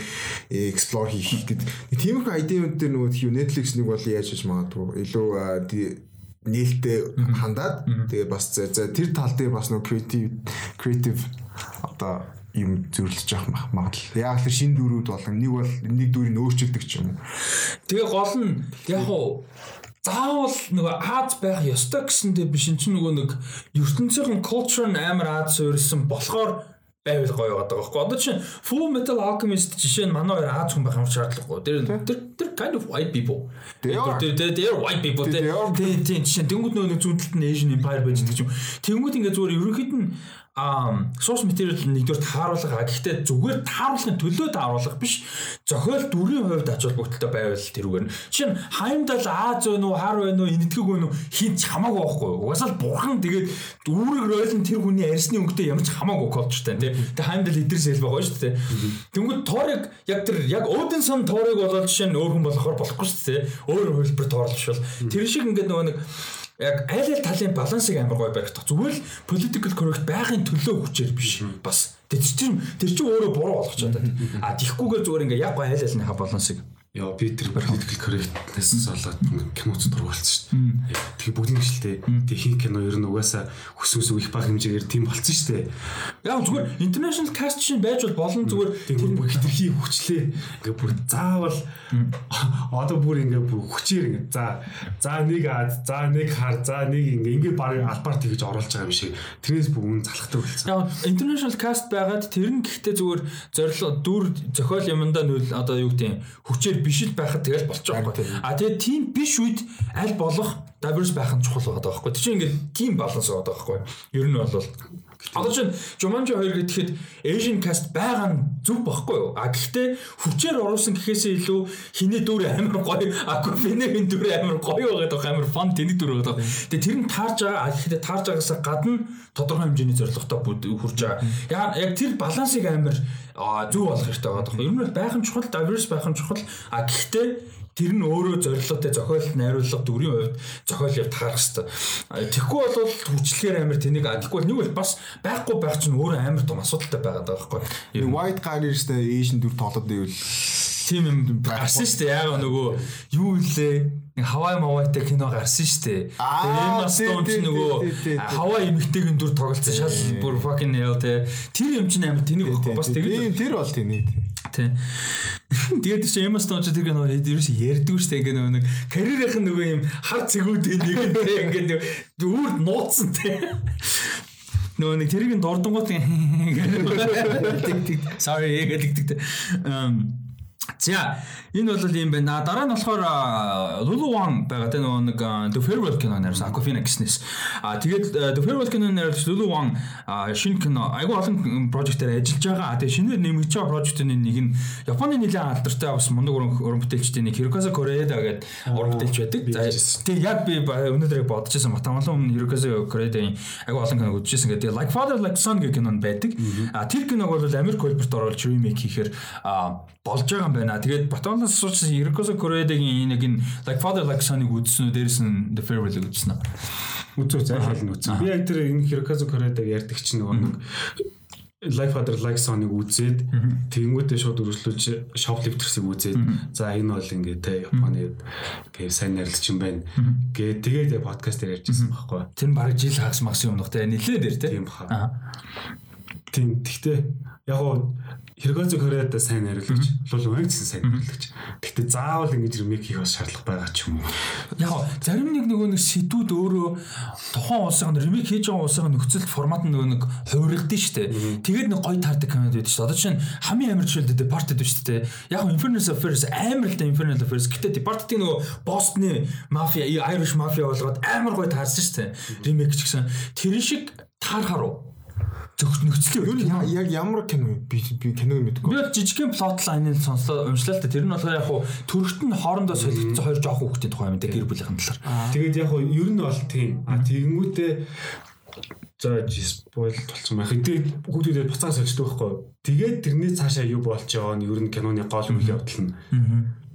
Speaker 2: Explore хийх гэдэг. Тиймэрхүү айдиуд дээр нөгөө Netflix нэг бол яаж хийж магадгүй илүү нээлттэй хандаад тэгээ бас тэр тал дээр бас нөгөө creative creative одоо юм зөвлөж явах магадлал. Яг л шин дөрүүд болон нэг бол нэг дүүрийг өөрчилдөг ч юм уу.
Speaker 1: Тэгээ гол нь яг уу заавал нөгөө Аз байх ёстой гэсэндээ биш энэ ч нөгөө нэг ертөнцийн culture нь амар Аз суурилсан болохоор байвал гоё байгаа байхгүй. Одоо чинь Full Metal Alchemist жишээ нь манай хоёр Аз хүн байх юм шаардлагагүй. Тэр тэр тэр kind of white people. They are white people. Тийм тийм жишээ тэнгууд нөгөө зүүнтэлт нь Asian Empire байж гэдэг юм. Тэнгууд ингээ зүгээр ерөнхийд нь аа source material нэгдүгээр тааруулга гэхдээ зүгээр тааруулгын төлөө тааруулга биш. Зохиол дүрийн хувьд ач холбогдолтой байвал тэрүүгээр жишээ нь хаймдал Аз вэ нү хар вэ нү энэтхэг вэ нү хин ч хамаагүй байхгүй. Угаасаа л бурхан тэгээд үүрэг ройл нь тэр хүний арьсны өнгөтэй ямар ч хамаагүй колчтой тий. Тэгээд хаймдал эдэрс хэл байгаа шүү дээ тэнгууд тоорыг яг тэр яг Один сон тоорыг болоод жишээ нь өөр хүн болохоор болохгүй шүү дээ өөр хөлбөр тоорлож бол тэр шиг ингээд нөгөө нэг яг аль аль талын балансыг амар гой барих. Зүгээр л political correct байхын төлөө хүчээр биш. Бас тэр чинь тэр чинь өөрөө буруу болгож чадаад. А тийхгүйгээр зүгээр ингээ яг гой аль альныхаа балансыг
Speaker 3: Яа би тэр political correctness болоод киноц дургуулсан шүү дээ. Тэгээ бүгд нэг шилтэй. Тэгээ хин кино ер нь угаасаа хүсвэс их баг хэмжээгээр тийм болцсон шүү дээ.
Speaker 1: Яа зүгээр international cast шин байж бол болон зүгээр
Speaker 3: тэр бүх хитрхи хүчлээ. Ингээ бүр заавал одоо бүр ингээ бүр хүчээр ингээ за за нэг ад за нэг хар за нэг ингээ ингээ баг албаар тэгж оруулж байгаа юм шиг. Тэрнээс бүр үн залхдаг болсон.
Speaker 1: Яа international cast байгаад тэр нь гэхдээ зүгээр зорилго дүр зохиол юмдаа нөл одоо юу гэдэг хүчээр биш л байхад тэгэл болчих واخгүй. А тэгээ тийм биш үед аль болох diverse байх нь чухал байгаа даахгүй. Тэг чи ингээд тийм баланс байгаа даахгүй. Ер нь бол Одоо чинь Jumanji 2 гэхэд Asian cast байгаа нь зөв байхгүй юу? А гэхдээ хүчээр оруулсан гэхээсээ илүү хиний дүр амар гоё, Aquafina-ийн дүр амар гоё байгаа даа амар фан тэнэг дүр байгаа. Тэгээ тэр нь таарж байгаа. А гэхдээ таарж байгаас гадна тодорхой хэмжээний зорилготой хүрж байгаа. Яг яг тэр балансыг амар зөв болох хэрэгтэй байгаа. Ер нь байх нь чухал, diverse байх нь чухал. А гэхдээ тэр нь өөрөө зорилготой зохиол найруулга дүрийн хувьд зохиол яв таарах хэвээр. Тэгэхгүй бол хүчлэгээр амар тэнийг адилгүй нэг бол бас байхгүй байх чинь өөрөө амар том асуудалтай байгаад байгаа байхгүй.
Speaker 2: White Guy нэрстэй Asian дүр тоглоод байвал
Speaker 1: тийм юм гарсан шүү дээ. Яг нөгөө юу илээ нэг Hawaii Mawaiтай кино гарсан шүү дээ. Emma Stone ч нөгөө Hawaii эмэгтэйгийн дүр тоглолцсон шал бүр fucking hell те. Тэр юм чинь амар тэнэг байхгүй бас тэгээд
Speaker 2: тэр бол тэнэг.
Speaker 1: Тий. Тэгээд чи Emma Stone ч тэр нөгөө ерөөс ярьдгүй дээ ингээ нөгөө нэг карьерийнх нь нөгөө юм хар цэгүүдийн нэг ингээ ингээ үүр нууцсан тий. Нөгөө нэг тэрийг дурдангууд ингээ sorry гэдэг. Um За энэ бол юм байна. Дараа нь болохоор Lulu Wang байгаа тэ нөгөө нэг The Farewell кино нэрс Aquafina гэснээс. А тэгээд The Farewell кино нэрс Lulu Wang шинэ кино айгүй олон прожектээр ажиллаж байгаа. Тэгээд шинээр нэмэгдэж байгаа прожектын нэг нь Японы нэлээд алдартай бас мундаг уран бүтээлчдийн нэг Hirokazu Koreeda гэдэг уран бүтээлч байдаг. За тэгээд яг би өнөөдөр бодож байсан бат амлан өмнө Hirokazu Koreeda-ийн айгүй олон киног үзчихсэн гэдэг. Like Father Like Son гэх кино байдаг. А тэр киног бол Америк хөлбөрт оруулж remake хийхээр болж байгаа юм байна. Тэгээд Батоноос асуусан Еркосо Коредагийн нэг энэ Like Father Like Son-ыг үзсэн үү? Дээрээс нь The Farewell-ыг үзсэн үү?
Speaker 3: Үзөө зайлшгүй нь үзсэн. Би яг тэр энэ Еркосо Коредаг ярьдаг чинь нөгөө нэг Like Father Like Son-ыг үзээд тэгэнгүүтээ шууд өргөжлөж Shoplifters-ыг үзээд за энэ бол ингээд те Японы гээ сайн нэрлэж юм байна. Гээ тэгээд подкаст дээр ярьжсэн байхгүй.
Speaker 1: Тэр баг жил хагас магс юм нөх те нилээ дээр те.
Speaker 3: Тийм баха. Тийм тэгтээ яг гоо Хэрэгозо Кореяда сайн хариулагч, Лул Ванг гэсэн сайн хариулагч. Гэтэ заавал ингэж ремейк хийх бас шаардлага байгаа ч юм уу.
Speaker 1: Яг зарим нэг нөгөө нэг сэдвүүд өөрөө тухайн улсын ремейк хийж байгаа улсын нөхцөл формат нь нөгөө нэг хувиргадсан шүү дээ. Тэгээд нэг гоё таардаг комеди байдаг шүү дээ. Одоо чинь хамгийн амар жишээлдээ Departed шүү дээ. Яг Infernal Affairs амар л да Infernal Affairs. Гэтэ Departed нөгөө Boston мафия, Irish мафия болгоод амар гоё таарсан шүү дээ. Ремейк ч гэсэн. Тэр шиг таархаар уу нөхцөл
Speaker 2: юу яг ямар кино би би киног мэдгүй.
Speaker 1: Би жижигхэн плот лайныг сонслоо уншлаа л та тэр нь болохоор яг хуу төрөлт нь хоорондоо солигдсон хоёр жоох хүүхдийн тухай юм даа гэр бүлийн талаар.
Speaker 3: Тэгээд яг хуу ер нь бол тийм. А тэгэнгүүтээ за спойл болсон байх. Тэгээд хүүхдүүдэд буцаа солилцдог байхгүй. Тэгээд тэрний цаашаа юу болж байгаа нь ер нь киноны гол үйл явдал нь.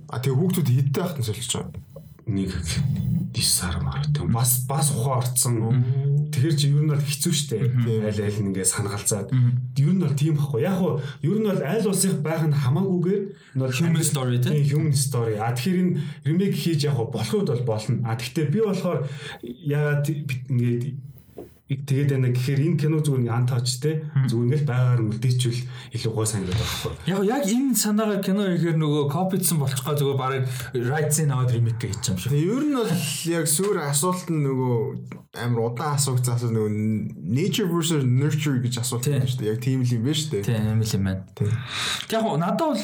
Speaker 2: А тэгээд хүүхдүүд хэдтэй хахтан солилцож байгаа
Speaker 3: нэг 9 сар мар тийм бас бас ухаан орцсон. Тэгэхэр чи ер нь бол хэцүү шттэ. Айл айл нэгээ санагалзаад ер нь бол тийм байхгүй. Яг хуу ер нь бол айл улсыг байх нь хамаагүйгээр
Speaker 1: нь human story тийм
Speaker 3: human story. А тэгэхээр энэ ремейк хийж яг болох үед бол болно. А тэгтээ би болохоор яагаад ингээд тэгээд байна гэхээр энэ кино зүгээр нэг антаач те зүгээр ингээл байгаар нь үлдээчвэл илүү санагдаад байгаа байхгүй.
Speaker 1: Яг яг энэ санаагаа кино ихээр нөгөө копидсан болчихгоо зүгээр барыг райтсын аваад ремейк хийж юм шиг.
Speaker 2: Ер нь бол яг сүүр асуулт нь нөгөө амар удаан асуугцсан асуулт нөгөө nature versus nurture гэж асуулт байна шүү дээ. Яг тийм л юм байна шүү дээ.
Speaker 1: Тийм л юм байна. Яг надад бол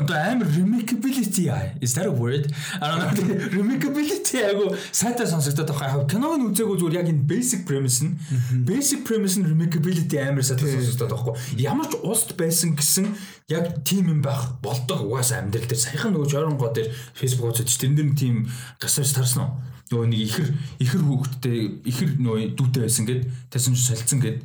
Speaker 1: Одоо амар remakeability is that a word? I don't know. Remakeability айгу сайтай сонсогдоод байгаа. Киног нь үзээгүй зүгээр яг энэ basic premise нь basic premise нь remakeability амар сайтай сонсогдоод байгаа. Ямар ч уст байсан гэсэн яг тийм юм байх болдог угаасаа амьдрал дээр саяхан нөгөө жоронгоо дээр Facebook үзэж тэрэн дээр тийм гасаж тарсан уу? Нөгөө нэг ихэр ихэр хүүхдтэй ихэр нөгөө дүүтэй байсан гэд тасан ч солилцсон гэд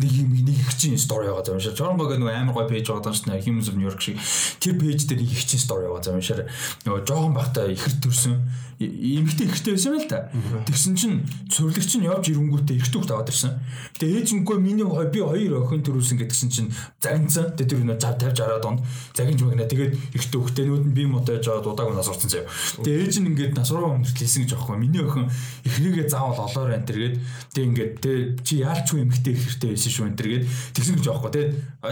Speaker 1: нэг юм нэг их чинь стори байгаа юм шиг. Жонгог нөгөө амар гой пэйж байгаа юм шиг Humans of New York шиг тэр пэйж дээр нэг их чинь стори байгаа юм шиг. Нөгөө жоохон бахта ихэр төрсөн эмэгтэй ихтэй байсан байл та. Тэгсэн чинь цуврлагч нь явж ирэнгүүтээ ихтэй хөлт аваад ирсэн. Тэгээ ээжингөө миний би хоёр охин төрүүлсэн гэдгсэн чинь загнцсан. Тэгээ тэр зав тавьж араад он загинж магна. Тэгээд ихтэй хөлтөнүүд нь би муутай жаад удааг нас урцсан заяа. Тэгээ ээж нь ингээд насруу өмчлсэн гэж аахгүй. Миний охин ихнийгээ заавал олоор энэ тэргээд тэг ингээд тэг чи яалчгүй эмэгтэй ихтэй байсан шүү энэ тэргээд тэгсэн гэж аахгүй. Тэг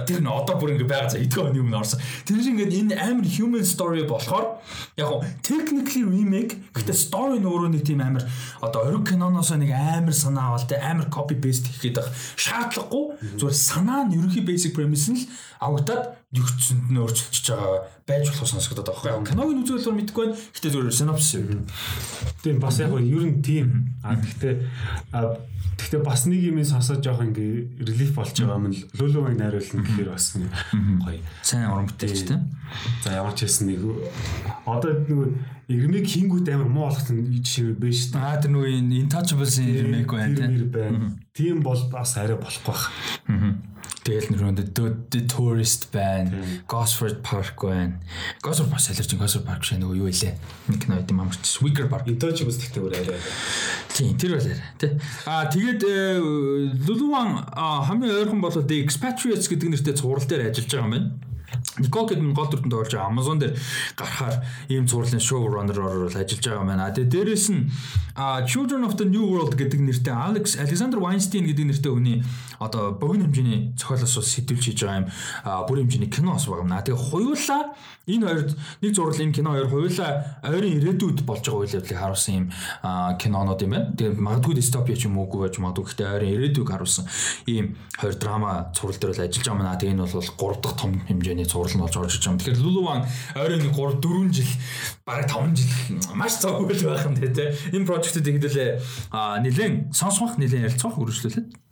Speaker 1: тэр нь одоо бүр ингээд байгаа за эдгээр оны өмнө орсон. Тэр шиг ингээд энэ амар human story болохоор яг technically remake Гэтэ story нь өөрөө нэг тийм амар одоо ориг киноноос нэг амар санаа авал тэ амар copy paste хийх гэдэг шаардлагагүй. Зүгээр санаа нь ерөнхий basic premise нь л авагдаад югцэнд нь өөрчилчихэж байгаа байж болох сонсогдоод байгаа байхгүй. Киногийн үзүүлэлтээр мэдэхгүй байна. Гэтэ зүгээр синопсис юм.
Speaker 3: Тийм бас яг ер нь тийм. А гэхдээ Гэхдээ бас нэг юм сонсож жоох ингээ релиф болж байгаа юм л лүлүвийг найруулна гэхээр бас гоё.
Speaker 1: Сайн уран бүтээлч тийм.
Speaker 3: За ямар ч хэлсэн нэг одоо нэг ремейк хийнгүүт амар муу болох жишээ байна шүү дээ.
Speaker 1: Аа тэр нөгөө Intouchables-ийн ремейк
Speaker 3: байна тийм. Тийм бол бас арай болохгүй байх.
Speaker 1: Тэгэл нөрөнд The Tourist байна. Gosford Park байна. Gosford бас солирч Gosford Park шиг нөгөө юу илээ. Нэг кино юм амарч Wicker Park.
Speaker 3: Intouchables гэхдээ өөр арай.
Speaker 1: Тийм тэр бол арай тий. Аа тэгээд э, Luluwan хамгийн ойрхон бол The Expatriates гэдэг нэртэй цуврал дээр ажиллаж байгаа юм байна. Никол Кидман гол дүртэнд орж байгаа Amazon дээр гарахаар ийм зурлын showrunner-оор ажиллаж байгаа байна. Тэгээ дээрэс нь Children of the New World гэдэг нэртэй Alex Alexander Weinstein гэдэг нэртэй хүний одоо богино хэмжээний зохиолоос сэтүүлж хийж байгаа юм бүрийн хэмжээний кино бас байгаа юм. Тэгээ хуйлаа энэ хоёр нэг зурвал энэ кино хоёр хуйлаа ойрын ирээдүйд болж байгаа үйл явдлыг харуулсан юм кинонууд юм байна. Тэгээ магадгүй дистопия ч юм уугүй байж магадгүй гэхдээ ойрын ирээдүйг харуулсан ийм хоёр драма зурвал дээр ажиллаж байгаа юм. Тэгээ энэ бол 3 дахь том хэмжээний зурвал нь болж орж иж байгаа юм. Тэгэхээр Luluwan ойрын 3 4 жил бараг 5 жил [laughs] маш цоггүй байх юм тий. Энэ прожектыг хэдүүлээ нэлээд сонсох нэлээд ярилцах үргэлжлүүлээд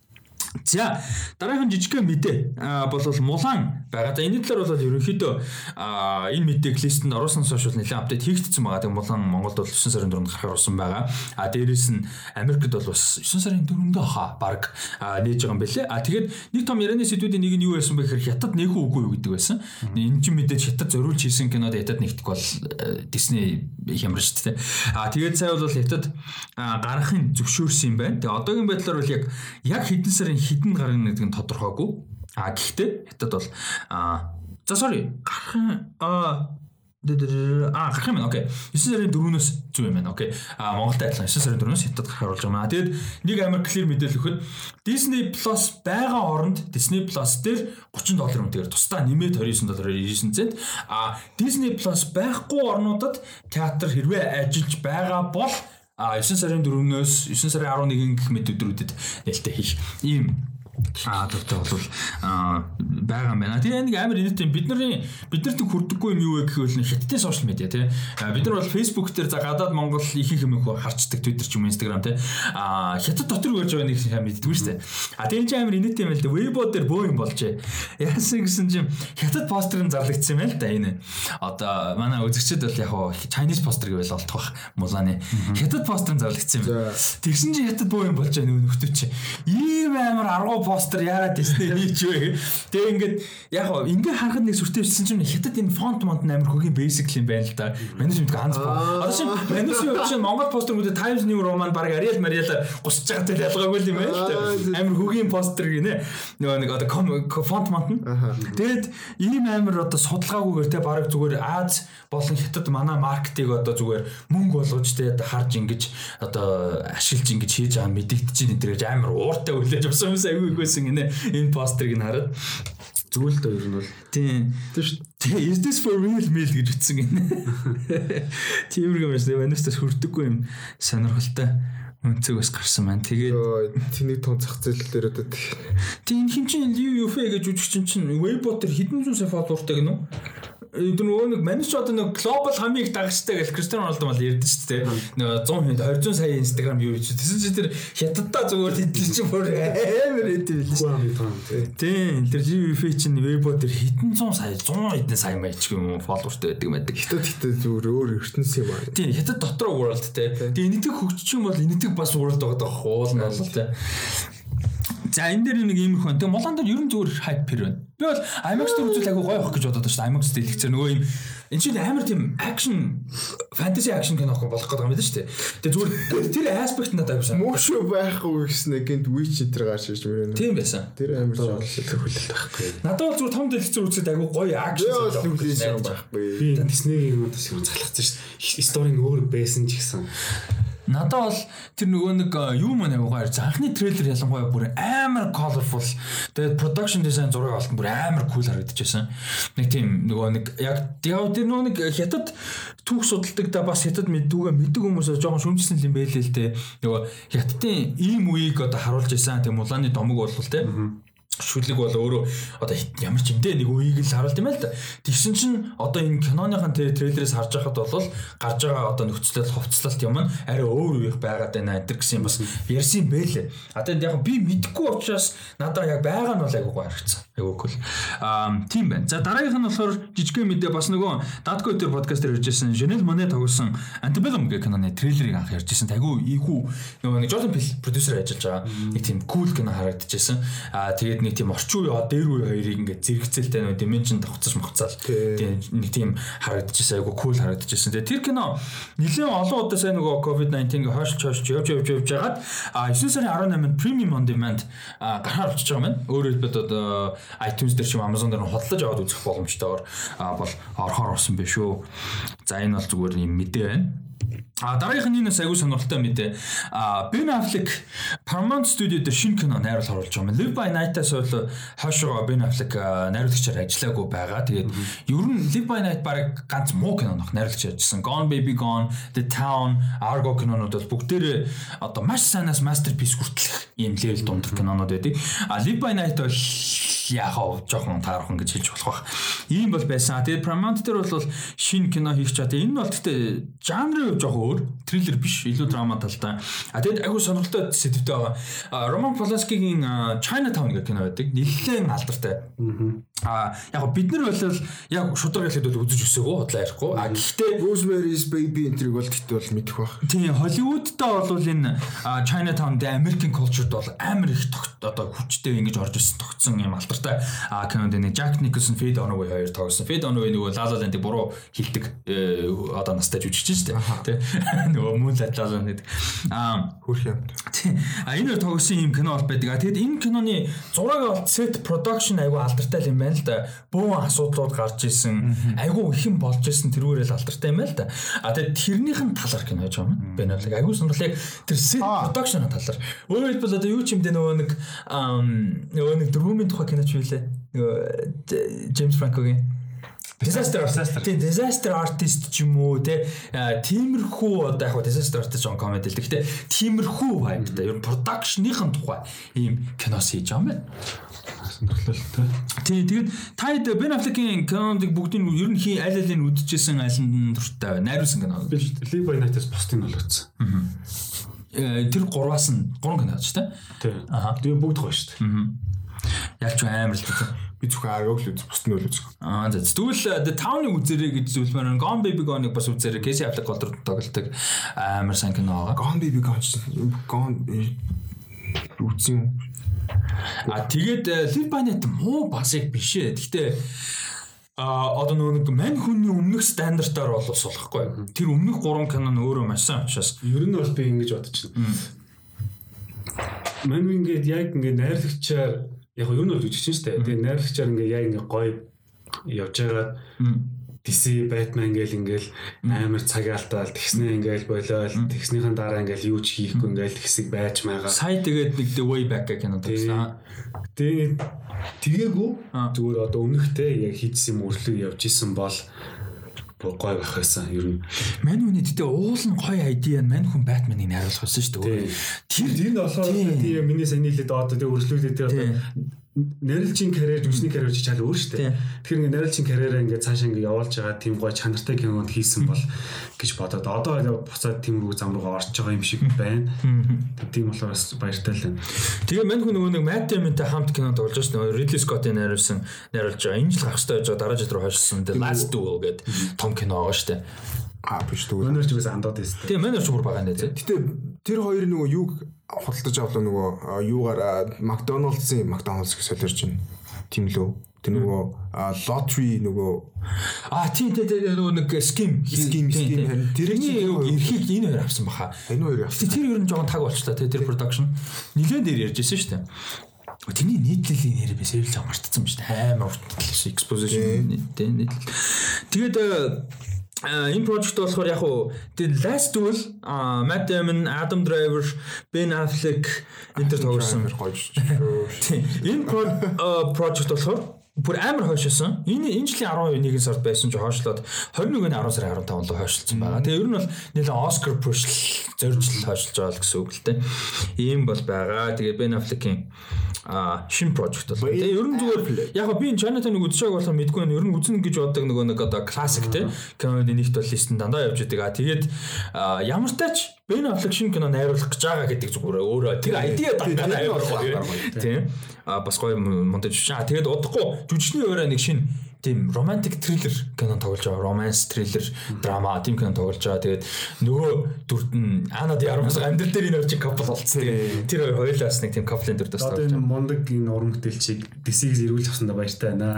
Speaker 1: За дараагийн жижигхэн мэдээ болвол мулан байгаа. За энэ талаар бол ерөнхийдөө энэ мэдээг листэнд оруулсан сошиал нэлээд апдейт хийгдсэн байгаа. Тэгээ мулан Монголд бол 9 сарын 4-нд гарахаар болсон байгаа. А дээрээс нь Америкт бол бас 9 сарын 4-нд хаа баг нээж байгаа юм бэлээ. А тэгээд нэг том ярианы сэдвүүдийн нэг нь юу байсан бэ гэхээр хятад нэхүү үгүй юу гэдэг байсан. Энэ чинь мэдээж хятад зориулж хийсэн кинод хятад нэгдэх бол Disney хямран шүү дээ. А тэгээд цай бол хятад гарахын зөвшөөрсөн юм байна. Тэгээ одоогийн байдлаар бол яг яг хэдэн сарын хідэн гарна гэдэг нь тодорхойгүй. А гэхдээ хятад бол а за sorry гарах а Аа гарах юм байна. Окей. 9 сарын 4-өөс зүг юм байна. Окей. Аа Монголд адилхан 9 сарын 4-өөс хятад гарахаар болж байгаа юм. Тэгээд нэг амар clear мэдээлэл өгөхөд Disney Plus байгаа оронд Disney Plus дээр 30 доллар үнэтэйгээр тусдаа нэмээд 29 доллараар 99 цент. Аа Disney Plus байхгүй орнуудад театр хэрвээ ажиллаж байгаа бол а 9 сарын 4-өөс 9 сарын 11 гэх мэт өдрүүдэд нээлттэй хийх ийм Аа тэгтээ бол байгаа юм байна. Тэгээ нэг амар инээдтэй бид нарын биднэрт хүрдэггүй юм юу вэ гэхвэл хиттийн сошиал медиа тий. Бид нар бол Facebook дээр за гадаад Монгол ихэнх юм харцдаг Twitter ч юм Instagram тий. Аа хятад дотор гойж байгаа нэг юм мэддэггүй шүү дээ. А тэр чинь амар инээдтэй юм л да. Weibo дээр бөө юм болжээ. Яасан гэсэн чинь хятад постерын зарлагдсан юм байна л да энэ. Одоо манай үзэгчд бол яг Chinese poster гэвэл олдох бах мулааны. Хятад постерын зарлагдсан юм. Тэгсэн чинь хятад бөө юм болж байгаа нэг нөхдөд чи. Ийм амар аргуу постэр яагаад Disney хийж вэ? Тэгээ ингээд яг гоо ингээ харахад нэг сүртэйсэн чинь хятад энэ фонт монт амар хөгийн basic юм байна л да. Менежмент ганц боо. Одоо чинь менежмент чинь Монгол постерүүд Times New Roman баг Arial Mariel гусч байгаа тэл ялгаагүй юм байна л да. Амар хөгийн постэр гинэ. Нөгөө нэг одоо фонт монт нь. Тэгээд ийм амар одоо судалгаагүйгээр те баг зүгээр Аз болон хятад манай маркетинг одоо зүгээр мөнгө болгож те харж ингэж одоо ашиглаж ингэж хийж байгаа мэдэгдэж байна энэ гэж амар ууртай хүлээж авсан юмсаа айгүй байсан гинэ энэ постерыг нь хараад.
Speaker 3: Дөө ер нь бол.
Speaker 1: Тийм тийм is this for real meal гэж ütсэн гинэ [laughs] тиймэрхүү юм шиг манайстас хүрдэггүй юм сонирхолтой өнцөг бас гарсан маань. Тэгээд
Speaker 2: тэнийг тун зах зээл дээр одоо
Speaker 1: тийм хин чин Liu Yufei гэж жүжигчин чинь Weibo дээр хэдэн зуун сая фолловертай гинөө тэр нөгөө нэг манайч одоо нэг глобал хамгийн их дагагчтай гэж Кристиано Роналдо мал ярьдэн шүү дээ. Нөгөө 100 хэд 200 сая инстаграм юу гэж. Тэсэн чи тэр хятадтай зүгээр хэдэл чи бүр амар хэдэл билээ. Тийм тэр GVF чинь вебо тэр хэдэн 100 сая 100 хэдэн сая маяч юм фолловертэй байдаг байдаг.
Speaker 2: Хятад хятад зүгээр өөр ертөнц юм байна.
Speaker 1: Тийм хятад дотор world те. Тэгээ энэтэг хөгжчих юм бол энэтэг бас world байгаа даа уул нь бол те. За энэ дээр нэг иймэрхүү байна. Тэгээ Мулан дээр ер нь зүгээр хайпер байна. Би бол IMAX дээр үзүүл айгу гоё авах гэж бодоод байна. IMAX дээр хэлчихсэн нөгөө юм энэ чинь амар тийм акшн фэнтези акшн кино болох гэдэг юм байна шүү дээ. Тэгээ зүгээр тэр аспект надад авсан.
Speaker 2: Мөшөө байхгүй гэснэ гинт Witch энэ гарч ирж мөрөө.
Speaker 1: Тийм байсан.
Speaker 2: Тэр амар жоо хүлээлт байхгүй.
Speaker 1: Надад бол зүгээр том дэлгэцээр үзээд айгу гоё акшн
Speaker 2: байхгүй.
Speaker 3: Би Disney-ийн юм удаас залхацсан шүү дээ. Сторийн өөр байсан ч гэсэн
Speaker 1: Надад бол тэр нөгөө нэг юу мань аягаар анхны трейлер ялангуяа бүр амар colorful. Тэгээд production design зураг олсон бүр амар cool харагдчихсан. Нэг тийм нөгөө нэг яг тэр нөгөө нэг хятад түүх судалдаг да бас хятад мэддүүгээ мэддэг хүмүүсээ жоохон шүмжсэн юм байлээ л дээ. Нөгөө хятадын ийм үеийг одоо харуулж исэн. Тэг мулааны домог болвол те. Шүлэг бол өөрөө одоо ямар ч юмдээ нэг үеийг л харуулт юм байл та. Тэгсэн чинь одоо энэ киноныхан трейлерээс харж байхад бол гарч байгаа одоо нөхцөлөл хувцлалт юм нь арай өөр үеих байгаад байна энэ гэсэн бас ярьсан бэлээ. А тэгээд яг би мэдэхгүй учраас надад яг байгаа нь бол айгуугүй харагдсан. Айгуугүй л. Аа тийм байна. За дараагийнх нь болохоор жижигхэн мэдээ бас нөгөө Датко дээр подкаст дээр ярьжсэн Жанел Моне тоглосон Antebellum гэх киноны трейлерыг анх ярьжсэн. Айгуу ийгүү нөгөө нэг Jordan Peele продюсер ажиллаж байгаа. Нэг тийм кул кино харагдчихсан. Аа тэгээд нэг тийм орчин үе дээр үе хоёрыг ингээд зэрэгцэлтэй нэг dimension давхцаж махцаал. Тэгээд нэг тийм харагдчихсан айгу кул харагдчихсан. Тэгээд тэр кино нэлээд олон удаа сайн нөгөө COVID-19 хойш хойш явж явж явж байгаад а 9 сарын 18-нд Premium on Demand гараар очиж байгаа юм. Өөрөөр хэлбэл одоо iTunes дээр ч юм Amazon дээр худалдаж аваад үзэх боломжтойгоор бол орохоор болсон байх шүү. За энэ бол зүгээр юм мэдээ байна. А дараагийнх нь энэ аягүй сонирхолтой мэдээ. А Ben Affleck Paramount Studio дээр шинэ кино найруулах оруулж байгаа юм. Live by Night-аас бол хойшоо Ben Affleck найруулагчаар ажиллаагүй байгаа. Тэгээд ер нь Live by Night баг ганц муу кино нөх найруулагч ажилласан. Gone Baby Gone, The Town, Argo кинонууд бол бүгдээрээ одоо маш сайнаас masterpiece хүртэлх ийм level дундах кинонууд байдаг. А Live by Night бол яхаа жоохон таархан гэж хэлж болох байх. Ийм бол байсан. Тэгээд Paramount дээр бол шинэ кино хийх чад. Энэ бол гэхдээ жанрын жоохон өөр триллер биш илүү драма талтай. А тэгэд айгу сонирхолтой сэдвтэй байгаа. Роман Поланскигийн Chinatown гэх кино байдаг. Нэлээд алдартай. А яг бид нар бол яг шудраг хэлэхэд бол үзэж өсөөгөө худлаа ярихгүй. А гэхдээ
Speaker 2: Rosemary's Baby энтриг бол бол мэдэх бах.
Speaker 1: Тийм Холливуудтай бол энэ Chinatown дэ American culture-д бол амар их одоо хүчтэй ингэж орж ирсэн тогтсон юм алдартай. А кинонд нэг Jack Nicholson, Faye Dunaway хоёр тоглосон. Faye Dunaway нөгөө La La Land-ийг буруу хилдэг одоо настай жүжигч шүү дээ. Тэ [laughs] нөгөө La Land гэдэг. А
Speaker 2: хөрх юм.
Speaker 1: А энэ тоглосон юм кино бол байдаг. А тэгэд энэ киноны зураг бол set production айгүй алдартай юм байна л да. Бөөн асуудлууд гарч исэн. Айгүй ихэн болж исэн тэрүүрэл алдартай юм байна л да. А тэгэд тэрнийх нь талаар кино хийж байгаа юм. Би нэг айгүй сонирхлыг тэр set production талаар. Өөрөөр хэлбэл одоо юу ч юм дэ нөгөө нэг нөгөө нэг дөрвөмийн тухай киноч билээ. Нөгөө Джеймс Франкогийн Disaster disaster. Тийм disaster artist ч юм уу те тиймэрхүү одоо яг disaster artist on comedy л гэхдээ тиймэрхүү vibeтай ер нь production-ийн тухай ийм кинос хийж байгаа юм байна
Speaker 3: сонирхолтой.
Speaker 1: Тий, тэгээд та хэд Ben Affleck-ийн кинонд бүгдийг ер нь хий аль алийг үдчихсэн аль нь дуртай байна? Найруулсан кино.
Speaker 3: Би Live by Night-аас бусдыг нь олгоцсон.
Speaker 1: Аа. Тэр гурваас нь гурван кино ч тийм.
Speaker 3: Тий. Аа. Тэгээ бүгд гоё шүү дээ.
Speaker 1: Аа. Яг ч амар л тийм
Speaker 2: би зөвхөн аргог л үз бусд нь үл үзэх.
Speaker 1: Аа за тэгвэл The Town-ыг үзэрэй гэж зүйлмээр Gone Baby Gone-ыг бас үзэрэй. Casey Affleck голдор тоглолдог амар сайн кино байгаа.
Speaker 2: Gone Baby Gone Gone үзсэн.
Speaker 1: А тэгээд by Night муу бас яг биш ээ. Гэхдээ а одоо нөгөө нэг мань хүний өмнөх стандартаар бол ус болохгүй. Тэр өмнөх 3 кино нь өөрөө маш сайн учраас
Speaker 3: ер нь бол би ингэж байна. Мань ингээд яг ингээд найрлагчаар яг юу нь бол үжиж шүү дээ. Тэгээ найрлагчаар ингээ яг ингээ гоё явж байгаа DC Batman гээл ингээл амар цагаалтаал тэгснэ ингээл болоол тэгснийхэн дараа ингээл юу ч хийхгүй ингээл хэсэг байж байгаа.
Speaker 1: Сая тэгээд нэг The Way Back гэх кино тавьсан.
Speaker 3: Тэгээд тэгээгүй зүгээр одоо өмнөхтэй яг хийсэн мөрлөг явж исэн бол гой байх байсан ер нь.
Speaker 1: Мань хүний тэтэ уул нь ID нь мань хүн Batman-ыг найруулах байсан шүү дээ.
Speaker 3: Тэр тэр нь болохоор тийм миний сайн нийлээд одоо тэг өршлүүлээд одоо нарилжийн карьер жүжигчний карьер ч чал өөр шүү дээ. Тэгэхээр ингээ нарилжийн карьераа ингээ цаашаа ингээ явуулж байгаа тийм гоё чанартай кинонд хийсэн бол гэж бодоод одоо буцаад тийм рүү зам руугаа орж байгаа юм шиг байна. Тийм болохоор бас баяртай л байна.
Speaker 1: Тэгээ мань хүн нөгөө нэг Matt Damon-тай хамт кино тоглож байсан Ridley Scott-ийн найруулсан найруулж байгаа. Энэ жил гарах байж байгаа дараа жил руу хойшсон The Last Duel гэдэг том кино байгаа шүү дээ.
Speaker 2: А биш дүү.
Speaker 3: Манайч бас андаад байсан.
Speaker 1: Тийм манайч бүр байгаа нэ.
Speaker 2: Гэтэ тэр хоёр нөгөө юг худалдаж авлаа нөгөө юугаар Макдоналдсын Макдоналдс гэж солиорч байна. Тийм лөө. Тэр нөгөө лотри нөгөө
Speaker 1: А тийм тийм нөгөө нэг ским
Speaker 2: ским ским харин
Speaker 1: тэрний эрхийг энэ хоёр авсан баха.
Speaker 2: Энэ хоёр авсан.
Speaker 1: Тэр ер нь жоохон таг болчлаа тэр production. Нилээн дээр ярьж байсан шүү дээ. Тэрний нийтлэлийн нэр би сэрэлж амартсан ба шүү дээ. Амар урт exposition нийтлэл. Тэгээд энэ project болохоор яг уу the last duel Matt Damon, Adam Driver, Ben Affleck энэ төр тоглосон гоё шүү. Энэ project болохоор бүр амар хойшилсан. Энэ энэ жилийн 12-ны сард байсан ч хойшлоод 21-ний 10 сарын 15-нд хойшилсан байгаа. Тэгээ ер нь бол нэлээд Оскар push зоржил хойшилж байгаа л гэсэн үг л дээ. Ийм бол байгаа. Тэгээ Ben Affleck-ийн а шин project бол. Тэгээ ер нь зүгээр яг би энэ Chinatown-ыг үзчихээг болохоор мэдгүй байна. Ер нь үзнэ гэж боддог нөгөө нэг одоо классик те. Киноны нэгт бол листэн дандаа явж идэг. А тэгээд ямар тач Ben Affleck шинэ кино найруулах гэж байгаа гэдэг зүгээр өөрөө тэр дандаа амар гоё. Тийм. А бас гоё монтаж чаа. Тэгээд удахгүй жүжигчний өөрөө нэг шинэ тийм романтик триллер кино тоглож байгаа. Романс, триллер, драма тийм кино тоглож байгаа. Тэгээд нөгөө дүрд нь Анад Ярмас амьдрал дээр энэ орчин капл болцсон. Тэгээд тэр хоёр хоёулаас нэг тийм каплын дүр тас
Speaker 3: Одоо энэ мундаг энэ уран бүтээлчийг DC-г зэрүүлж авсандаа баяртай байна. [laughs]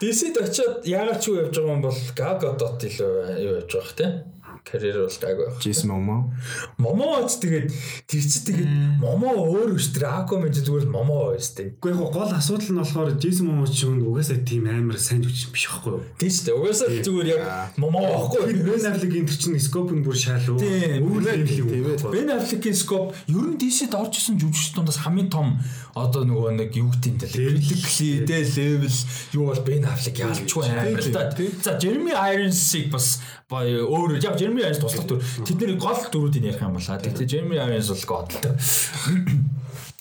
Speaker 1: DC-д очиод яагаад ч юу явж байгаа юм бол Gal Gadot илүү юу явж байгаа хэ карьер бол гайг байх.
Speaker 2: Джейсон Момо.
Speaker 1: Момо ч тэгээд тэр чи тэгээд Момо өөр биш тэр Акомен ч зүгээр Момо байж тээ.
Speaker 3: Гэхдээ яг гол асуудал нь болохоор Джейсон Момо ч юм угаасаа тийм амар сайн жүжигч биш байхгүй юу?
Speaker 1: Тийм шүү дээ. Угаасаа зүгээр яг Момо байхгүй.
Speaker 3: Ben Affleck-ийн тэр чинь скоп нь бүр шаал уу?
Speaker 1: Өөр юм юм. Ben Affleck-ийн скоп ер нь DC-д орж исэн жүжигч дундаас хамгийн том одоо нөгөө нэг юу гэдэг юм те критикли те левел юу бол Ben Affleck ялчгүй амар л та. За Jeremy Irons-ыг бас өөр яг Jeremy Irons туслах дүр тэдний гол дүрүүдийг ярих юм болоо. Тэгтээ Jeremy Irons бол годтой.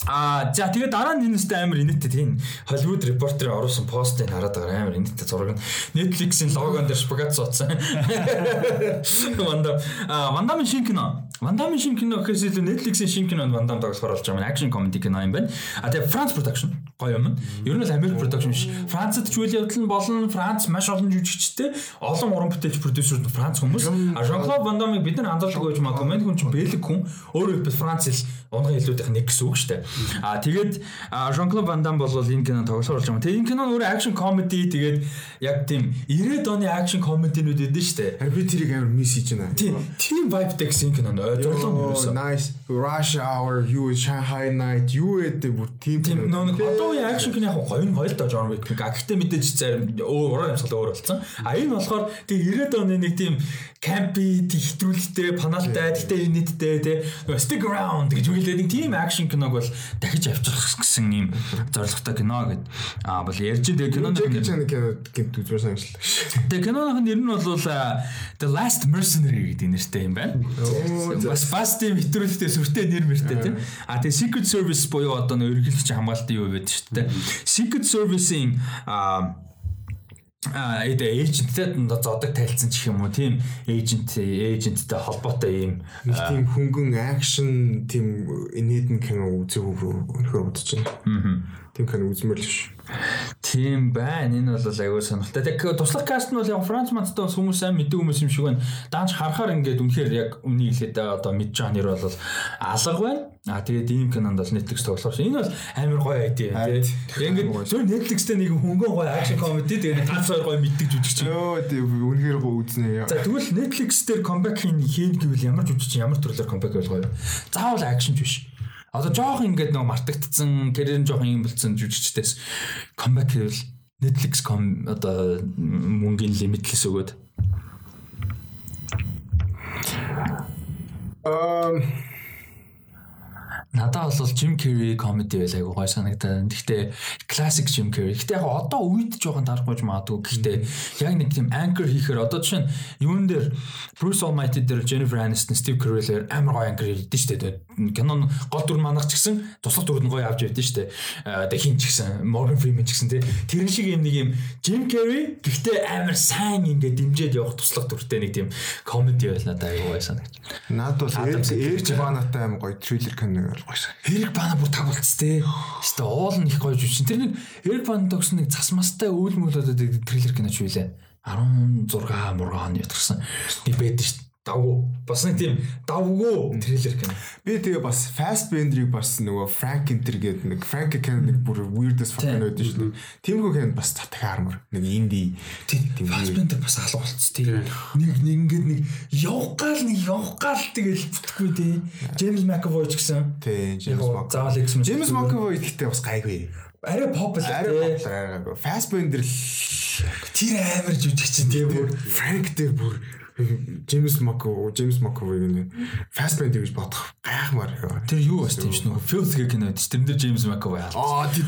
Speaker 1: Аа за тэгээд дараа нь энэстэй амар инээдтэй тийм Hollywood Reporter оруулсан постыг хараад байгаа амар инээдтэй зураг нь Netflix-ийн логон дээр шпагат цоцсон. [laughs] Ванда а Вандамын шинэ кино. Вандамын шинэ кино гэхээс илүү Netflix-ийн шинэ кинонд Вандам тоглохоор болж байгаа юм. Action comedy кино юм байна. А тэгээд France production гоё юм. Ер нь л American production биш. Францад ч үйл явдал нь болно. Франц маш олон жүжигчтэй олон уран бүтээлч продюсер Франц хүмүүс. А Jean-Claude Van Damme-ыг бид нар анзаардаг гэж магадгүй. Мань хүн чинь бэлэг хүн. Өөрөө бид Франц хэл унган хэлүүдийнх нэг гэсэн үг шүү дээ. А тэгээд Jean-Claude Van Damme бол энэ кино болж байгаа. Тэгээд энэ кино нь өөрөө action comedy тэгээд яг тийм 90-ад оны action comedy-нүүд эдэн дээ.
Speaker 2: Харин би тэрийг амар мисс хийж байна.
Speaker 1: Тийм тийм vibe дэг энэ кино нөө зурлон
Speaker 2: ерөөсөө. Nice Rush Hour, you Shanghai Night, юу гэдэг бүр тийм
Speaker 1: тийм нөө одоо үеийн action кино яг гоё гоё л доо John Wick. Гэхдээ мэдээж зарим уран амьсгал өөр болсон. А энэ болохоор тэг 90-ад оны нэг тийм campy хэтрүүлэлтэй, паналтай, гэхдээ инээдтэй тий stick around гэж үгэлээ нэг тийм action киног бол дахиж авчрах гэсэн юм зорилготой кино гэд аа бол ярьж байгаа киноны
Speaker 2: гинт үзмээр санагчлаа.
Speaker 1: Тэгээ киноны нэр нь бол The Last Mercenary гэдэг нэртэй юм байна. Бас бас тийм хэтрүүлэлтэй сүртэй нэр мэртэй тий. А тэгээ Secret Service буюу одоо нэг ерөнхийлөгч хамгаалтын юу байдаг шүү дээ. Secret Service-ийн аа эд эйженттэй зодог тайлцсан ч юм уу тийм эйжент эйженттэй холбоотой юм
Speaker 2: нэг тийм хөнгөн акшн тийм инээдэн кино үзэх өнөхөр бодож байна. Аа. Тийм кино үзмээр л биш.
Speaker 1: Тийм байна. Энэ бол аягүй сонирхолтой. Тэг туслах каст нь бол яг Франц мандтай бас хүмүүс сайн мэддэг хүмүүс юм шиг байна. Даанч харахаар ингээд үнэхээр яг үнийг хэлээд одоо мэдж байгаа нэр бол алга байна. Аа тэгээд ийм кинонд бол Netflix тоглох. Энэ бол амар гоё айдиа тийм. Ингээд зөв Netflix-тэй нэг хөнгөн гоё акшн комеди тэгээд тав сар гоё мэддэг жүжигч.
Speaker 2: Йоо тийм үнэхээр гоё үзнэ.
Speaker 1: За тэгвэл Netflix дээр comeback хийн гэвэл ямар жүжигч ямар төрлөөр comeback хийх гоё. Заавал акшн биш. Одоо жоох ингээд нэг мартагдсан, карьер нь жоох юм болцсон жүжигчдээс comeback хийвэл Netflix ком одоо мөнгөний лимитлес өгөөд.
Speaker 2: Эм
Speaker 1: Надад бол Jim Carrey comedy байл айгу гой санагдаад. Гэхдээ classic Jim Carrey. Гэхдээ яг одоо үед жоохон дарахгүйж магадгүй. Гэхдээ яг нэг тийм anchor хийхээр одоо жишээ нь юун дээр Bruce Almighty дээр Jennifer Aniston, Steve Carell амар гой anchor хийдэж штэ. Кинон гол дүр манах ч гэсэн туслах дүрд нь гой авч явдсан штэ. Тэгээ хин ч гэсэн Morgan Freeman ч гэсэн тий. Тэр шиг юм нэг юм Jim Carrey гэхдээ амар сайн ингээд дэмжиж явах туслах дүртэй нэг тийм comedy байл надад айгу гой санагд.
Speaker 2: Наад бол ээж баанатай амар гой thriller кино
Speaker 1: гоё. Эрик бана бүр таг болц тээ. Хэвээ уул нь их гоё жүжиг. Тэр нэг Эрик бана тогсон нэг цасмастай үйл мөлөдөд трейлер кино ч үлээ. 16 мургаан ятгсан. Нэг байдаг шүү давгүй бас нэг тийм давгүй трейлер кино.
Speaker 2: Би тэгээ бас Fast Bender-ыг бас нөгөө Frank Enter гэдэг нэг Frank кино нэг бүр weird as fuck кино байдаг шүү дээ. Тиймгүй кино бас татгаар мөр нэг инди
Speaker 1: тийм Fast Bender бас алга болц тийм. Нэг нэг ингээд нэг явах гал нэг явах гал тэгэл бүтэхгүй дээ. James McAvoy ч гэсэн.
Speaker 2: Тийм James McAvoy. James McAvoy гэхдээ бас гайгүй.
Speaker 1: Арай popular.
Speaker 2: Арай popular. Fast Bender
Speaker 1: тэр амар жүжигч тийм бүр
Speaker 2: Frank дээр бүр Джеймс Мако, Джеймс Маковыг нэг Fastbender гэж бодох гайхмаар.
Speaker 1: Тэр юу бас тийм ш нөгөө Filth гэх кино тийм тэр Джеймс Макэвой хаалт.
Speaker 2: Аа тийм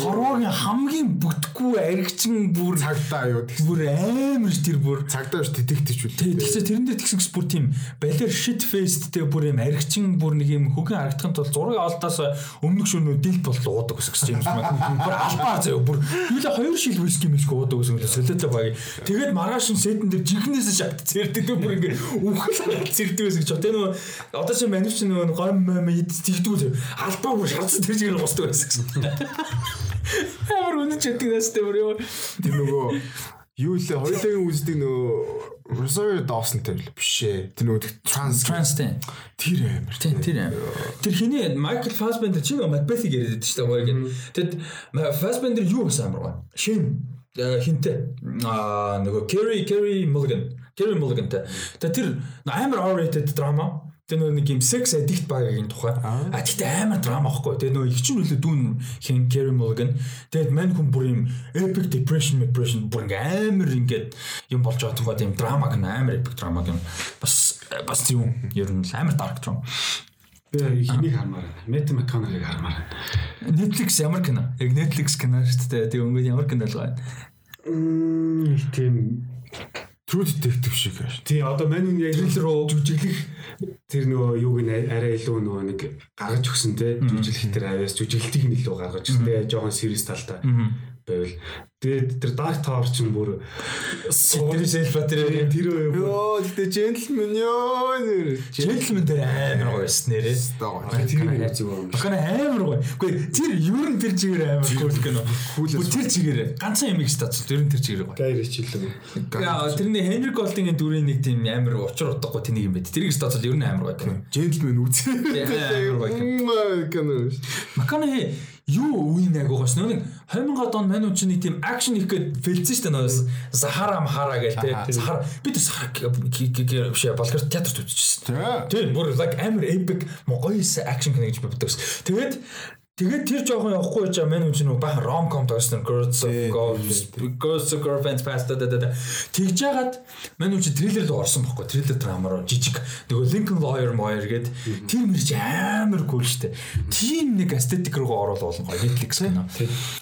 Speaker 1: Хорвогийн хамгийн бүтэхгүй аригчин бүр
Speaker 2: цагдаа юу
Speaker 1: бүр амар тэр бүр
Speaker 2: цагдаа ш детектив
Speaker 1: Тий, тэгсээ тэрэн дээр тэгсэн бүр тийм балер shit facedтэй бүр юм аригчин бүр нэг юм хөгөн харагдахын тулд зургийг олдоос өмнөх шөнө дилт болол уудаг гэсэн юм байна. Бүр албаар заяа бүр юулаа хоёр шил виски миск уудаг гэсэн л солиотой баг. Тэгээд маргааш нь сетэн дээр жинхнээс шат цэрдэг бүр ингээ үхэл цэрдэг гэсэн ч тэ нөгөө одоо чи манив чи нөгөө гом мом тэгдгүү албаа бүр шалцсан тэр чигээр госдог байсан гэсэн. Амар үнэн ч гэдэг нэстэй бүр юу.
Speaker 2: Тэр нөгөө юу лээ хоёулын үздэг нөгөө Rosario Dawson-тэй л биш ээ. Тэр нөгөө транс
Speaker 1: Транстэй.
Speaker 2: тэр амар.
Speaker 1: Тийм тэр амар. Тэр хиний Майкл Фасбендер чи нөгөө Macbeth-ийг яриад байдаг шүү дээ. Гоо Тэгэд Фасбендер юу бас амар гоо. Шин хинтээ. Аа нөгөө Kerry Kerry Mulligan. Kerry Mulliganтай. Тэгээ тэр амар R-rated драма нөгөө нэг юм sex addict багийн тухай. А тэгтээ амар драма байхгүй. Тэгээ нөгөө их чинь үлээ дүүн хин Carey Mulligan. Тэгээд мань хүн бүр юм epic depression depression бүр ингээ амар ингээд юм болж байгаа тухай тийм драма гэн амар epic драма гэн. Бас бас тийм ер нь амар dark drama.
Speaker 3: Би хэнийг хармаар. Мэт Макконерыг хармаар.
Speaker 1: Netflix ямар кино? Яг Netflix кино шүү дээ. Тэгээ өнгөд ямар кино л байна.
Speaker 3: Мм тийм
Speaker 2: True Detective шиг байна.
Speaker 3: тий одоо мань яг
Speaker 1: Thriller уу?
Speaker 3: жүжиглэх тэр нөгөө юуг нь арай илүү нөгөө нэг гаргаж өгсөн те. Жүжиглэх тэр авяас жүжиглэлтийг нь илүү гаргаж өгсөн те. Жоохон serious талтай байвал тэгээд тэр Dark Tower чинь бүр
Speaker 1: Тэр self тэр
Speaker 3: тэр
Speaker 2: Йоо тэгтээ gentleman ёо нэр.
Speaker 1: Gentleman дээр амар гоё байсан нэрээ.
Speaker 3: тэр юм.
Speaker 1: Бахана амар гоё. Үгүй тэр ер нь тэр чигээр амар cool кино. Бүр тэр чигээр ганцхан юм их стац. Тэр нь тэр чигээр гоё.
Speaker 3: Гайр хичээлээ.
Speaker 1: Яа тэрний Henry Golding-ийн дүрийн нэг тийм амар учир утгагүй тэнийг юм байт. Тэрийг стац ер нь амар гоё.
Speaker 2: Gentleman үзээ.
Speaker 1: Амар гоё.
Speaker 2: Канаа.
Speaker 1: Маканы юу үе нэг нөө нэг 2000 он мань үчи нэг тийм акшн их гээд фэлцсэн шүү дээ нөөс. Сахара Махара гээл те. Сахара. Би тэр Сахара биш болгор театрт үзчихсэн. Тийм бүр like амар epic могоёс акшн кино гэж боддог. Тэгээд Тэгээд тэр жоохон явахгүй байгаа. Мань үчи нөгөө бахан ромком тоосон Girls of Girls of Girlfriends Past да да тэгж яагаад мань үчи трейлер рүү орсон байхгүй? Трейлер драма руу жижиг. Нөгөө Lincoln Lawyer Moyer гээд тэр мэрч амар cool штэ. Тийм нэг aesthetic руу оруулах болно гоё Netflix кино.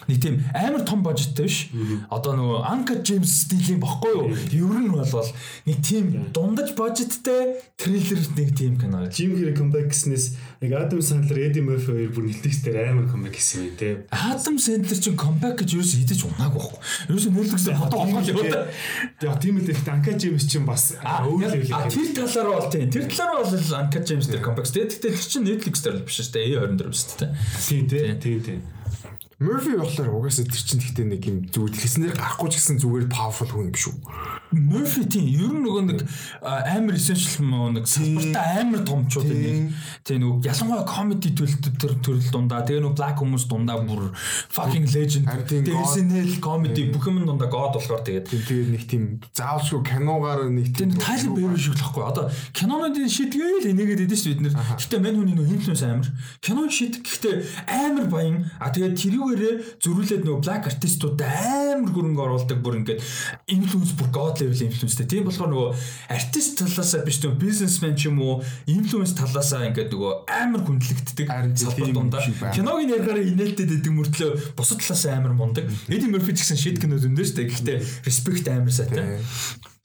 Speaker 1: нэг тийм амар том бажеттай биш. Одоо нөгөө Uncut James стилийн баггүй юу? Ер нь бол нэг тийм дундаж бажеттай трейлер нэг тийм кино.
Speaker 3: Jim Carrey comeback гэснээс яг Adam Sandler, Eddie Murphy хоёр бүр дээр амар comeback хийсэн юм те.
Speaker 1: Адам Сэндлер чинь comeback гэж юу ч хийж унаагүй байхгүй. Юу ч Netflix-ээр хатаа онгол яваа.
Speaker 3: Яг тийм л их Anka James чинь бас өөр level
Speaker 1: А тэр талаар бол тийм. Тэр талаар бол Uncut James дээр comeback. Тэгтээ тэр чинь Netflix дээр л биш шүү дээ. A24 биш шүү дээ.
Speaker 3: Тийм те. Тийм тийм.
Speaker 2: Murphy болохоор угаасаа тэр чинь гэхдээ нэг юм зүгээр хэлснээр гарахгүй ч гэсэн зүгээр powerful хүн юм шүү.
Speaker 1: Murphy тийм ер нь нөгөө нэг амар essential нэг салбартаа амар томчууд нэг тийм нөгөө ялангуяа comedy төлөлт төр төрөл дундаа. Тэгээ нөгөө black хүмүүс дундаа бүр fucking legend. SNL comedy бүх юм дундаа god болохоор тэгээд.
Speaker 2: Тэгээд нэг тийм заавалшгүй киногаар нэг
Speaker 1: тийм Tyler Perry шиг л байхгүй одоо кинонуудын шидгээл энийгээд идэв шүү бид нэр. Гэхдээ мань хүний нөгөө influence амар. Кино шид гэхдээ амар баян. А тэгээд тэрүүгээрээ зөрүүлээд нөгөө black artistууд амар хөрөнгө оруулдаг бүр ингээд influence бүр god level influenceтэй тийм болохоор нөгөө артист талаасаа биш нөгөө бизнесмен ч юм уу influence талаасаа ингээд нөгөө амар хүндлэгддэг салбар дундаа. киног ярихаараа инээлтэд байдаг мөртлөө бусад талаасаа амар мундаг. Eddie Murphy ч гэсэн shit кино зөндөө шүү дээ. Гэхдээ respect амар сайтай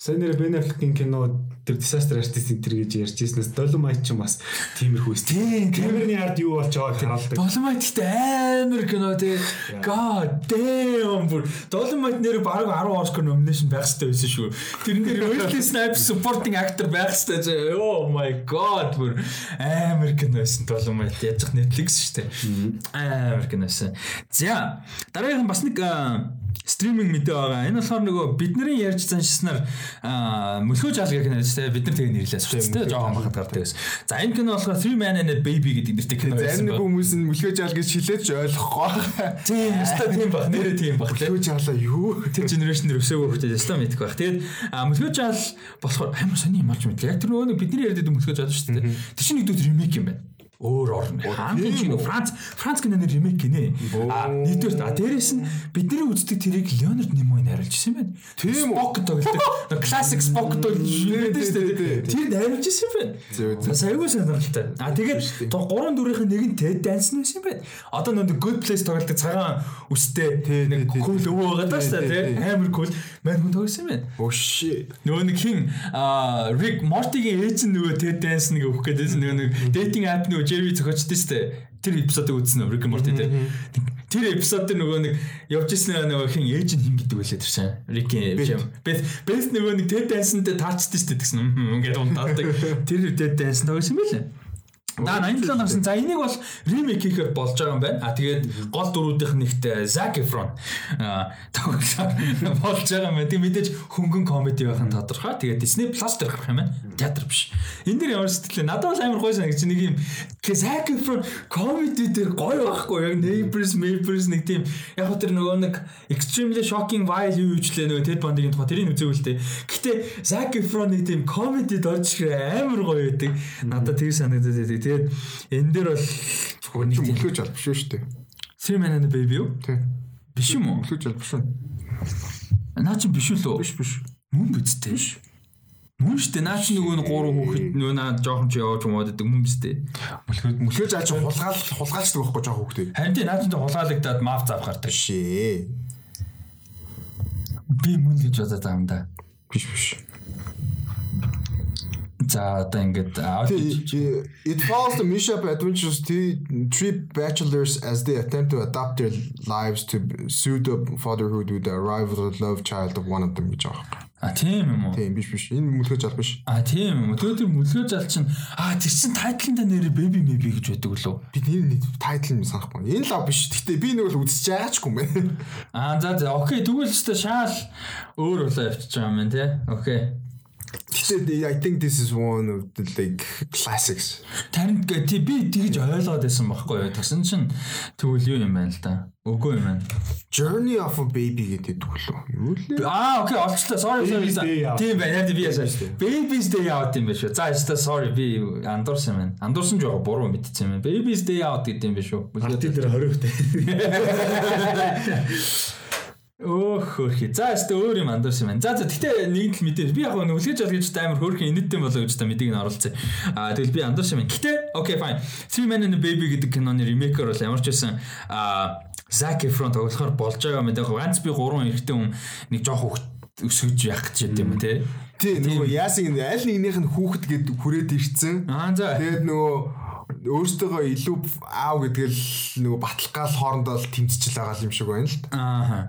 Speaker 3: Сайн нэр Ben Affleck-ийн кино тэр disaster artist энэ гэж ярьж ирснээс Dolomite ч бас тиймэрхүү.
Speaker 1: Тийм,
Speaker 3: Камерны ард юу болж байгааг харуулдаг.
Speaker 1: Dolomite гэдэг амар кино тий. God damn Dolomite нэр баг 10 Oscar nomination байх хэрэгтэй байсан шүү. Тэрэн дээр Wesley Snipes supporting actor байх хэрэгтэй. Oh my god амар кино байсан Dolomite яаж Netflix шүү дээ. Амар кино байсан. За дараагийнх нь бас нэг стриминг мэдээ байгаа. Энэ болохоор нөгөө бидний ярьж заншснаар мөлхөө жаал гэх шүү дээ. Бид нар тэгээ нэрлээ шүү дээ. Жохон бахад гардаг гэсэн. За энэ кино болохоор Three Man and a Baby гэдэг нэртэй кино
Speaker 2: зарим нэг хүмүүс нь мөлхөө жаал гэж шилээж ойлгохгүй.
Speaker 1: Тийм, өстой тийм баг. Нэрээ тийм баг.
Speaker 2: Мөлхөө жаалаа юу?
Speaker 1: Тэр генерашн дээр өсөөгөө хөхтэй өстой мэдэх байх. Тэгээд мөлхөө жаал болохоор амар сони юм болж мэдлээ. Яг тэр нөгөө бидний ярьдаг мөлхөө жаал шүү дээ. Тэр чинь нэг дүү ремейк юм байна. Өөр орно. Хамгийн чинь Франц Франц киноны ремейк гинэ. А нэгдүгээр а дээрэс нь бидний үздэг тэрийг Леонард Нимой найруулж ирсэн юм байна.
Speaker 2: Тийм?
Speaker 1: Spock тоглодог. [laughs] Spock тоглож байдаг шүү дээ. Тэр найруулж ирсэн юм байна. Сайгүй сонирхолтой. А тэгээд 3 4-ийн нэг нь Ted Danson байсан юм байна. Одоо нэг Good Place тоглодог цагаан үстэй нэг cool өвөө байгаа шүү дээ. Амар cool. Мань хүн тоглосон юм байна.
Speaker 2: Shit.
Speaker 1: Нөгөө нэг хин а Rick Morty-гийн ээж нь нөгөө Ted Danson-ыг өөх гэдэг нөгөө нэг dating app нөгөө Jerry зохиочтой дээ. Тэр эпизодыг үзсэн үү Rick and Morty дээр. Тэр эпизод дээр нөгөө нэг явж ирсэн нөгөө хин ээж нь хин гэдэг үлээ тэрсэн. Rick Beth Beth нөгөө нэг Ted Danson-тэй таачдсан шүү дээ гэсэн. Ингээд ундаадаг. Тэр Ted Danson тоглосон юм байлээ. Да 87 нарсан. За энийг бол ремейк хийхээр болж байгаа юм байна. А тэгээд гол дөрүүдийнх нэгт Zac Efron тоглох болж байгаа юм байна. Тэг мэдээж хөнгөн комеди байх нь тодорхой. Тэгээд Disney Plus дээр гарах юм байна. Театр биш. Энэ дэр ямар сэтгэлээ? Надад бол амар гоё санагдаж нэг юм Zac Efron комеди дээр гоё байхгүй яг Neighbors, Neighbors нэг тийм яг тэр нөгөө нэг extremely shocking vibe юу юучлээ нөгөө Ted Bundy-гийн тухай тэрийг үзээгүй л дээ. Гэтэ Zac Efron нэг тийм комедид орж ирээ амар гоё байдаг. Надад тэр санагдаад байдаг. Тэгээд энэ дээр бол
Speaker 2: Хөөч мөлөөж албаш шүү дээ.
Speaker 1: Three Man and a Baby юу?
Speaker 2: Тий.
Speaker 1: Биш юм уу?
Speaker 2: Мөлөөж албаш.
Speaker 1: Наа чи биш үү?
Speaker 2: Биш биш.
Speaker 1: Мөн бидтэй биш. Мөн штэ наа чи нөгөө нэг гурван хүүхэд нөгөө наа жоохон чи явж мод гэдэг мөн бистэ.
Speaker 2: Мөлөөд мөлөөж ааж хулгаал хулгаалчдаг байхгүй жоох хөөхтэй.
Speaker 1: Харин тий наа чи хулгаалагдаад маф зав гардаг.
Speaker 2: Шээ.
Speaker 1: Би мөн гэж бодоод байгаа юм да.
Speaker 2: Биш биш.
Speaker 1: За одоо ингээд
Speaker 2: It follows the Mishap adventures to three bachelors as they attempt to adapt their lives to pseudo fatherhood with the arrival of love child of one of them гэж байгаа.
Speaker 1: А тийм юм уу?
Speaker 2: Тийм биш биш. Энэ мөлөөж албаш.
Speaker 1: А тийм юм уу? Тэгээд тэр мөлгөө зал чинь а тэр чин тайтланда нэрээ baby maybe гэж байдаг лөө.
Speaker 2: Би энэ тайтл нь санахгүй. Энэ лав биш. Гэтэ би нэг л үзэж байгаач юм байна.
Speaker 1: Аа за за окей тэгвэл ч шаал өөр улаа байгаа юм байна те. Окей.
Speaker 2: Гэтэ I think this is one of the like classics.
Speaker 1: Тарин тий би тэгж ойлгоод байсан байхгүй юу. Тэгсэн чинь тэгвэл юу юм байна л да. Үгүй юм байна.
Speaker 2: Journey of a baby гэдэг төглөө. Юу лээ?
Speaker 1: Аа окей олчлаа. Sorry sorry. Тийм байна. Яг би ясаа. Baby's Day Out юм байна шүү. За яста sorry би андуурсан юм байна. Андуурсан жоо буруу мэдчихсэн юм байна. Baby's Day Out гэдэг юм байна шүү.
Speaker 3: Арти дээр 20 хөтэй.
Speaker 1: Өөх хөрхи. За яста өөр юм андуурсан байна. За за гэтээ нэг л мэдээ. Би яг нэг үлгэж олгож та амар хөрхи инэттэй болоо гэж та мэдийг нь оруулсан. Аа тэгэл би андуурсан байна. Гэтээ окей fine. Three Men and a Baby гэдэг киноны ремейкер бол ямар ч байсан аа Zac Efron тоглохоор болж байгаа юм даа. Ганц би гурван эрэгтэй хүн нэг жоох хөвгт өсгөж явах гэж юм те.
Speaker 2: Тий нөгөө яасан аль нэгнийх нь хүүхэд гэд хүрээд ирцэн.
Speaker 1: Аа за.
Speaker 2: Тэгээд нөгөө өөртөөгөө илүү аав гэдгээл нөгөө баталгаал хоорондоо л тэмцэж байгаа юм шиг байна л та.
Speaker 1: Аа.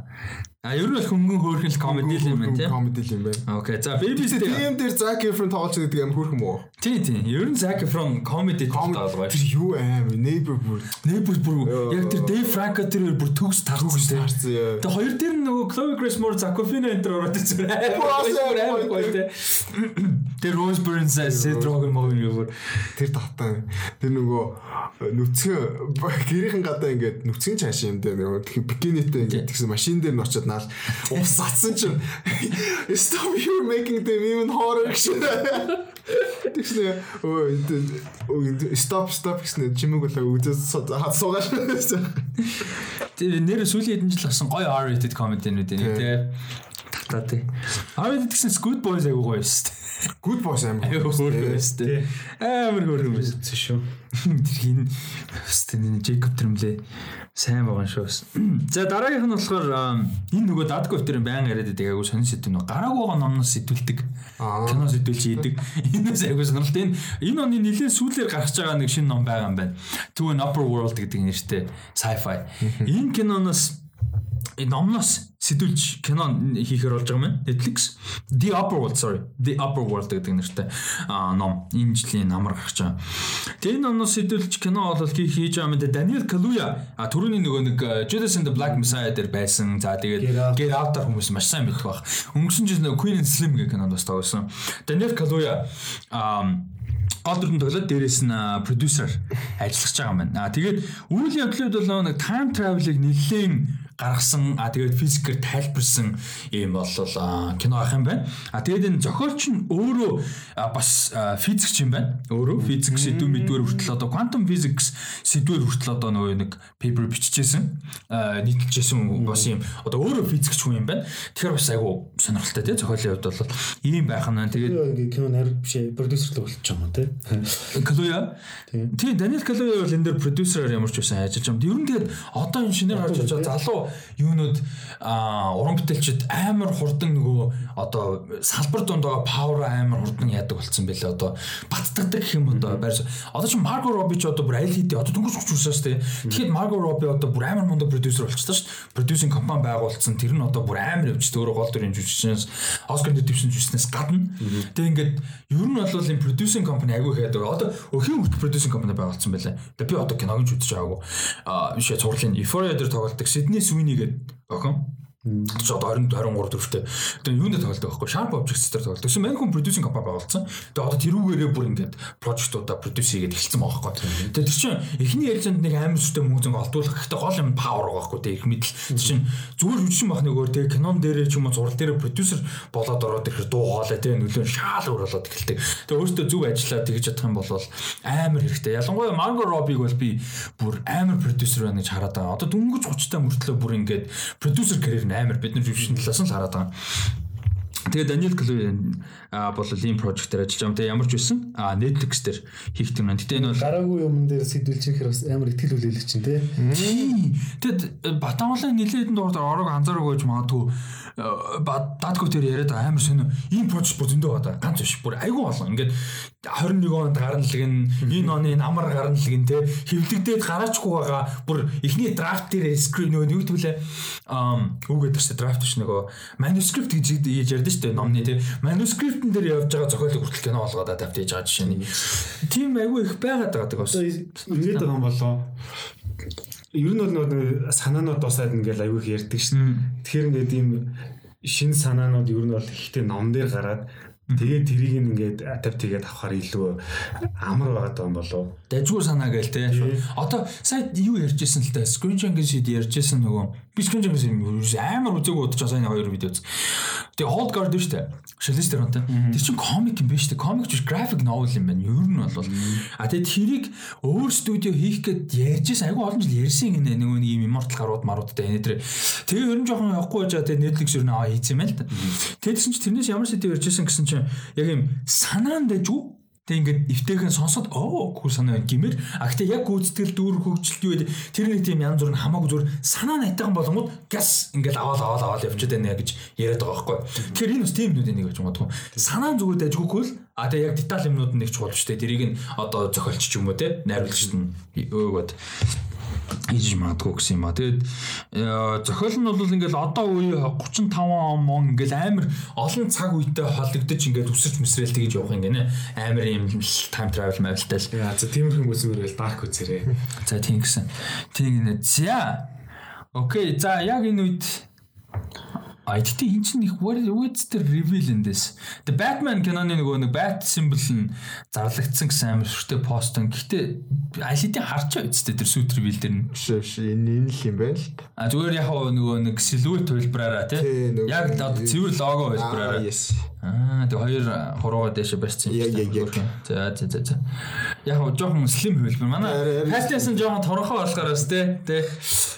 Speaker 1: А ер нь бол хөнгөн хөөрхөн л комеди л юм байна тий.
Speaker 2: Комеди л юм байна.
Speaker 1: Окей. За Baby Stay.
Speaker 2: тийм дээр Zac Efron тоглож байгаа юм хөрх юм уу?
Speaker 1: Тий, тий. Ер нь Zac Efron comedy
Speaker 2: Комеди
Speaker 1: тоглоо.
Speaker 2: тэр юу аим neighbor бүр
Speaker 1: Небүр бүр яг тэр Dave Franco тэр бүр төгс тархсан тий.
Speaker 2: харсан яа.
Speaker 1: Тэгээ хоёр дээр нөгөө Chloe Grace Moretz Aquafina энэ төр ороод ирсэн. амар гоё тий. Тэр Rose Byrne Seth Rogen мөн юу бүр
Speaker 2: Тэр татаа. Тэр нөгөө нүцгэн гэрийнхэн гадаа ингээд нүцгэн цааш юм дээр нөгөө бикинитэй ингээд тэгсэн машин дээр нь очиод наал ус цацсан чинь stop you making them even horror гэсэн. Тэгснэ өө stop stop гэсэн чимэг болоо үзээс хад суугаш.
Speaker 1: тэр нэр сүүлийн хэдэн жил гарсан гоё R-rated comedy-нүүд энэ тий. Татаа тий. R-rated гэсэн Good Boys айгуу гоё шүү дээ.
Speaker 2: Good boss амар.
Speaker 1: Хөөрхөн шүү дээ. Амар хөөрхөн байсан.
Speaker 3: Зэ шүү.
Speaker 1: Тэр хин Стэн Джейкоб тэрмлээ сайн байгаа шүү. За дараагийнх нь болохоор энэ нөгөө Дадков тэр баян яриад байдаг айгу сонир сэдв нөө гараагүйгоо номноос сэтүүлдэг. Кино сэтүүлж ийдэг. Энэс айгу сонирхолтой. Энэ энэ оны нэлээд сүүлээр гарч байгаа нэг шинэ ном байгаа юм байна. Two Upper World гэдэг нэртэй sci-fi. Энэ киноноос энэ номноос сэтүүлж кино хийхээр болж байгаа юм байна. Netflix The Upper World sorry The Upper World гэдэг нэртэй аа, ном энэ жилийн намар гарч байгаа. Тэгээ энэ номноос сэтүүлж кино бол хий- хийж байгаа даа. Daniel Kaluuya а түрүүний нөгөө нэг Judas and the Black Messiah дээр байсан. За тэгээд
Speaker 3: Out.
Speaker 1: Get Out-аар хүмүүс маш сайн мэддэг баг. Өнгөрсөн жил нөгөө Queen and Slim гэх кинонд бас тоглосон. Daniel Kaluuya аа гол дүрэн тоглоод дээрээс нь а, продюсер ажиллаж байгаа юм байна. Аа тэгээд үйл явдлууд бол нэг time travel-ыг нэлээд гаргасан а тэгээд физикээр тайлбарсан юм бол кино ах юм байна. А тэгээд энэ зохиолч нь өөрөө бас физикч юм байна. Өөрөө физик сэдв мэдвэр хүртэл одоо quantum physics сэдвэр хүртэл одоо нөгөө нэг paper биччихсэн нийтэлжсэн бас юм одоо өөрөө физикч хүн юм байна. Тэгэхээр бас айгу сонирхолтой тий зохиолын хувьд бол ийм байх нь тэгээд
Speaker 3: кино найр биш продюсер л болчих юм тий.
Speaker 1: Калуя. Тийм Даниэл Калуя бол энэ дээр продюсераар ямар ч байсан ажиллаж байгаа. Ер нь тэгээд одоо энэ шинээр гарч байгаа залуу юунууд уран бүтээлчд амар хурдан нөгөө одоо салбар донд байгаа павер амар хурдан яадаг болсон байлээ одоо баттгадаг гэх юм одоо байр. Одоо чи Марго Роби ч одоо бүр аль хэдийн одоо дөнгөж өгч усаас тий. Тэгэхэд Марго Роби одоо бүр амар мундаг продюсер болчихсон шүү дээ. Продюсинг компани байгуулсан. Тэр нь одоо бүр амар явж өөрөө гол дүрийн жүжигчнээс Оскар дэвшин жүжигчнээс гадна. Тэгээ ингээд ер нь бол энэ продюсинг компани агүй хаадаг. Одоо өхийн хүртэл продюсинг компани байгуулсан байлаа. Тэгээ би одоо киног нь ч үзэж байгаагүй. Аа биш цувралын Euphoria дээр тоглолдог Sydney Sweeney гэдэг охин ч одоо 20 23 төвштэй. Тэгээ юунд тоглодог байхгүй Sharp Objects дээр тоглодог. Тэгсэн мань хүн producing компани байгуулсан. Тэгээ одоо тэрүүгээрээ бүр ингээд project-уудаа produce хийгээд эхэлсэн байгаа байхгүй. Тэгээ тэр чинь эхний ярилцанд нэг амар сүртэй мөнгө зөнгө олдуулах гэхдээ гол юм power байгаа байхгүй. Тэгээ их мэдл. Тэр чинь зүгээр хүчин бах нөгөөр тэгээ кинон дээрээ ч юм уу зураг дээрээ producer болоод ороод ирэхээр дуу хоолой тэгээ нөлөө шаал өөр болоод эхэлдэг. Тэгээ өөртөө зөв ажиллаад тэгж чадах юм бол амар хэрэгтэй. Ялангуяа Margot Robbie бол би бүр амар producer байна гэж хараад байгаа. Одоо дөнгөж 30 та мөртлөө бүр ингээд producer career амар бид нар жившин талаас нь л хараад байгаа. Тэгээ Даниэл Клой бол ийм дээр ажиллаж байгаа. Тэгээ ямар ч байсан а Netflix дээр хийх юм. Гэтэ энэ бол
Speaker 3: гараагүй юм дээр сэдвэлчихэр бас амар ихтгэл үлээлэх чинь тий.
Speaker 1: Тэгэд Батамгалын нилээдэн дурд орог анзаараагүй гэж магадгүй датко тэр яриад амар сонио ийм project бүр зөндөө байгаа. Ганц биш бүр айгүй олон. Ингээд 21 онд гарналэг нь энэ оны намар гарналэг нь те хөвлөгдөөд гараачгүй байгаа бүр эхний драфт дээр скрин нөгөө юу гэдгүүлээ үгээд тэрсээ драфт биш нөгөө манускрипт гэж ярьдэн штэ номны те манускриптэн дээр явж байгаа зохиолыг хүртэл кино болгоод адапт хийж байгаа жишээ нь. Тийм айгүй их байгаад байгаа бас
Speaker 3: ингээд байгаа юм болоо. Ер нь бол нөгөө санаанууд дусаад ингээл аюух ярьдаг шин. Тэгэхээр ингээд ийм шин санаанууд ер нь бол ихтэй ном дээр гараад Тэгээд тэрийг ингээд адапт хийгээд авахаар илүү амар байгаа юм болов.
Speaker 1: Дажгүй санаа гээл те. Одоо сая юу ярьжсэн л та? Screen шид ярьжсэн нөгөө би Screen Jungle амар үзээгүй удаж сая хоёр видео үз. Тэгээ Old Guard шүү дээ. Шалж тэр онтой. Тэр чинь комик юм биш үү? Комик биш graphic novel юм байна. Ер нь бол а тэгээд тэрийг өөр студио хийх гээд ярьжсэн айгүй олон жил ярьсан гинэ нөгөө нэг юм immortal гарууд маруудтай энэ тэр. Тэгээ ер нь жоохон явахгүй жаа тэгээд Netflix ер нь аваа хийцэн байл та. Тэгээдсэн чинь тэрнээс ямар сэдв ярьжсэн гэсэн чинь яг юм санаанд дайжгүй Тэг ингээд эвтэйхэн сонсоод оо гүр санаа гэмээр а гэтээ яг гүйцэтгэл дүүр хөгжилт юу гэдэг тэр нэг тийм янз бүр нь хамаагүй зүр санаа найтайхан болгонгууд газ ингээд аваад аваад аваад явчихад байна гэж яриад байгаа байхгүй. Тэгэхээр энэ бас тийм нүдийн нэг гэж магадгүй. Санаа зүгээр дайжгүйхгүй л а тэг яг деталь юмнууд нь нэг чухал шүү дээ. Тэрийг нь одоо зохиолч ч юм уу те найруулагчд нь өөгээд хийж магадгүй гэсэн юм а. Тэгээд зохиол нь бол ингээл одоо үе 35 он мон ингээл амар олон цаг үедээ холдогдож ингээд үсэрч мэсрэл тэгж явах юм гинэ. Амар юм time travel мавилтай л.
Speaker 3: За тиймэрхүү үзмэрэл dark үзэрээ.
Speaker 1: За тийм гэсэн. Тийм гинэ. За. Окей. За яг энэ үед А тэгтээ эн чинь их what's the reveal in this? The Batman киноны нөгөө нэг bat symbol нь зарлагдсан гэсэн амар шүртэй пост. Гэхдээ аль хэдийн харчаа үсттэй тэр suit reveal дээр нь.
Speaker 2: Биш биш энэ энэ л юм байна л.
Speaker 1: А зүгээр яг нөгөө нэг silhouette хэлбэраараа тий. Яг цэвэр лого хэлбэраараа. Аа тэг хоёр хуруугаа дэше барьсан
Speaker 2: юм.
Speaker 1: За за за за. Яг жоохон slim хэлбэр. Манай фастиасан жоохон торхоо болохоор тий. Тий.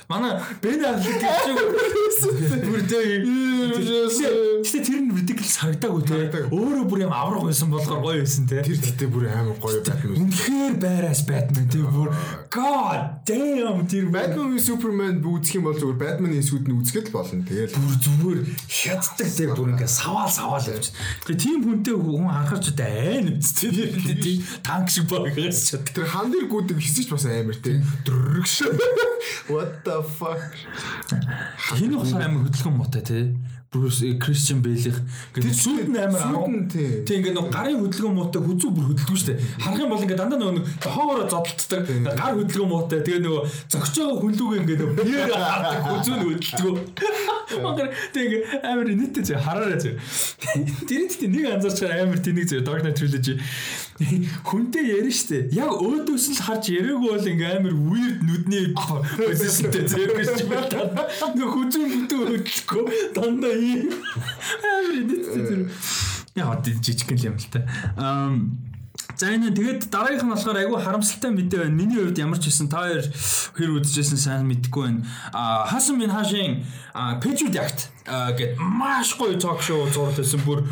Speaker 1: Манай Бен Аффлек гэж бүр тий Гэтэ тэр нь ridiculous харагдаагүй те. Өөрөө бүр юм аврах байсан болохоор гоё байсан те.
Speaker 2: Тэр гэтээ бүр амар гоё Batman.
Speaker 1: Үнэхээр байраас Batman те бүр God damn тэр
Speaker 2: Batman-ийн Superman үзэх юм бол зүгээр Batman-ийн эсүүд нь үзэхэд л болно. Тэгэл
Speaker 1: бүр зүгээр хяддаг те бүр ингээ саваал саваал явж. Тэгээ тийм хүнтэй хүн харахаар ч удаа айн үстэй тийм танк шиг багаас ч
Speaker 2: тэр хан дээр гүдэг хэсэж бас амар те. What the fuck.
Speaker 1: Хин ухсаар амар хөдөлгөн мотой те Himmel Bruce Christian Bale-их гэдэг сүйд нь амар
Speaker 2: Сүйд нь тий.
Speaker 1: Тийм ингээд нөгөө гарын хөдөлгөөн муутай хүзүү бүр хөдөлгөө штэ. Харах юм бол ингээд дандаа нэг тоогоороо зодтолдог гар хөдөлгөөн муутай. Тэгээ нөгөө зөгч байгаа хүлүүгээ ингээд нөгөө биеэр хардаг хүзүү нь хөдөлдөг. Магар тийм ингээд амар нийтээ зэ хараарай зэ. Тэр ихтэй нэг анзаарч байгаа амар тэнийг Dark Knight Trilogy хүнтэй ярина штэ. Яг өөдөөс л харж яриаггүй бол ингээд амар weird нүдний [laughs] позишнтэй зэвгэж байна. Нөгөө хүзүү бүтэн хөдөлгөө дандаа зэ. Яа жижиг юм л та. Ам За энэ тэгээд дараагийнх нь болохоор айгүй харамсалтай мэдээ байна. Миний хувьд ямар ч хэсэн та хоёр хэр үзчихсэн сайн мэдэхгүй байна. А Хасан Мин Хашийн Patriot Act гэд маш гоё ток шоу зурлал байсан бүр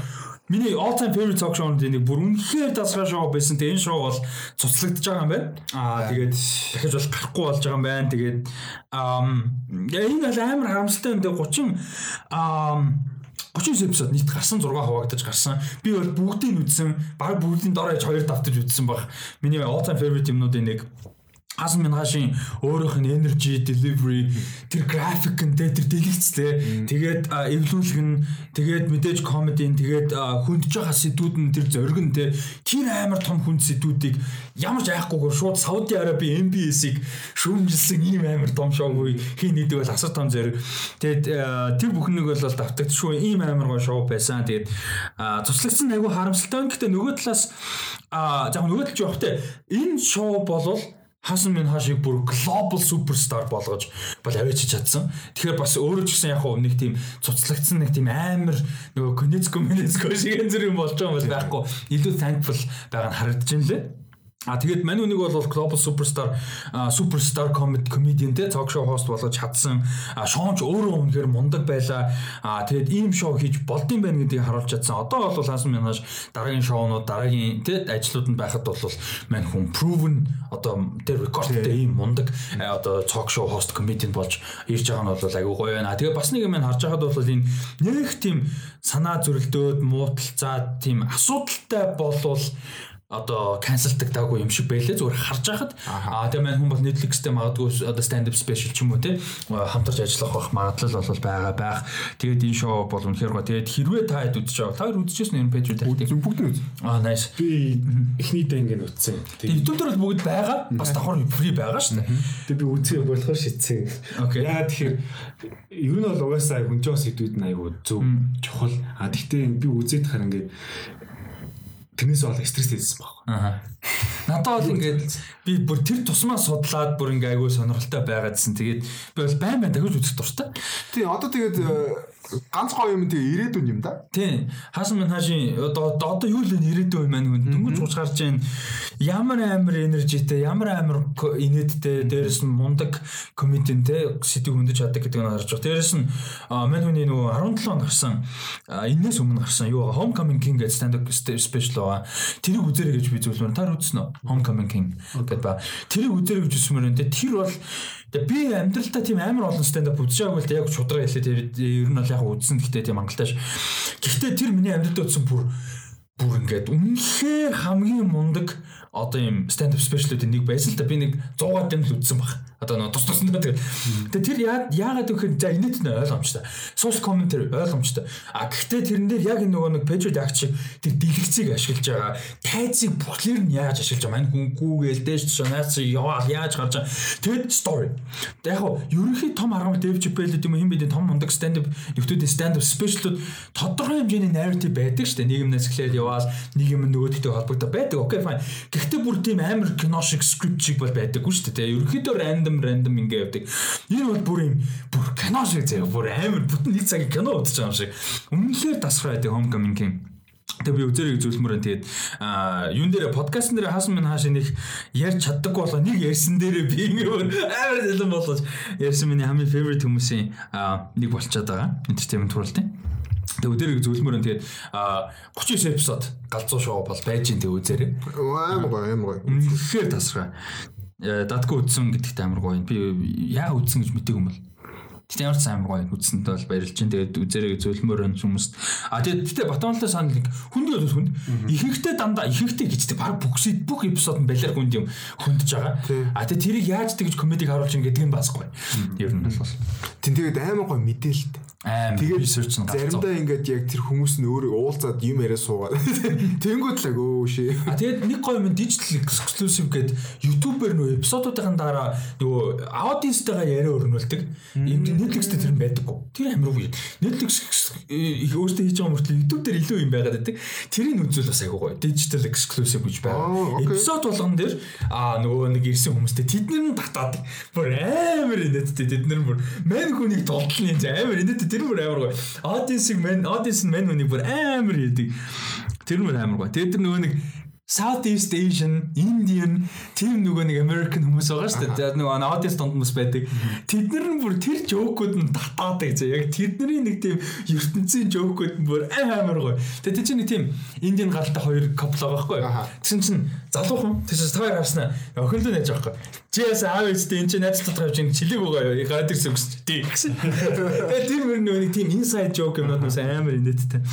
Speaker 1: Миний all time favorite talk show-нд нэг бүр үнэхээр дасгал шоу байсан. Тэгээ энэ шоу бол цуцлагдж байгаа юм байна. Аа тэгээд дахиж бол гарахгүй болж байгаа юм байна. Тэгээд аа энэ бол амар харамсалтай юм. Тэгээ 30 аа 39 эпизод нийт гарсан 6 хуваагдаж гарсан. Би бол бүгдийг нь үзсэн. Бараг бүгдийн дор хаяж хоёр давтаж үзсэн баг. Миний all time favorite юмнуудын нэг Асан Мингашийн өөрийнх нь energy delivery тэр график нь тэр дэлгэцлээ. Тэгээд эвлүүлэх нь тэгээд мэдээж comedy нь тэгээд хүндж байгаа сэдвүүд нь тэр зориг нь тэр амар том хүнд сэдвүүдийг ямар ч айхгүйгээр шууд Сауди Араби MBS-ийг шүүмжилсэн ийм амар том шоугүй хин нэдэг бол асар том зориг. Тэгээд тэр бүхнийг бол давтагдчихгүй ийм амар гоо шоу байсан. Тэгээд цуцлагдсан айгүй харамсалтай. Гэхдээ нөгөө талаас а за нөгөө талч явахтай энэ шоу болвол Хасан минь хаашиг бүр глобал суперстар болгож бол авчиж чадсан. Тэгэхээр бас өөрөө ч гэсэн яг хөө нэг тийм цуцлагдсан нэг тийм амар нөгөө Конецко Менецко шиг энэ юм болж байгаа юм бол байхгүй. Илүү thankful байгаа нь харагдаж байна лээ. А тэгээд мань үнийг бол Global Superstar Superstar Comedian те talk show host болгож чадсан. Шоонч өөрөө үнэхээр мундаг байлаа. Тэгээд ийм шоу хийж болдсон байх гэдгийг харуулж чадсан. Одоо бол хаасан минаж дараагийн шоунууд дараагийн те ажлууд нь байхад бол мань хүн proven одоо тэр рекордтэй ийм мундаг одоо talk show host comedian болж ирж байгаа нь бол айгүй гоё байна. Тэгээд бас нэг юм харж байхад бол энэ нэг тийм санаа зөрөлдөөд мууталцаад тийм асуудалтай болвол одоо канселдагдаагүй юм шиг байлээ зүгээр харж байхад аа тэгээ маань хүн бол Netflix-тэй магадгүй одоо stand up special ч юм уу те хамтарч ажиллах байх магадлал бол байгаа байх. Тэгээд энэ шоу бол үнэхээр гоо. Тэгээд хэрвээ та хэд үзэж байгаа. Та хоёр үзчихсэн юм пэйж үү?
Speaker 2: Бүгд нь үз.
Speaker 1: Аа nice.
Speaker 3: Би эхний дэ ингэ.
Speaker 1: Тэгээд YouTube дээр бол бүгд байгаа. Бас давхар free байгаа шүү дээ.
Speaker 3: Тэгээд би үзээ болохоор шийдсэн. Яа тэгэхээр ер нь бол угаасаа хүн жоос сэдвүүд нь айгуу зөв чухал. А тэгтээ би үзээд хар ингээд тэрнээс бол стресс хийсэн баг.
Speaker 1: Аа. Надад бол ингээд би бүр тэр тусмаа судлаад бүр ингээ айгүй сонирхолтой байгаадсэн. Тэгээд би бол байн байн дахиж үзэх дуртай.
Speaker 2: Тий, одоо тэгээд ганц гоё юм тэгээ ирээдүйн юм да.
Speaker 1: Тийм. Хаасан мэн хаашийн одоо одоо юу л ирээдүйн маань хүн дөнгөж уус гарч ийн ямар амар энержитэй, ямар амар инээдтэй, дээрэс нь мундаг комедиантэй сэдв хөндөж чаддаг гэдэг нь харж байгаа. Дээрэс нь мань хүний нөгөө 17 он гарсан энэс өмнө гарсан юу Homecoming King гэдэг stand up special байгаа. Тэрийг үзээрэй гэж би зөвлөмөр. Та үзсэн үү? Homecoming King гэдэг ба. Тэрийг үзээрэй гэж үзсмээр энэ тэр бол Тэгээ би амьдралдаа тийм амар олон stand up үзчихээгүй л яг шудраг хэлээ тэр ер нь бол яг үзсэн гэхдээ тийм ангалтайш. Гэхдээ тэр миний амьдралдаа үзсэн бүр бүр ингээд үнэхээр хамгийн мундаг одоо юм stand up special-уудын нэг байсан л да би нэг 100-аад юм л үзсэн баг. Одоо нөө тус туснаа тэгээд. Тэгээд тэр яагаад гэхээр за инээд нь ойлгомжтой. Source commentary ойлгомжтой. А гэхдээ тэрэн дээр яг нөгөө нэг Pedro Jack шиг тэр дэлгэцийг ашиглаж байгаа. Тайцыг бүхлээр нь яаж ашиглаж байгаа. Мань хүн гүүгээл дээш шанаас яваа яаж гарч байгаа. Тэгээд story. Яг хоо ерөнхий том арга Dave Chappelle гэдэг юм хин бидний том мундаг stand up нөхдүүдийн stand up special-ууд тодорхой хэмжээний narrative байдаг шүү дээ. Нийгэмнээс эхлээд яваад нийгэм нөгөөдөгтэй холбогдоо байдаг. Окей fine. Гэхдээ бүр тийм амар кино шиг скрипт шиг бол байдаггүй шүү дээ. Ерөнхийдөө random рандом рандом ингээ явдаг. Энэ бол бүр юм бүр кино шиг заяа бүр амар бүтэн нэг цагийн кино удаж байгаа юм шиг. Үнэхээр тасраа байдаг Homecoming King. Тэгээ би үзэрэй зүйлмөр энэ тэгээд юун дээр подкастн дээр хаасан минь хааш нэг ярьж чаддаг болоо нэг ярьсан дээрээ би ингээд амар зэлэн болооч ярьсан миний хамгийн favorite хүмүүсийн нэг болчиход байгаа. Entertainment World-ийн. Тэгээ өдөрийг зөвлөмөр нь тэгээд 39 эпизод галзуу шоу бол байж ин тэг үзээрэй.
Speaker 2: Аим гоё аим гоё.
Speaker 1: Үнэхээр тасраа. Э, датгүй үтсэн гэдэгт амар гоё. Би яа үтсэн гэж мтэг юм бол. Тэгтээ ямар ч амар гоё үтсэнд бол баярлж чинь тэгээд үзэрэй зөвлөмөр өн хүмүүст. А тэгээд тэгтээ Батонлтой санал нэг хүнд бол хүнд. Ихэнхдээ дандаа ихэнхдээ гэжтэй баг бүгсэд бүх эпизод нь балиар хүнд юм хүндж байгаа. А тэгээд тэрийг яаж тэгж комедиг харуулж ин гэдэг нь бас гоё. Ер нь бол.
Speaker 2: Тин тэгээд амар гоё мэдээлэлтэй.
Speaker 1: Амар research нь гарцсан.
Speaker 2: заримдаа ингээд яг тэр хүмүүс нь өөрөө уулзаад юм яриа суугаад [laughs] тэнгууд л өө шээ.
Speaker 1: А тэгээд нэг гоё юм digital exclusive гэдэг YouTube-ээр нөө эпизодуудын дараа нөгөө аудиенстайгаа яриа өрнүүлдэг. Энд Netflix-тэй тэр юм байдаггүй. Тэр амар үгүй. Netflix их өөртөө хийж байгаа мөртлөө YouTube дээр илүү юм байгаад байдаг. Тэрийг үзвэл бас айгүй гоё. Digital exclusive гэж байгаа. Эпизод болгон дээр а нөгөө нэг ирсэн хүмүүстэй тэднэр нь татаад бүр амар инээдтэй тэднэр бүр мань хүнийг толдлын амар инээдтэй тэр бүр амар гоё. Audience-ийг мань audience нь мань хүнийг бүр амар хийдэг. Тэр мөр амар гоё. Тэгээд тэр нөгөө нэг Southeast Asian, Indian тийм нөгөө нэг American хүмүүс байгаа шүү дээ. Нөгөө audience донд хүмүүс байдаг. Тэд нар нь бүр тэр жоокууд нь татаадаг зэ. Яг тэдний нэг тийм ертөнцийн жоокууд нь бүр амар гоё. Тэгээ тэр чинь нэг тийм Indian гаралтай хоёр couple байгаа байхгүй. Тэгсэн чинь залуухан тэгсэн хоёр харснаа охинлоо нэж байгаа байхгүй. Жээс аав ээжтэй энэ чинь найз дотор явж ингэ чилэг байгаа юу? Гараад ирсэн гэсэн. Тэгээ тэр мөр нөгөө нэг тийм inside joke юмнууд бас амар инээдтэй.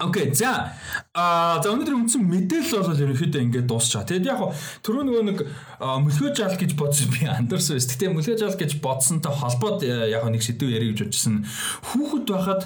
Speaker 1: Окей за а за өнөөдөр үндсэн мэдээлэл бол ерөнхийдөө ингээд дуусчаа. Тэгэд яг түрүү нөгөө нэг мөлхөө жаал гэж бодсон би андарсан байсан. Гэтэ мөлхөө жаал гэж бодсонтой холбоод яг нэг сэдв ярих гэж бодсон. Хүүхэд байхад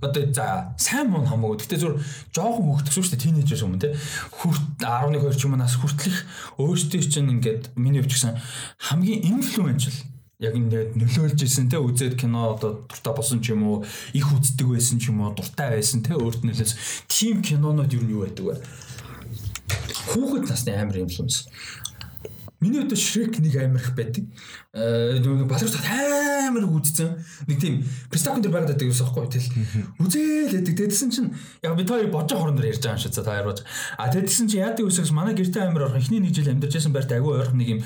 Speaker 1: одоо за сайн муу хамаагүй. Гэтэ зур жоохон хөвгдсөн шүү дээ тийнейжers юм те. Хүрт 11 2 ч юм уу нас хүртлэх өөртөө чинь ингээд миний хувьд гэсэн хамгийн инфлюеншл яг ингээд нөлөөлж исэн те үзээд кино одоо дуртай болсон ч юм уу их үздэг байсан ч юм уу дуртай байсан те өөрт нөлөөс тим кинонууд юу юу байдаг вэ? Хүүхэд насны амар инфлюенс Миний өдөө Shrek нэг амар их байдаг. Э нэг баларч амар үзсэн. Нэг тийм Pistachio дээр байгаад байдаг юмс аахгүй тэл. Үзээл гэдэг. Тэдсэн чинь яг би тоо бодож хоорондоо ярьж байгаа юм шиг за таар бож. А тэдсэн чинь яадаг үсгс манай гэртээ амар орхон эхний нэг жил амьдарч байсан байрт агүй ойрхон нэг юм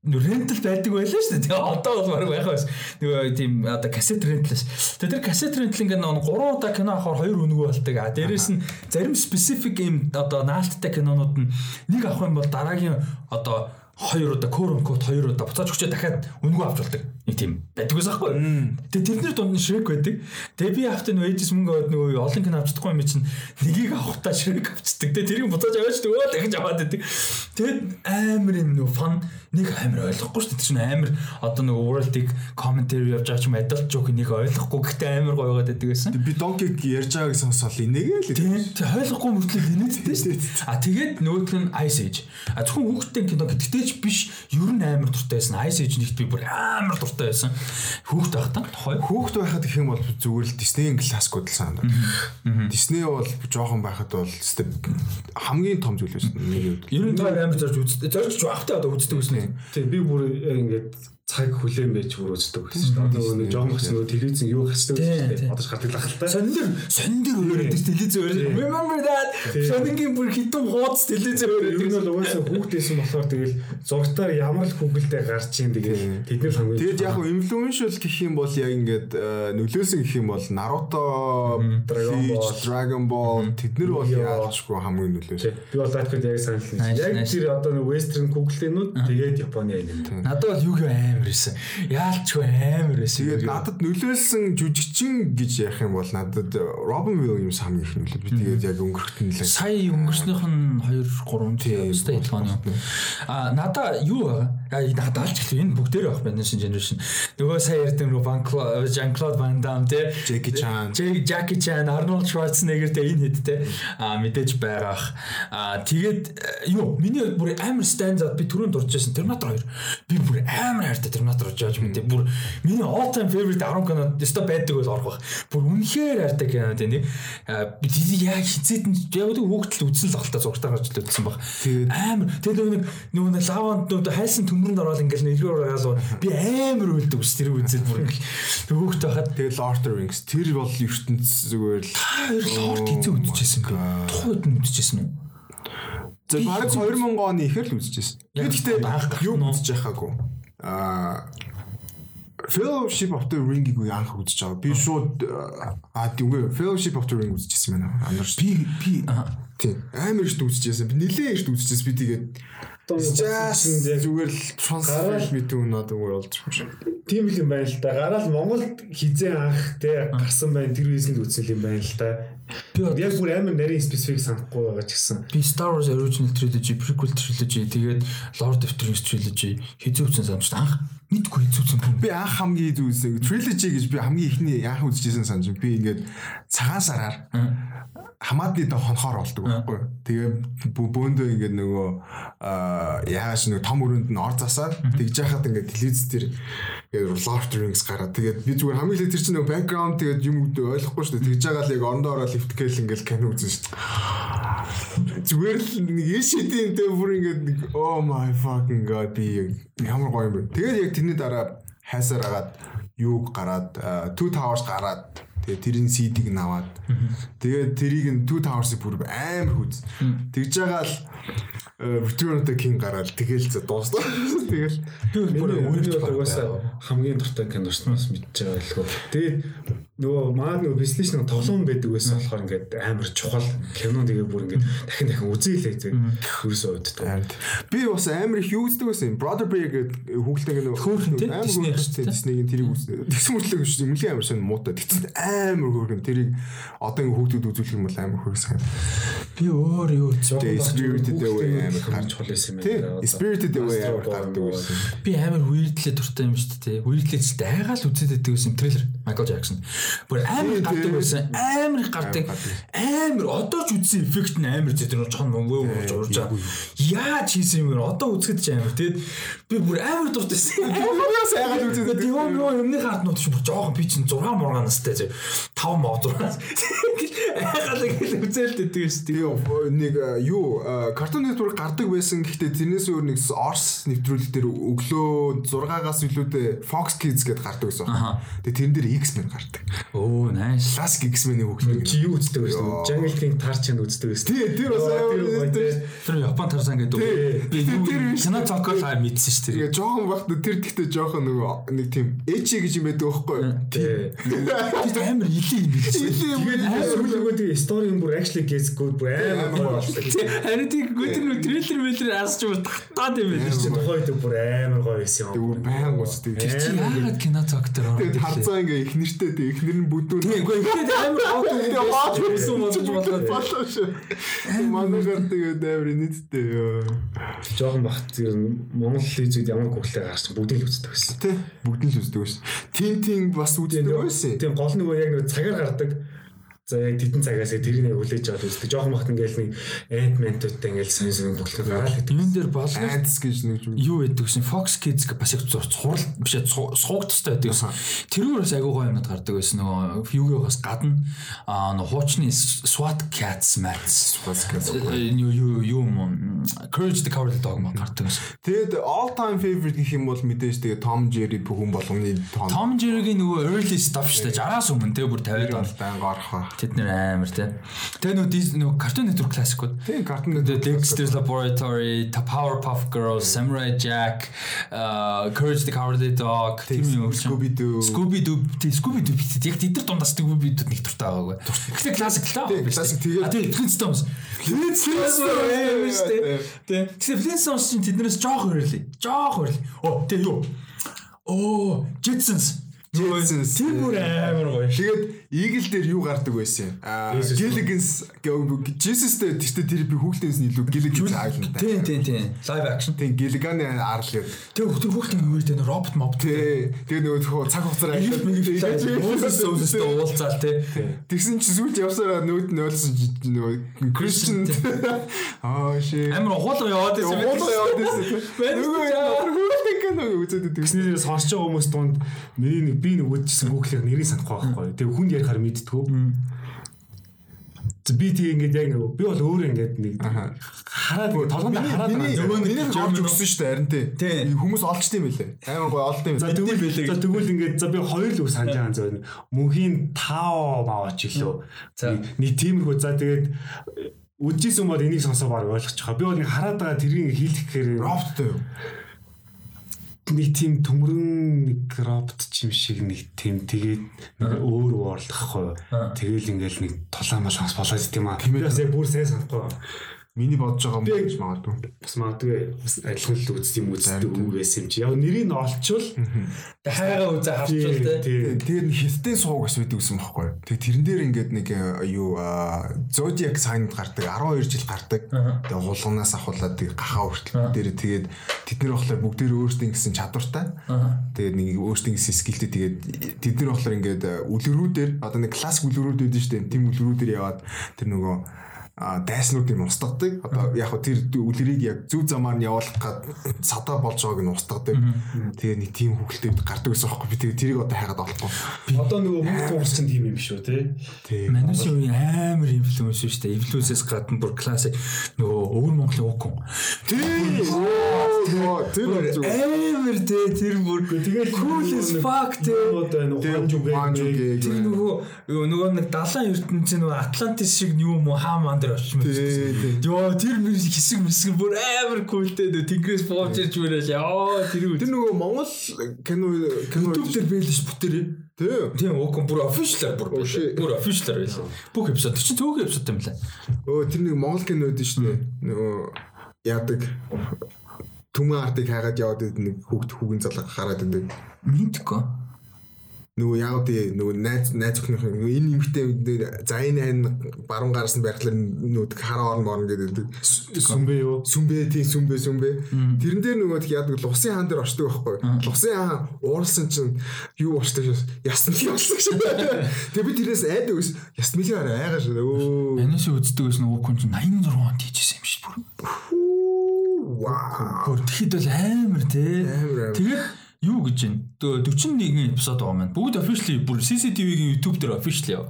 Speaker 1: рентал байдаг байлаа шүү дээ. Тэгээ одоо бол баг байх байсан. Нөгөө тийм одоо кассет рентлээс. Тэгээ тэр кассет рентл ингээд нэг 3 удаа кино авахаар 2 үнэгүй болдог. А дээрэс нь зарим специфик юм одоо наалттай кинонууд нь нэг авах юм бол дараагийн одоо хоёр удаа кор код хоёр удаа буцааж өчөө дахиад өнгөө авч болдог. Нэг тийм байдаг ус аахгүй. Тэгээ тэрнэр дунд нь шрек байдаг. Тэгээ би авахтай нөө ээжс мөнгө аваад нөгөө олон кино авчихдаггүй юм чинь нэгийг авахтаа шрек авчдаг. Тэгээ тэрийг буцааж аваач өө дахиж аваад байдаг. Тэгээд амар юм нөө фан нэг амар ойлгохгүй шүү дээ. Чинь амар одоо нөгөө world-ийг commentary явж байгаа ч юм adult joke нэг ойлгохгүй гэхдээ амар гоё байгаад байдаг гэсэн.
Speaker 2: Би Donkey ярьж байгааг сонсоод инээгээл.
Speaker 1: Тийм ойлгохгүй мөртлөө инээдтэй шүү дээ. А тэгээд нөгөөх нь Ice Age. А зөвхөн хүүхдтэй кино гэдэгтэй ч биш ер нь амар дуртай байсан. Ice Age нэгт би бүр амар дуртай байсан. Хүүхд байхдаа тухай.
Speaker 2: Хүүхд байхад гэх юм бол зүгээр л Disney-ийн классикуд л санаад. Disney бол жоохон байхад бол хамгийн том зүйл байсан.
Speaker 1: Ер нь амар зорж үздэг. Зорж авахтаа одоо үздэг гэсэн
Speaker 3: Тийм би бүр ингээд цаг хүлээн байж үздэг гэсэн чинь одоо нэг жоохон бас нөгөө телевизэн юу чинь бодож гардаг л ахaltaа.
Speaker 1: Сонин дэр сонин дэр өөрөдөж телевизэн өөр. Remember that? Сонингийн бүр хитэн хуудас телевизэн өөр.
Speaker 3: Тэр нь бол угаасаа хүүхдээсэн болохоор тэгэл зургатаар ямар л хүүхэлдэй гарч ийн тэгэл тэдний хамгийн.
Speaker 2: Тэгэд яг influential гэх юм бол яг ингээд нөлөөсөн гэх юм бол Naruto, Dragon Ball, Dragon Ball тэднэр бол яалчгүй хамгийн нөлөөсөн.
Speaker 3: Би бол лайкд яг санал нь. Яг тэр одоо нэг western Google-ийнүүд тэгээд Японы аним.
Speaker 1: Надад бол юу гэв амар байсан. Яалчгүй амар байсан.
Speaker 2: Тэгээд надад нөлөөлсөн жүжигчин гэж ярих юм бол надад Robin Williams хамгийн их нөлөө. Би тэгээд яг өнгөрөхтөн л
Speaker 1: сая өнгөрснөх нь 2 3 өстэй ялгааны. А надаа юу надад алж эхлэв энэ бүгдээр байх байна шинэ generation. Нөгөө сая ярьдаг нөгөө Jean-Claude Van Damme те
Speaker 2: Jackie Chan,
Speaker 1: Jackie Chan, Arnold Schwarzenegger те энэ хэд те а мэдээж байгаах. А тэгээд юу миний бүр амар stand out би түрүүнд дурж байсан Terminator 2. Би бүр амар хайртай Terminator жааж мэдээ. Бүр миний all time favorite 10 кино өстой байдаг бол орох байх. Бүр үнэхээр хайртай кино тийм. Би тийм яг хизээд нь яг л хөөгдөл үзсэн л ахalta зургатаар гарч үзсэн баг. Амар тэгэл нэг нэг лаванд нөгөө хайсан төмрөнд ороод ингээл нэлгээр гаалуу би амар үлддэг ус тэр үзээд бүр ингээл хөөгт байхад
Speaker 2: тэгэл Lord Rings тэр бол ертөнц зүгээр л
Speaker 1: Lord хийцээ үдчихсэн бэ. Тухайд нь үдчихсэн үү?
Speaker 2: За бараг 2000 оны ихэр л үзчихсэн. Би гэхдээ юу үзэж байхаагүй а Fellowship of the Ring-ийг анх үзэж байгаа. Би шууд а тийм үгүй Fellowship of the Ring үзчихсэн байна. Анарч.
Speaker 1: Би би
Speaker 2: Тийм. Амар ихт үзчихсэн. Би нилээ ихт үзчихсэн би тэгээд Just зүгээр л трансфер мэдүү надад зүгээр болж байгаа юм.
Speaker 3: Тийм л юм байна л да. Гараал Монголд хизээ анх те гарсан байна. Тэр үеисэн л үзэл юм байна л да. Би яг бүр амар нарийн специфик санахгүй байгаа ч гэсэн.
Speaker 1: Би Star Wars Original Trilogy, Prequel Trilogy, тэгээд Lord of the Rings Trilogy хизээ үзсэн санаж анх мэдгүй хизээ үзсэн юм.
Speaker 2: Би анх хамгийн хизээ үзсэн. Trilogy гэж би хамгийн ихний анх үзчихсэн санаж. Би ингээд цагаан сараар хамаадны доо хонхоор болдог байхгүй. Тэгээ бөөндөө ингээд нөгөө яаш нэг том өрөөнд нь ор засаад тэгж яхад ингээд телевиз дээр ингээд Lord Rings гараад тэгээд би зүгээр хамгийн их тэр чинь нөгөө background тэгээд юм үүд ойлгохгүй шүү дээ. Тэгж байгаа л яг орондоо ороод лифт гээл ингээд кино үзэн шүү дээ. Зүгээр л нэг шидийн дээр бүр ингээд oh my fucking god би ямар гоё юм бэ. Тэгээд яг тэрний дараа хайсаар агаад юуг гараад Two Towers гараад Тэгээ тэрийн CD-г наваад. Тэгээд тэрийг нь Two Towers-ыг бүр амар хүз. Тэгж байгаа л Return of the King гараад [laughs] тэгэл за дуусна. Тэгэл
Speaker 3: бүр өөрөөр угаасаа хамгийн дуртай киноснаас мэдж байгаа байлгүй. Тэгээд нөгөө маа нөгөө визлэшн тоглоом байдаг байсан болохоор ингээд амар чухал кино тэгээ бүр ингээд дахин дахин үзээлээ зэг ерөөсөө уддаг.
Speaker 2: Би бас амар их юу үздэг байсан. Brother Bear гэдэг хүүхэлтэй кино
Speaker 1: амар
Speaker 2: хүүхэлтэй Disney-ийн тэрийг үздэг. Тэгсэн мөртлөө биш өмнөлийн амар шин муутай. Тэгсэн амар хөөргөн тэрийг одоо ингэ хүүхдүүд үзүүлэх юм бол амар хөөрсөн.
Speaker 1: Би өөр юу
Speaker 2: Spirited Away амар
Speaker 3: гарч хол байсан юм байна.
Speaker 2: Spirited Away амар гардаг байсан.
Speaker 1: Би амар weirdlээ дуртай юм шүү дээ. Weirdlээ ч дайгаал үзээд байдаг байсан трейлер Michael Jackson. Бүр амар гардаг байсан. Амар их гардаг. Амар одоо ч үзсэн эффект нь амар зэтрэн чон мөнгөө болж урж байгаа. Яаж хийсэн юм бэ? Одоо үзэхэд ч амар. Тэгэд би бүр амар дуртайсан.
Speaker 2: Ямар сайхан үзээд.
Speaker 1: Юм юм юмны хартнууд ч бүр жоохон би чинь 6 мургаан настай. 5 моо 6. Айгаал ингэ үзээлт өгдөг шүү
Speaker 2: дээ. Нэг юу картун нэтворк гардаг байсан. Гэхдээ тэрнээс өөр нэг Орс нэвтрүүлэг дээр өглөө 6-аас илүүтэй Fox Kids гэдээ гардаг байсан. Тэгээ тэрэн дээр X-Men гардаг.
Speaker 1: Оо, nice.
Speaker 2: Classic X-Men-ийг хөглөв.
Speaker 3: Чи юу үздэг вэ? Jungle King Tarchan үздэг вэ?
Speaker 2: Тий, тэр бас
Speaker 1: тэр Япон Тарсан гэдэг. Би тэр кино цокол хаа мэдсэн шүү
Speaker 2: дээ. Тэгээ жоохон багт тэр гэхдээ жоохон нөгөө нэг тийм эчи гэж юм байдаг байхгүй юу?
Speaker 1: Тий. Тэр амар илий юм биш.
Speaker 3: Тэгээд сүүлгөө тэгээ story бүр actually gets good бүр амар гоё болдог.
Speaker 1: Харин тийм гүтэр нэг трейлер мэлэр асч бүр татаад юм байна.
Speaker 3: Чи тухайд бүр амар гоё байсан юм.
Speaker 2: Бүр баян уусдаг.
Speaker 1: Тэр чи яагаад кино цогтөр
Speaker 2: вэ? Тэгээд харцаа ингээ их нэртэй тэг их нэр нь бүдүүн.
Speaker 1: Үгүй ихтэй амар хот
Speaker 2: байсан болж болоо шүү. Манайгаар тэгээд амар нийттэй.
Speaker 3: Жохон багт Монгол лизүүд ямар гуглаа гарч бүгдийг л үздэг байсан.
Speaker 2: Тий. Бүгдийг л үздэг байсан. Тин тин бас үздэг байсан.
Speaker 3: Тийм гол нөгөө яг нөгөө цагаар гардаг За яг тедэн цагаас тэрийг хүлээж аваад үздэг. Жохон бахт ингээл нэг Ant-Man-тэй ингээл сонь сонь тоглох гараад гэдэг.
Speaker 1: Энэ дээр болно.
Speaker 2: Ants гэж нэг
Speaker 1: юу байдаг гэсэн Fox Kids гэх бас их цурал биш сууг тустай байдаг гэсэн. Тэрүүр бас агуу гоё юмнад гардаг байсан. Нөгөө юугаас гадна аа нөгөө хуучны SWAT Cats Mats
Speaker 2: Cats
Speaker 1: юу юу юу Courage the Cowardly Dog маа гардаг байсан.
Speaker 2: Тэгэд all time favorite гэх юм бол мэдээж тэгээ Tom Jerry бүхэн болгоны
Speaker 1: Tom. Tom Jerry-гийн нөгөө early stuff шүү дээ. 60-аас өмнө тэгээ бүр 50-аад
Speaker 2: он байнга орох.
Speaker 1: Тэд нэр амар тий. Тэгээ нөө нөө картун нэтворк классикуд.
Speaker 2: Тийм картун нэтворк
Speaker 1: Dexter's Laboratory, The Powerpuff Girls, Samurai Jack, uh Courage the Cowardly Dog,
Speaker 2: Scooby Doo.
Speaker 1: Scooby Doo, тий Scooby Doo бит. Яг тэд нар дундаас Scooby Doo нэг дуртай байгаагүй. Гэхдээ классик л таа.
Speaker 2: Классик тэгээ.
Speaker 1: Тэгээ Flintstones. Flintstones амар шүү дээ. Тий. Тэгэхээр Flintstones чинь тэднээс жоох хөрөлий. Жоох хөрөлий. Оо тэгээ юу? Оо, Jetsons.
Speaker 2: Тийм
Speaker 1: бүр амар гоё.
Speaker 2: Тэгээд Eagle дээр юу гардаг байсан? Аа Gilligan's Jesus-тэй тэртээ тэр би хүүхдээс нь илүү Gilligan's Island.
Speaker 1: Тийм тийм тийм. Live action.
Speaker 2: Тийм Gilligan арал.
Speaker 1: Тэгээ тэр хүүхдийн юу гэдэг нь робот моб.
Speaker 2: Тий. Тэгээ нөгөө цаг хугацаар
Speaker 1: ажиллаад Moses Moses-тэй уулзаал тий.
Speaker 2: Тэгсэн чи сүүлд явсараа нүүд нь ойлсон нөгөө Christian аа шээ.
Speaker 1: Амар уулга яваад байсан.
Speaker 2: Уулга яваад байсан. Нөгөө хүүхдийн кино үзээд байдаг.
Speaker 3: Тэснээр сонсож байгаа хүмүүс дунд миний би нэг үдчихсэн хүүхлийг нэрийг санахгүй байхгүй. Тэгээ хүнд ярихаар мэдтгүү. Би тийм ингээд яг нэг би бол өөр ингээд нэг хараад толгонд хараад
Speaker 2: нөгөө нэг орж өгсөн шүү дээ харин тий. Хүмүүс олчт юм байлээ. Аймаг гой олд юм.
Speaker 3: За тэгвэл за тэгвэл ингээд за би хоёр л үг санаж байгаа зөв. Мөнхийн тав маваач илүү. За нэг тиймэрхүү за тэгээд үдчихсэн бол энийг сонсоо баг ойлгочих. Би бол нэг хараад байгаа тэрийг хийлгэх гэхээр
Speaker 2: роботтой юу?
Speaker 3: Нэг тийм төмрөн нэг робот чим шиг нэг тийм тэгээд өөр world ахгүй. Тэгэл ингээл нэг тулаан малхас болоод идэм аа. Бас яг бүр сайн санахгүй.
Speaker 2: Миний бодож байгаа юм гэж магадгүй.
Speaker 3: Бас магадгүй бас адилхан л үздэг юм үздэг үг байсан юм чи. Яг нэрийг нь олчвол
Speaker 1: Тэг хайгаа үзээ харчвал те.
Speaker 2: Тэгээд нэг хятадын сууг ус байдаг гэсэн байхгүй. Тэгээд тэрэн дээр ингээд нэг э, юу зодиак сайнд гардаг 12 жил гардаг. Тэгээд хулганаас ахуулаад тэгээд гахаа хүртэл дээр тэгээд тэд нар болохоор бүгд дээр өөрсдийн гэсэн чадвартай. Тэгээд нэг өөрсдийн гэсэн скиллтэй тэгээд тэд нар болохоор ингээд э, үлгэрүүдээр одоо нэг классик үлгэрүүд шүү дээ. Тим үлгэрүүдээр яваад тэр нөгөө а дайснуудыг устгадаг. Одоо яг хөө тэр үлрийг яг зөв замаар нь явуулах гад садаа болж байгааг нь устгадаг. Тэгээ нэг тийм хөвгөлтэй гардаг гэсэн аахгүй. Би тэгээ тэрийг одоо хайгаад олохгүй.
Speaker 3: Одоо нөгөө мөнгө туурч чинь тийм юм биш үү те.
Speaker 1: Манайсын үеийн амар инфлюенс шүү дээ. Инфлюенсээс гадна бүр классик нөгөө өвөр Монголын укун.
Speaker 2: Тэр
Speaker 1: Амар те тэр бүр
Speaker 3: тэгэл
Speaker 1: cool as fuck те.
Speaker 3: Одоо нөгөө ханжуг
Speaker 1: Тэр нөгөө нөгөө нэг далайн ертөнцийн нөгөө Атлантис шиг юм уу хаа ман дээр очиж мэдсэн. Йоо тэр хэсэг мэсэг бүр амар култэй нөө Тэнгэрээс бууж ирж мөрөөл яа тэр үү.
Speaker 2: Тэр нөгөө Монгол кино кино
Speaker 1: дээр байлж бүтээрээ.
Speaker 2: Тийм.
Speaker 1: Тийм укун бүр official бүр бүр official байлаа. Бүх эпизод чинь төвөг эпизод юм лээ.
Speaker 2: Өө тэр нэг Монгол кино үүдэн шүү дээ. Нөгөө яадаг түмэн артыг хайгаад яваад нэг хүүхд хүүгэн залга хараад идэг.
Speaker 1: Мэдгүй.
Speaker 2: Нөгөө яав тий нөгөө найз найз өхнөх нөгөө энэ юмхтэй за энэ хань баруун гараас нь байхлаар нөгөө хараа орн морн гэдэг.
Speaker 3: сүмбэ юу?
Speaker 2: Сүмбэ тий сүмбэ сүмбэ. Тэрэн дээр нөгөө тэг яадаг лусын хаан дээр очдог байхгүй. Лусын хаан уурсан чинь юу болчихдаг шээ. Ясны болсон шээ. Тэг би тэрээс айдаг ус. Ясмилээ арай айгаа шээ. Өө.
Speaker 1: Анаас үздэг гэсэн укун чинь 86 онд хийжсэн юм шиг бүр.
Speaker 2: Вау.
Speaker 1: Бүр тэгэхэд бол амар
Speaker 2: амар.
Speaker 1: Тэгээд юу гэж байна? 41 эпизод байгаа маань. Бүгд officially бүр CCTV-гийн YouTube дээр officially яв.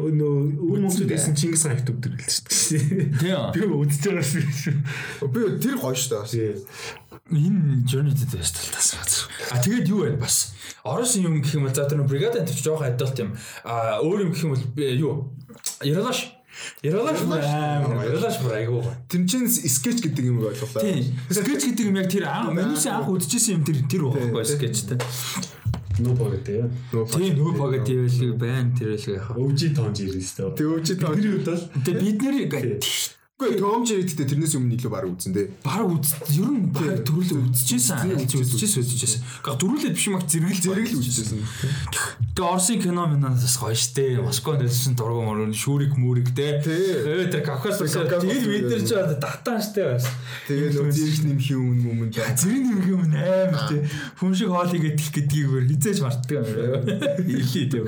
Speaker 3: Нөө өөр Монголд байсан Чингис хаан YouTube дээр л шүү дээ.
Speaker 1: Тийм.
Speaker 3: Би үзэж байгаа шүү.
Speaker 2: Би тэр гоё шүү дээ.
Speaker 1: Энэ journey дээр байж талтаас. А тэгээд юу байна бас? Оросын юм гэх юм бол за тэр бригад энэ ч жоохон адилт юм. А өөр юм гэх юм бол юу? Яралаш. Яралаш амар. Яралаш бүр айгуу.
Speaker 2: Тэр чинь скетч гэдэг юм ойлголоо.
Speaker 1: Тийм. Скетч гэдэг юм яг тэр менюсийн анх үдчихсэн юм тэр тэр байхгүй скетчтэй.
Speaker 3: Нөө гэдэг.
Speaker 1: Тийм нөгөө багад ивэл байна тэр л яхаа.
Speaker 3: Өвжи тоонж ирсэн шүү дээ.
Speaker 2: Тэг өвчтэй тоо.
Speaker 3: Бидний хувьд бол
Speaker 1: бид нэр
Speaker 2: Үгүй Том Жери гэдэг тэрнээс өмнө илүү баг үзэн дээ.
Speaker 1: баг үз ер нь баг төрүүлээ үзчихсэн. Үзчихсэн үзчихсэн. Гэхдээ дөрүүлээд биш мах зэрэгэл
Speaker 2: Зэрэг л үзчихсэн.
Speaker 1: Тэгээ Орсын кино минаас гоё штэ. Москва нэлсэн дургуй мөрөн шүүрик мүрэг те.
Speaker 2: Тий.
Speaker 1: Ээ тэр Кавказ
Speaker 2: Кавказ
Speaker 1: тэгээд бид нар ч одоо татаан штэ бас.
Speaker 2: Тэгээ нөө зэрэг нэмхи өмнө өмнө
Speaker 1: зэрэг нэмэх юм амар те. Хүн шиг хоол игээд их гэдгийг бүр хизээж мартдаг юм. Илээ те.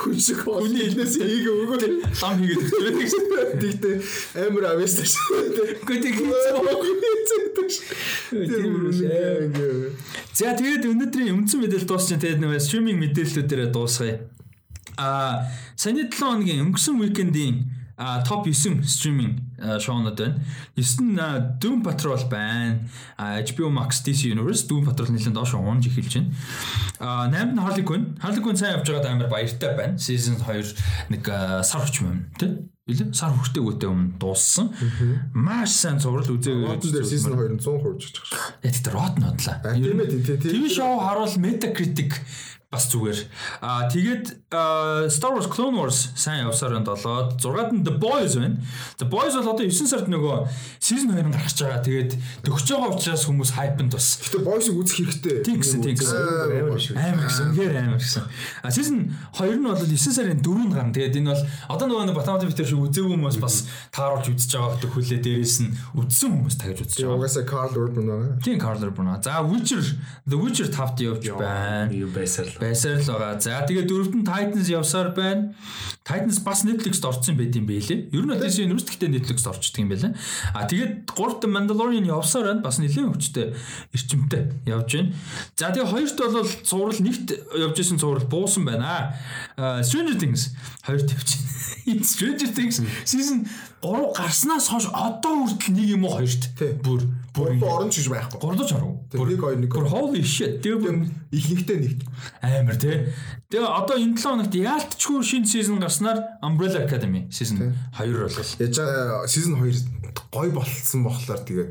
Speaker 2: хүн шиг хүний хэлнээс ийг өгөө.
Speaker 1: Лам хийгээд ирсэн.
Speaker 2: Тэгтээ амар авьяастай шүү.
Speaker 1: Гэхдээ
Speaker 2: Тэгээ
Speaker 1: За тэгээд өнөөдрийн үндсэн мэдээлэл дуусчихын тэгээд нэг стриминг мэдээллүүдээр дуусгая. А саяны 7 хоногийн өнгөрсөн уикендийн топ 9 стриминг шоунууд байна. 9 нь Doom Patrol байна. HBO Max DC Universe Doom Patrol нэлээд доош унж эхэлж байна. А 8 нь Harley Quinn. Harley Quinn сайн явж байгаад амар баяртай байна. Season 2 нэг сар хүчм юм тий. Илээ сар хүртээгүйтэй өмнө дууссан. Маш сайн зураг үзээ.
Speaker 2: Watson дээр season 2 100% очих шүү.
Speaker 1: Яг тэр рот нодлаа.
Speaker 2: А, тийм ээ, тийм, тийм.
Speaker 1: TV шоу харуул Metacritic бас зүгээр. Аа тэгээд аа, Star Wars Clone Wars сайн явсаар байна 7-д. 6-ад нь The Boys байна. The Boys бол одоо 9 сард нөгөө season 2 гарч байгаа. Тэгээд төгсөж байгаа учраас хүмүүс хайпнд бас
Speaker 2: Гэтэ бойсыг үзэх хэрэгтэй.
Speaker 1: Тийм гэсэн, тийм гэсэн.
Speaker 2: Амар
Speaker 1: гэсэн. Үнээр амар гэсэн. А season 2 нь бол 9 сарын 4-нд гарна. Тэгээд энэ бол одоо нөгөө нэг Батамт битэр шиг үзээгүй хүмүүс бас тааруулж үзэж байгаа гэдэг хүлээ дээрээс нь үзсэн хүмүүс тагж үзэж байгаа.
Speaker 2: Угаасаа Carl Urban байгаа.
Speaker 1: Тийм Carl Urban. За Witcher The Witcher 5-т явж байна.
Speaker 3: юу байсаар л.
Speaker 1: Байсаар л байгаа. За тэгээ дөрөвт нь Titans явсаар байна. Titans бас Netflix-д орсон байт юм байлээ. Ер нь DC Universe гэхдээ Netflix-д орчдөг юм байлээ. А тэгээд гуравт Mandalorian явсаар байна. Бас нэлээд хүчтэй эрчимтэй явж байна. За тэгээ хоёрт бол цуврал нэгт явж исэн цуврал буусан байна. Stranger Things хоёрт явж байна. [laughs] Stranger Things season 3 гарснаас хойш одоо хүртэл нэг юм уу хоёрт. Бүр бүр
Speaker 2: Бүр оронч гэж байхгүй.
Speaker 1: гурлаж оров.
Speaker 2: Тэр нэг хоёр нэг
Speaker 1: Бүр holy shit. Тэгээ бүр
Speaker 2: их нэгтэй нэгт.
Speaker 1: амар тий. Тэгээ одоо энэ 7 хоногт яалтчгүй шинэ season гарснаар Umbrella Academy season 2 болол.
Speaker 2: Яж season 2 гой болцсон болохоор тэгээд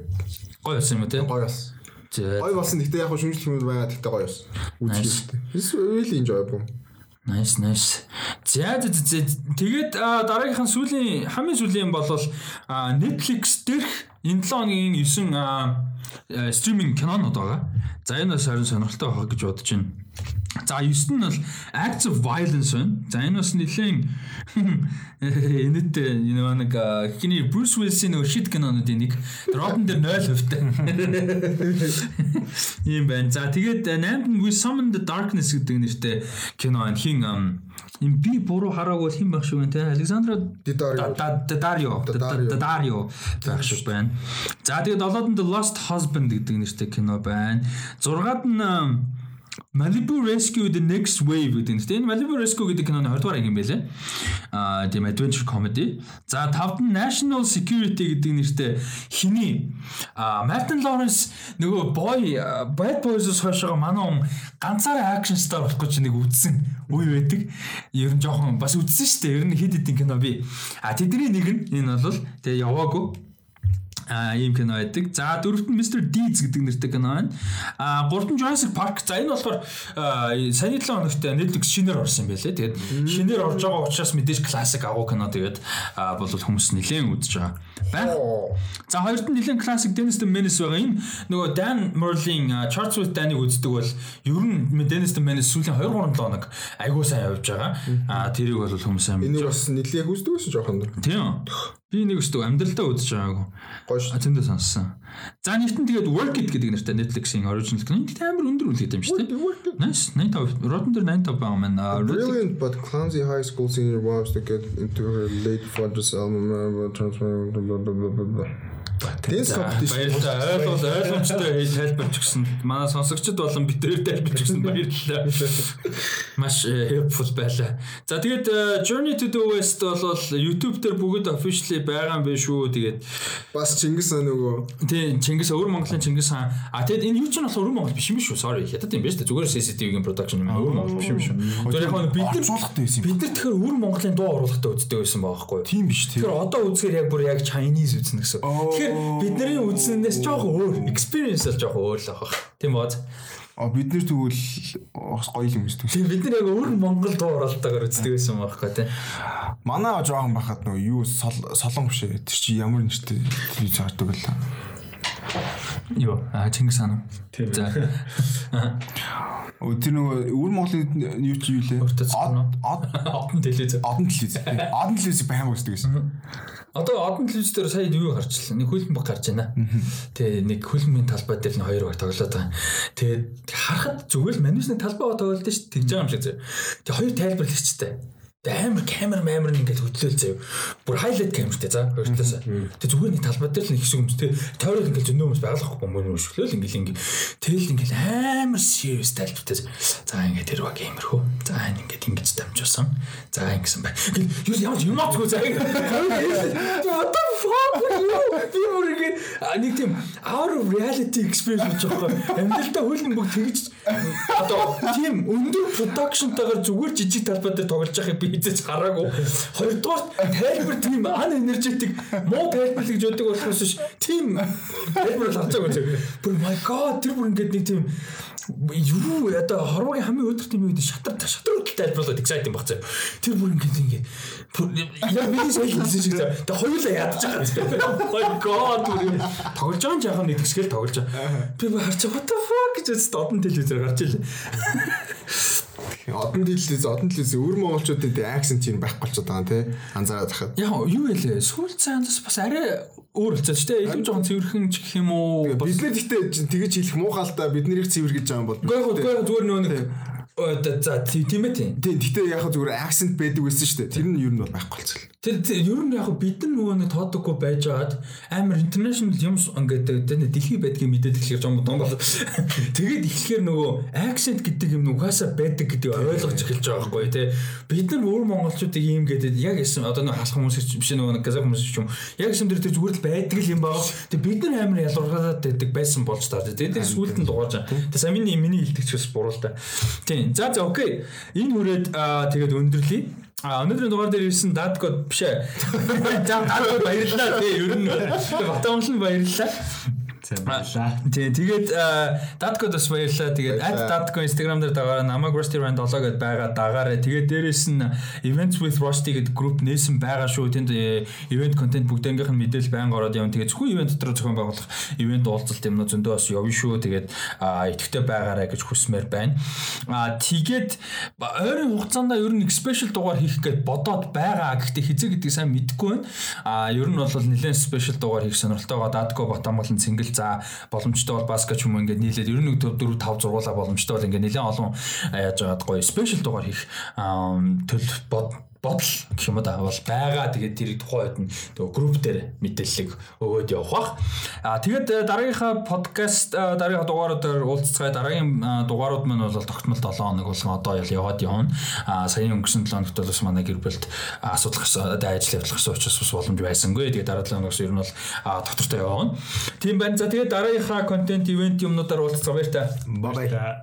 Speaker 1: Гоё болсон юм уу тий?
Speaker 2: гой болсон. Гоё болсон. Гэтэ яг шүмжлэх юм байгаа. Гэтэ гоё байсан. Үзчихсэн. It's really enjoyable.
Speaker 1: Nice nice. За тэгээд дараагийнхан сүүлийн хамгийн сүүлийн бол Netflix дээрх энэ 7 хоногийн 9 стриминг кинонууд байгаа. За энэ бас харин сонирхолтой байгаа гэж бодож байна. За 9 нь бол acts of violence байна. За энэ бас нэлийн энэт [laughs] энэ нэг хиний Bruce Willis-ийн нөгөө shit кинонуудын нэг Rotten дээр 0% та. Ийм байна. За тэгээд 8-нд We Summon the Darkness гэдэг нэртэй кино байна. Хин юм би буруу хараагүй хэн байх шиг байна те Александро Дадарио Дадарио байх шиг байна. За тэгээд 7-нд The Lost Husband гэдэг нэртэй кино байна. 6-ад нь Malibu Rescue the Next Wave гэдэг нь. Энэ Malibu Rescue гэдэг киноны 20 дугаар анги юм байлээ. Аа тийм adventure comedy. За тавд нь National Security гэдэг нэртэй хиний аа Martin Lawrence нөгөө boy Bad Boys-оос хойшоо манай он ганцаараа action star болох гэж нэг үзсэн үе байдаг. Ер нь жоохон бас үзсэн шүү дээ. Ер нь хэд хэдэн кино би. А тэдний нэг нь энэ бол тэгээ яваагүй а ийм кино байдаг. За дөрөвт нь Mr. Deeds гэдэг нэртэй кино байна. А гуравт нь Jurassic Park. За энэ болохоор саяны 7 хоногт Netflix шинээр орсон юм байлээ. Тэгээд шинээр орж байгаа учраас мэдээж классик агуу кино тэгээд бол хүмүүс нэлээд үзэж байгаа. Байна. За хоёрт нь нэлээд классик Dennis the Menace байгаа. Энэ нөгөө Dan Merlin Charts with Dan-ыг үздэг бол ер нь Dennis the Menace сүүлийн 2 3 7 хоног айгуу сайн явж байгаа. А тэрийг бол хүмүүс сайн.
Speaker 2: Энийг бас нэлээд үздэг байсан жоохон.
Speaker 1: Тийм. Би нэг өстөг амьдралдаа үзэж байгаагүй. Гоё шүү. Тэндээ сонссон. За нэгтэн тэгээд Work It гэдэг нэртэй Netflix-ийн original кино. Энд амар өндөр үлдээд юм шүү дээ. Nice. 85. Rotten дээр 85 байгаа маань.
Speaker 2: Brilliant but clumsy high school senior wants to get into her late father's album transfer
Speaker 1: Дэнс компетишн ойлгол ойлгомжтой тайлбарч гисэн. Манай сонсогчд болон битрээр тайлбарч гисэн [laughs] баярлалаа. Маш helpful байлаа. За тэгээд э, Journey to the West бол YouTube дээр бүгд officially байгаа юм биш үү. Тэгээд
Speaker 2: бас Чингис хаан нөгөө
Speaker 1: тий Чингис өвөр Монголын Чингис хаан. А тэгээд энэ юу ч нь болохоор өвөр Монгол биш юм шүү. Sorry. Хятад юм биш үү? Зүгээр CCTV-гийн production юм. Өвөр Монгол биш юм шүү. Тэр яг бид нар
Speaker 3: суулгатай байсан юм.
Speaker 1: Бид нар тэгэхээр өвөр Монголын дуу оруулалтаа үздэг байсан байгаа байхгүй юу?
Speaker 3: Тийм биш тий.
Speaker 1: Тэгэхээр одоо үзэхээр яг бүр яг Chinese үзнэ гэсэн. Тэгэхээр бидний үзснээс жоохон өөр experience л жоохон өөр л байгаа. Тийм бод.
Speaker 2: А бид нэр тэгвэл бас гоё юм үздэг.
Speaker 1: Тийм бид нар яг өөр Монгол дуу оролтоогоор үздэг байсан байхгүй тий.
Speaker 2: Манай жоохон байхад нөгөө юу солон биш ээ. Тэр чи ямар нэртэй юу цаардаг л.
Speaker 1: Юу а Чингис хаан.
Speaker 2: За. Тэр нөгөө өвөр Монголын юу чи юу лээ?
Speaker 1: Од одон телевиз.
Speaker 2: Одон телевиз. Одон телевиз баймаг үздэг гэсэн.
Speaker 1: Одоо одон телевиз дээр сая юу гарчлаа? Нэг хөлбөмбөг гарч байна. Тэгээ нэг хөлбөмбөгийн талбай дээр нь хоёр баг тоглоод байгаа. Тэгээд харахад зүгээр л манусны талбай тоглолт шүү дээ. Тэгж байгаа юм шиг зөө. Тэгээ хоёр тайлбар хийчихтэй амар камер маамер ингээд хөдлөөл заяа. Бүр хайлайт камертэй за хоёртоос. Тэг зүгээр нэг талбай дээр л нэг хэсэг хүмүүс тэг тойрол ингээд зөндөө хүмүүс байгалахгүй мөн өшгөлөөл ингээд ингээд тэгэл ингээд амар serious тайлбартай. За ингээд тэр баг камер хөө. За ингээд ингэж дамжуулсан. За ингэсэн бай. Юу ямар юм аахгүй за. What the fuck би бүр ингээд нэг тийм of reality experience гэж байгаа. Амьдралдаа хөлн бүх тэгж одоо тийм өндөр productionтайгаар зүгээр жижиг талбай дээр тоглож байхыг би хизэж хараагүй. Хоёрдугаар тайлбар тийм ан энержетик муу тайлбар гэж өгдөг болохоос ш тийм тайлбар л харж байгаа. Бүр my god тэр бүр ингээд нэг тийм юу одоо хорвогийн хамгийн өдөр тийм үед шатар шатар хөдөлт тайлбарлаад excited юм багцаа. Тэр бүр ингээд ингээд яа миний соёл хэлсэн шиг заа. Тэг хоёулаа ядаж байгаа. My god бүр тоглож байгаа юм жаахан нэг тэгсгэл тоглож байгаа. Би харж what the fuck гэж одон телевизээр гарч ирлээ.
Speaker 2: Одон телевиз, одон телевиз өвөр монголчуудад акцент чинь байхгүй болчиход байгаа тий. Анзаараад тахад.
Speaker 1: Яг юу вэ? Сүүл цаанаас бас арай өөр болчихсон ч тийм илүү жоохон цэвэрхэн ч гэх юм уу.
Speaker 2: Бид нар гэхдээ тэгэж хэлэх муухай та бид нарыг цэвэргэж байгаа юм бол.
Speaker 1: Гэхдээ зүгээр нөө нэг за тийм ээ тийм.
Speaker 2: Тэгтээ яг зүгээр акцент байдаг байсан шүү дээ. Тэр нь ер нь бол байхгүй болчихлоо.
Speaker 1: Тэр ер нь яг бид нар нөгөө нэг тоодоггүй байж байгаад амар international юм ингээд дэлхий байдгийг мэдээд эхлэх юм том бол тэгээд эхлэхээр нөгөө accent гэдэг юм угаасаа байдаг гэдгийг ойлгож эхэлж байгаа байхгүй тий. Бид нар өөр монголчуудыг ийм гэдэг яг эсэм одоо нөгөө халах хүмүүс биш нөгөө казах хүмүүс ч юм. Яг дээр тэр зүгээр л байдаг л юм баа тэгээд бид нар амар ялгаргаад байдаг байсан болж таа. Тэгээд сүулт нь дугааж тэгээд самины миний хэлтгчээс буруу л та тий за за окей энэ хүрээд тэгээд өндөрлөе А өнөөдрийн дугаар дээр ирсэн дадгод биш ээ. [laughs] Дадгод баярлалаа тий ер нь Батамлан баярлалаа.
Speaker 3: За баярлаа.
Speaker 1: Тийм тэгээд Dadko бас баярлаа. Тэгээд @dadko Instagram дээр дагаа намайг Rusty Rand 7 гэдээ байгаа дагаарэ. Тэгээд дээрэс нь Events with Rusty гэдэг групп нээсэн байгаа шүү. Тэнд event content бүгднгийнх нь мэдээлэл байнга ороод явна. Тэгээд зөвхөн event дотор зохион байгуулах event уулзалт юм уу зөндөө бас явна шүү. Тэгээд идэвхтэй байгаарэ гэж хүсмээр байна. Аа тэгээд ойрын хугацаанд ер нь special дугаар хийх гээд бодоод байгаа. Гэхдээ хизээ гэдэг сайн мэдэхгүй байна. Аа ер нь бол нэлээд special дугаар хийх сонирхолтой байгаа. Dadko Батамгалан цэнгэл за боломжтой бол баскет юм ингээд нийлээд 94 4 5 зургуулаа боломжтой бол ингээд нэлээд олон яаж байгаа гоё спешиал дугаар хийх төл бод бодол гэх юм да бол байгаа. Тэгээд тэр тухайн үед нь нөгөө групп дээр мэдээлэл өгөөд явах бах. Аа тэгээд дараагийнхаа подкаст дараагийнхаа дугааруудаар уулзцай дараагийн дугаарууд маань бол тогтмол 7 хоног болгон одоо яваад явна. Аа саяны өнгөрсөн 7 хоногт бас манай гэр бүлд асуудал гарсан, ажил явдал гарсан учраас бас боломж байсангүй. Тэгээд дараа 7 хоногс ер нь бол доктортой явна. Тийм байна. За тэгээд дараагийнхаа контент ивент юмнуудаар уулзцай баяр та.
Speaker 2: Бай бай.